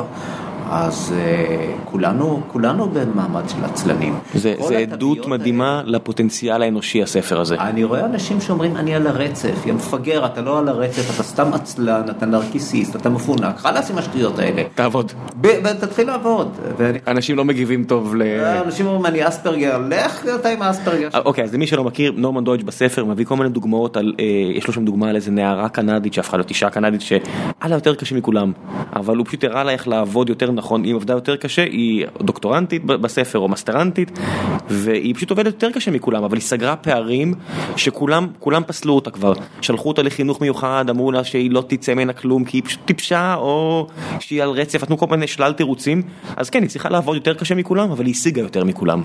אז uh, כולנו, כולנו במעמד של עצלנים. זה, זה עדות מדהימה האלה- לפוטנציאל האנושי הספר הזה. אני רואה אנשים שאומרים אני על הרצף, יא מפגר, אתה לא על הרצף, אתה סתם עצלן, אתה נרקיסיסט, אתה מפונק, חלאס עם השטויות האלה. תעבוד. ב- תתחיל לעבוד. ואני- אנשים לא מגיבים טוב ל... אנשים אומרים אני אספרגר, לך אתה עם האספרגר. אה, אוקיי, אז למי שלא מכיר, נורמן דוידג' בספר מביא כל מיני דוגמאות על, אה, יש לו שם דוגמה על איזה נערה קנדית שהפכה להיות אישה קנדית שהיה לה יותר קשה מכולם, אבל הוא פשוט הראה לה איך לעבוד יותר נכון, היא עבדה יותר קשה, היא דוקטורנטית בספר או מסטרנטית, והיא פשוט עובדת יותר קשה מכולם, אבל היא סגרה פערים שכולם כולם פסלו אותה כבר, שלחו אותה לחינוך מיוחד, אמרו לה שהיא לא תצא ממנה כלום כי היא פשוט טיפשה, או שהיא על רצף, נתנו כל מיני שלל תירוצים, אז כן, היא צריכה לעבוד יותר קשה מכולם, אבל היא השיגה יותר מכולם.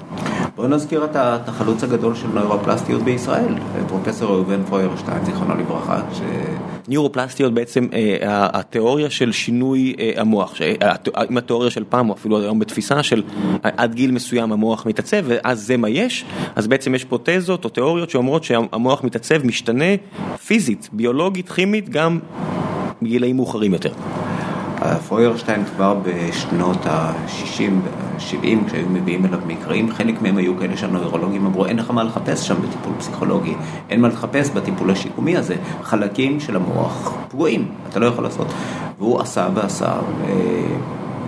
בואו נזכיר את החלוץ הגדול של נוירופלסטיות בישראל, פרופסור ראובן פוירשטיין, זיכרונו לברכה, ש... ניורופלסטיות בעצם אה, התיאוריה של שינוי אה, המוח, אה, הת- עם התיאוריה של פעם או אפילו היום בתפיסה של אה, עד גיל מסוים המוח מתעצב ואז זה מה יש, אז בעצם יש פה תזות או תיאוריות שאומרות שהמוח מתעצב, משתנה פיזית, ביולוגית, כימית, גם בגילאים מאוחרים יותר. פוירשטיין כבר בשנות ה-60, 70, כשהיו מביאים אליו מקרים, חלק מהם היו כאלה שהנוירולוגים אמרו, אין לך מה לחפש שם בטיפול פסיכולוגי, אין מה לחפש בטיפול השיקומי הזה, חלקים של המוח פגועים, אתה לא יכול לעשות. והוא עשה ועשה,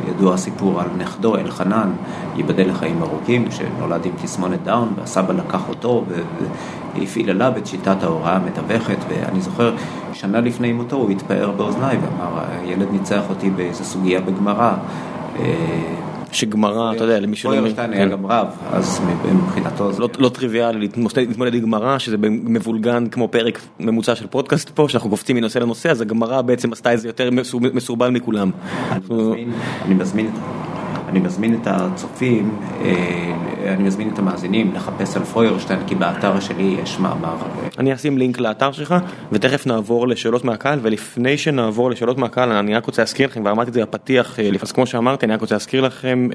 ידוע הסיפור על נכדו אלחנן, ייבדל לחיים ארוכים, שנולד עם תסמונת דאון, והסבא לקח אותו ו- והפעיל עליו את שיטת ההוראה המתווכת, ואני זוכר, שנה לפני מותו הוא התפאר באוזניי ואמר, הילד ניצח אותי באיזו סוגיה בגמרא. אה, שגמרא, אתה יודע, למי שלא... פוירשטיין היה כן. גם רב, אז מבחינתו זה... לא, לא טריוויאלי להתמודד עם גמרא שזה מבולגן כמו פרק ממוצע של פודקאסט פה שאנחנו קופצים מנושא לנושא אז הגמרא בעצם עשתה את זה יותר מסור- מסורבל מכולם. אני מזמין, אני מזמין את הצופים, אה, אני מזמין את המאזינים לחפש על פוירשטיין, כי באתר שלי יש מאמר. אה, אני אשים לינק לאתר שלך ותכף נעבור לשאלות מהקהל ולפני שנעבור לשאלות מהקהל אני רק רוצה להזכיר לכם ואמרתי את זה בפתיח אה, אז כמו שאמרתי אני רק רוצה להזכיר לכם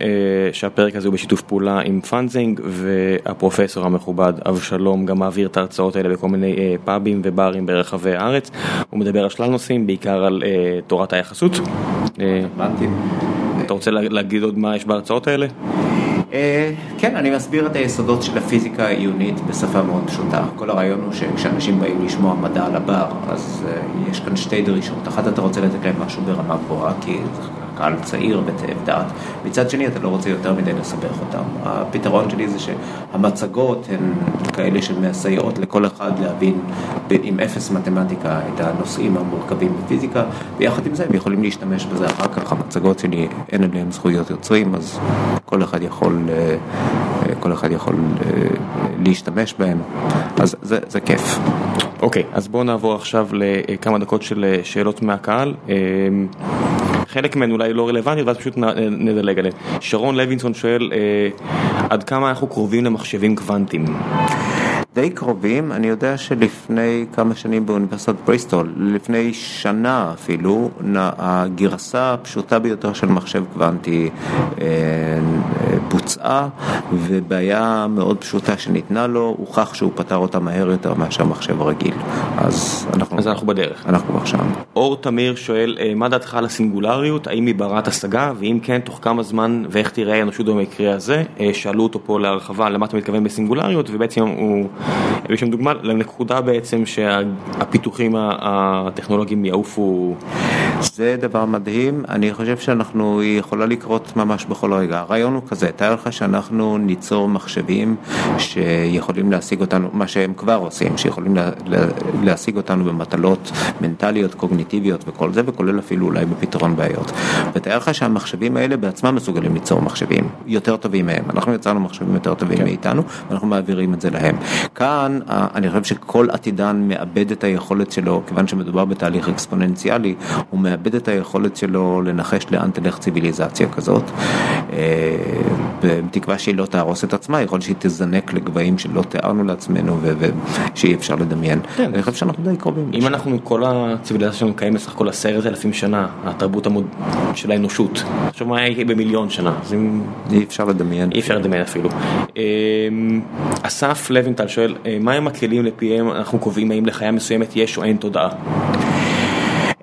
שהפרק הזה הוא בשיתוף פעולה עם Funzing והפרופסור המכובד אבשלום גם מעביר את ההרצאות האלה בכל מיני פאבים וברים ברחבי הארץ הוא מדבר על שלל נושאים בעיקר על תורת היחסות. הבנתי. אתה רוצה לה- להגיד עוד מה יש בהרצאות האלה? אה, כן, אני מסביר את היסודות של הפיזיקה העיונית בשפה מאוד פשוטה. כל הרעיון הוא שכשאנשים באים לשמוע מדע על הבר, אז אה, יש כאן שתי דרישות. אחת, אתה רוצה לתת להם משהו ברמה גבוהה, כי קהל צעיר בתאב דעת. מצד שני, אתה לא רוצה יותר מדי לסבך אותם. הפתרון שלי זה שהמצגות הן כאלה שמסייעות לכל אחד להבין עם אפס מתמטיקה את הנושאים המורכבים בפיזיקה, ויחד עם זה הם יכולים להשתמש בזה אחר כך. המצגות שלי, אין עליהן זכויות יוצרים, אז כל אחד יכול, אה, אה, כל אחד יכול אה, להשתמש בהן, אז זה, זה כיף. אוקיי, אז בואו נעבור עכשיו לכמה דקות של שאלות מהקהל. אה, חלק מהן אולי לא רלוונטיות ואז פשוט נ- נדלג עליהן. שרון לוינסון שואל, אה, עד כמה אנחנו קרובים למחשבים קוונטיים? די קרובים, אני יודע שלפני כמה שנים באוניברסיטת בריסטול, לפני שנה אפילו, הגרסה הפשוטה ביותר של מחשב קוונטי אה, בוצעה, ובעיה מאוד פשוטה שניתנה לו, הוכח שהוא פתר אותה מהר יותר מאשר מחשב רגיל. אז אנחנו, אז אנחנו בדרך. אנחנו כבר שם. אור תמיר שואל, אה, מה דעתך על הסינגולריות? האם היא ברת השגה? ואם כן, תוך כמה זמן ואיך תראה האנושות במקרה הזה? אה, שאלו אותו פה להרחבה למה אתה מתכוון בסינגולריות, ובעצם הוא הביא שם דוגמה לנקודה בעצם שהפיתוחים הטכנולוגיים יעופו. זה דבר מדהים, אני חושב שאנחנו, היא יכולה לקרות ממש בכל רגע. הרעיון הוא כזה, תאר לך שאנחנו ניצור מחשבים שיכולים להשיג אותנו, מה שהם כבר עושים, שיכולים לה, לה, להשיג אותנו במטלות מנטליות, קוגניטיביות וכל זה, וכולל אפילו אולי בפתרון בעיות. ותאר לך שהמחשבים האלה בעצמם מסוגלים ליצור מחשבים יותר טובים מהם. אנחנו יצרנו מחשבים יותר טובים כן. מאיתנו, ואנחנו מעבירים את זה להם. כאן אני חושב שכל עתידן מאבד את היכולת שלו, כיוון שמדובר בתהליך אקספוננציאלי, הוא מאבד את היכולת שלו לנחש לאן תלך ציוויליזציה כזאת. אה, בתקווה שהיא לא תהרוס את עצמה, יכול להיות שהיא תזנק לגבהים שלא תיארנו לעצמנו ושאי אפשר לדמיין. כן. אני חושב שאנחנו די קרובים. אם אנחנו, כל הציוויליזציה שלנו קיימת בסך הכל עשרת אלפים שנה, התרבות המוד... של האנושות. עכשיו מה יהיה במיליון שנה? אי אפשר לדמיין. אי אפשר לדמיין אפילו. אמ, אסף לוינטל שואל, אה, מהם הכלים לפיהם אנחנו קובעים האם לחיה מסוימת יש או אין תודעה?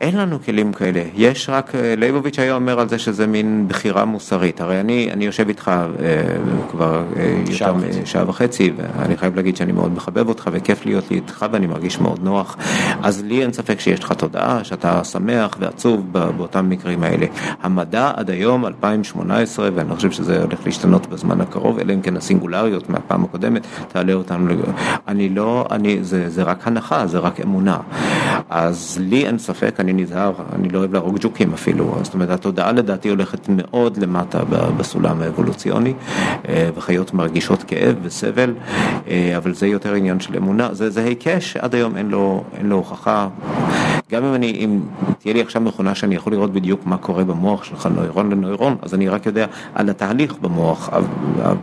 אין לנו כלים כאלה, יש רק, אה, ליבוביץ' היה אומר על זה שזה מין בחירה מוסרית, הרי אני, אני יושב איתך אה, כבר אה, יותר משעה וחצי, ואני חייב להגיד שאני מאוד מחבב אותך וכיף להיות לי איתך ואני מרגיש מאוד נוח, אז לי אין ספק שיש לך תודעה, שאתה שמח ועצוב באותם מקרים האלה. המדע עד היום, 2018, ואני חושב שזה הולך להשתנות בזמן הקרוב, אלא אם כן הסינגולריות מהפעם הקודמת תעלה אותנו, אני לא, אני, זה, זה רק הנחה, זה רק אמונה. אז לי אין ספק, אני אני נזהר, אני לא אוהב להרוג ג'וקים אפילו, זאת אומרת התודעה לדעתי הולכת מאוד למטה בסולם האבולוציוני אה, וחיות מרגישות כאב וסבל, אה, אבל זה יותר עניין של אמונה, זה, זה היקש שעד היום אין לו, אין לו הוכחה. גם אם אני, אם תהיה לי עכשיו מכונה שאני יכול לראות בדיוק מה קורה במוח שלך, נוירון לנוירון, אז אני רק יודע על התהליך במוח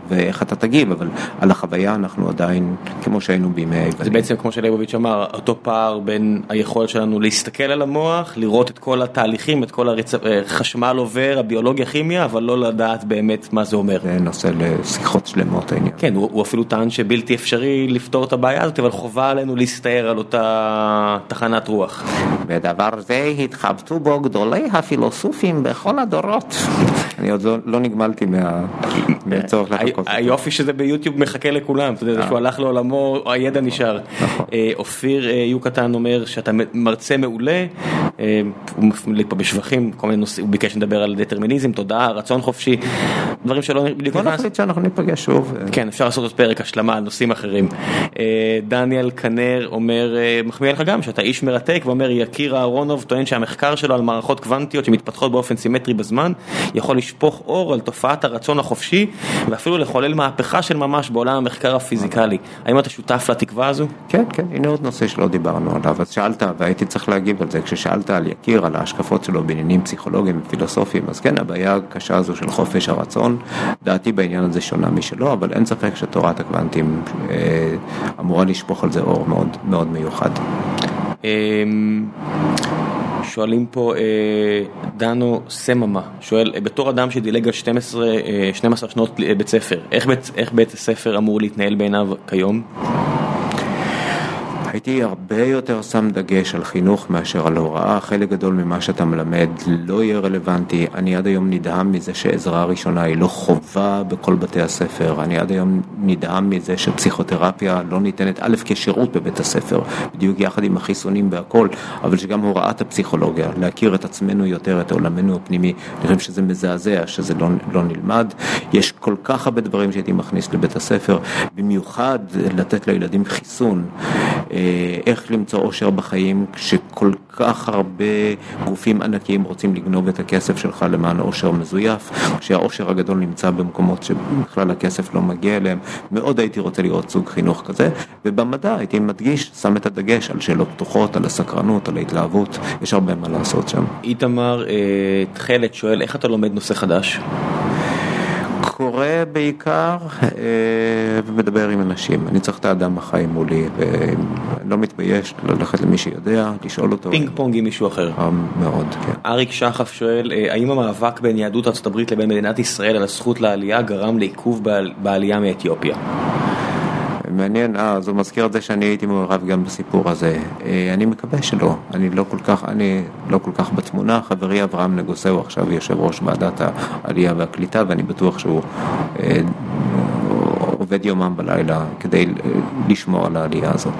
ואיך אתה תגיב, אבל על החוויה אנחנו עדיין כמו שהיינו בימי היוונים. זה בעצם כמו שליבוביץ' אמר, אותו פער בין היכולת שלנו להסתכל על המוח, לראות את כל התהליכים, את כל החשמל אה, עובר, הביולוגיה, כימיה, אבל לא לדעת באמת מה זה אומר. זה נושא לשיחות שלמות העניין. כן, הוא, הוא אפילו טען שבלתי אפשרי לפתור את הבעיה הזאת, אבל חובה עלינו להסתער על אותה תחנת רוח. ודבר זה התחבטו בו גדולי הפילוסופים בכל הדורות. אני עוד לא, לא נגמלתי מהצורך לחכות. היופי שזה ביוטיוב מחכה לכולם, אתה יודע, אה. שהוא הלך לעולמו, הידע נשאר. נכון. אה, אופיר יוקטן אומר שאתה מרצה מעולה, הוא מפליג פה בשבחים, כל מיני נושאים, הוא ביקש לדבר על דטרמיניזם, תודעה, רצון חופשי, דברים שלא בדיוק נכנס. בוא נחליט שאנחנו ניפגש שוב. כן, אפשר לעשות עוד פרק השלמה על נושאים אחרים. דניאל כנר אומר, מחמיא לך גם, שאתה איש מרתק, ואומר, יקיר אהרונוב טוען שהמחקר שלו על מערכות קוונטיות שמתפתחות באופן סימטרי בזמן, יכול לשפוך אור על תופעת הרצון החופשי, ואפילו לחולל מהפכה של ממש בעולם המחקר הפיזיקלי. האם אתה שותף לתקווה הזו? כן, כן, הנה עוד נושא שלא דיברנו עליו. אז שאלת, והייתי צריך להגיב על זה, כששאלת על יקיר, על ההשקפות שלו בעניינים פסיכולוגיים ופילוסופיים, אז כן, הבעיה הקשה הזו של חופש הרצון, דעתי בעניין הזה שונה משלו, אבל אין ספק שתורת הקוונטים אה, אמורה לשפוך על זה אור מאוד מאוד מיוחד. אמ, שואלים פה, אה, דנו סממה, שואל, בתור אדם שדילג על 12, 12 אה, שנות בית ספר, איך בית, איך בית הספר אמור להתנהל בעיניו כיום? הייתי הרבה יותר שם דגש על חינוך מאשר על הוראה, חלק גדול ממה שאתה מלמד לא יהיה רלוונטי. אני עד היום נדהם מזה שעזרה ראשונה היא לא חובה בכל בתי הספר, אני עד היום נדהם מזה שפסיכותרפיה לא ניתנת א' כשירות בבית הספר, בדיוק יחד עם החיסונים והכל, אבל שגם הוראת הפסיכולוגיה, להכיר את עצמנו יותר, את עולמנו הפנימי, אני חושב שזה מזעזע שזה לא, לא נלמד. יש כל כך הרבה דברים שהייתי מכניס לבית הספר, במיוחד לתת לילדים חיסון. אה, איך למצוא אושר בחיים כשכל כך הרבה גופים ענקיים רוצים לגנוב את הכסף שלך למען אושר מזויף, כשהאושר הגדול נמצא במקומות שבכלל הכסף לא מגיע אליהם. מאוד הייתי רוצה לראות סוג חינוך כזה, ובמדע הייתי מדגיש, שם את הדגש על שאלות פתוחות, על הסקרנות, על ההתלהבות, יש הרבה מה לעשות שם. איתמר אה, תכלת שואל, איך אתה לומד נושא חדש? קורא בעיקר ומדבר עם אנשים. אני צריך את האדם החי מולי, ולא מתבייש ללכת למי שיודע, לשאול אותו. פינג פונג עם מישהו אחר. מאוד, כן. אריק שחף שואל, האם המאבק בין יהדות ארה"ב לבין מדינת ישראל על הזכות לעלייה גרם לעיכוב בעלייה מאתיופיה? מעניין, אה, זה מזכיר את זה שאני הייתי מעורב גם בסיפור הזה. אה, אני מקווה שלא, אני לא כל כך, אני לא כל כך בתמונה. חברי אברהם נגוסה הוא עכשיו יושב ראש ועדת העלייה והקליטה, ואני בטוח שהוא אה, עובד יומם בלילה כדי לשמור על העלייה הזאת.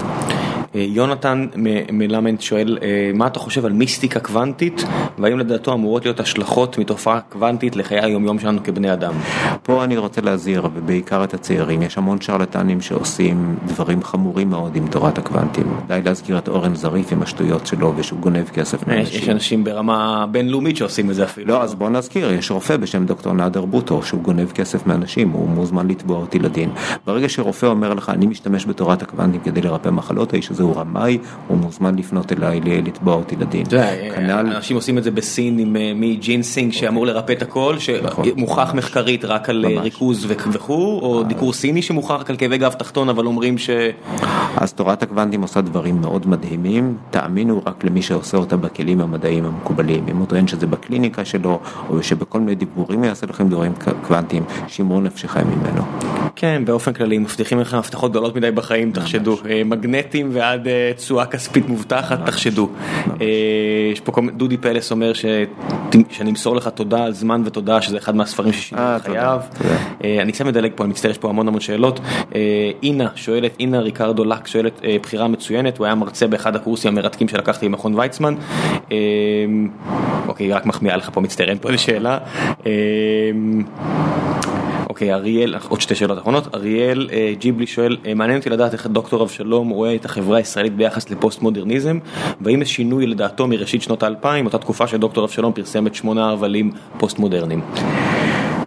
יונתן מלמד שואל, מה אתה חושב על מיסטיקה קוונטית, והאם לדעתו אמורות להיות השלכות מתופעה קוונטית לחיי היומיום שלנו כבני אדם? פה אני רוצה להזהיר, ובעיקר את הצעירים, יש המון שרלטנים שעושים דברים חמורים מאוד עם תורת הקוונטים. די להזכיר את אורן זריף עם השטויות שלו, ושהוא גונב כסף מאנשים. יש אנשים ברמה בינלאומית שעושים את זה אפילו. לא, אז בוא נזכיר, יש רופא בשם דוקטור נאדר בוטו, שהוא גונב כסף מאנשים, הוא מוזמן לתבוע אותי לדין. ברגע שרופא אומר לך, אני משתמש בתורת הקוונטים כדי לרפא מחלות, האיש הזה הוא רמאי, הוא מוזמן לפנות אליי לתבוע אותי לדין. אנשים עושים את זה בסין עם אה, מי ג'ינסינג שאמור לרפא את הכל, נכון. שמוכח מחקרית רק על אה, ריכוז וכו', או דיקור סיני שמוכח רק על כאבי גב תחתון, אבל אומרים ש... אז תורת הקוונטים עושה דברים מאוד מדהימים, תאמינו רק למי שעושה אותה בכלים המדעיים המקובלים. אם הוא טוען שזה בקליניקה שלו, או שבכל מיני דיבורים יעשה לכם דברים קוונטיים, שמרו נפשכם ממנו. כן, באופן כללי, מבטיחים לכם הבטחות גדולות מדי בחיים, תחשדו. אה, מגנטים ועד אה, תשואה כספית מובטחת, תחשדו. אה, יש פה דודי פלס אומר שאני אמסור לך תודה על זמן ותודה, שזה אחד מהספרים ששינו את חייו. אני קצת מדלג פה, אני מצטער, יש פה המון המון שאלות. אינה שואלת, אינה ריקרדו לק שואלת, בחירה מצוינת, הוא היה מרצה באחד הקורסים המרתקים שלקחתי עם מכון ויצמן. אוקיי, רק מחמיאה לך פה, מצטער, אין פה איזה שאלה. אוקיי, אריאל, עוד שתי שאלות אחרונות, אריאל אה, ג'יבלי שואל, אה, מעניין אותי לדעת איך דוקטור אבשלום רואה את החברה הישראלית ביחס לפוסט מודרניזם, והאם יש שינוי לדעתו מראשית שנות האלפיים, אותה תקופה שדוקטור אבשלום פרסם את שמונה הבלים פוסט מודרניים.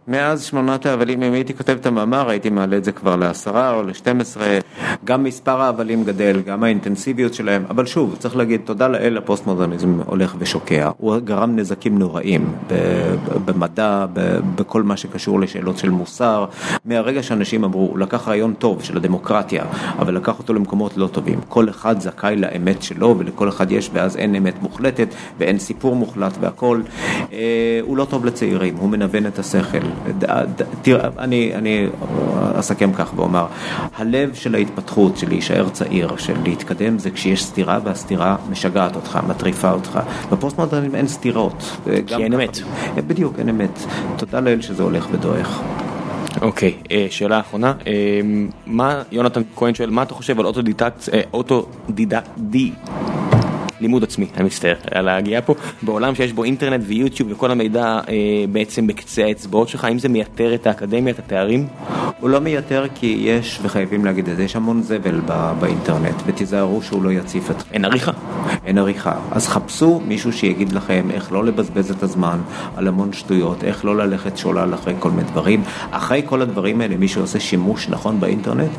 מאז שמונת ההבלים, אם הייתי כותב את המאמר, הייתי מעלה את זה כבר לעשרה או לשתים עשרה. גם מספר ההבלים גדל, גם האינטנסיביות שלהם, אבל שוב, צריך להגיד, תודה לאל, הפוסט מודרניזם הולך ושוקע. הוא גרם נזקים נוראים במדע, בכל מה שקשור לשאלות של מוסר. מהרגע שאנשים אמרו, הוא לקח רעיון טוב של הדמוקרטיה, אבל לקח אותו למקומות לא טובים. כל אחד זכאי לאמת שלו, ולכל אחד יש, ואז אין אמת מוחלטת, ואין סיפור מוחלט והכל. אה, הוא לא טוב לצעירים, הוא מנוון את השכל. תראה, אני, אני אסכם כך ואומר, הלב של ההתפתחות, של להישאר צעיר, של להתקדם, זה כשיש סתירה והסתירה משגעת אותך, מטריפה אותך. בפוסט מודרנים אין סתירות. כי אין אמת. בדיוק, אין אמת. תודה לאל שזה הולך ודועך. אוקיי, אה, שאלה אחרונה, אה, מה, יונתן כהן שואל, מה אתה חושב על אוטודידקט, אה, אוטודידקט, לימוד עצמי, אני מצטער על ההגיעה פה, בעולם שיש בו אינטרנט ויוטיוב וכל המידע אה, בעצם בקצה האצבעות שלך, האם זה מייתר את האקדמיה, את התארים? הוא לא מייתר כי יש, וחייבים להגיד את זה, יש המון זבל בא, באינטרנט, ותיזהרו שהוא לא יציף אתכם. אין עריכה. אין עריכה. אז חפשו מישהו שיגיד לכם איך לא לבזבז את הזמן על המון שטויות, איך לא ללכת שולל אחרי כל מיני דברים. אחרי כל הדברים האלה, מי שעושה שימוש נכון באינטרנט,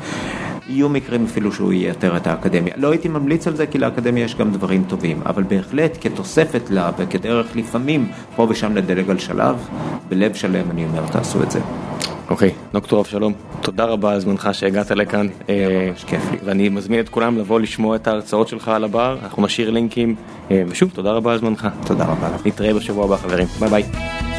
יהיו מקרים אפילו שהוא ייתר את האקדמיה. לא הייתי ממליץ על זה כי לאקדמיה יש גם דברים טובים, אבל בהחלט כתוספת לה וכדרך לפעמים פה ושם לדלג על שלב, בלב שלם אני אומר תעשו את זה. אוקיי, okay, דוקטור אבשלום, תודה רבה על זמנך שהגעת לכאן. אה, ממש כיף לי. ואני מזמין את כולם לבוא לשמוע את ההרצאות שלך על הבר, אנחנו נשאיר לינקים, אה, ושוב, תודה רבה על זמנך. תודה רבה. נתראה בשבוע הבא חברים, ביי ביי.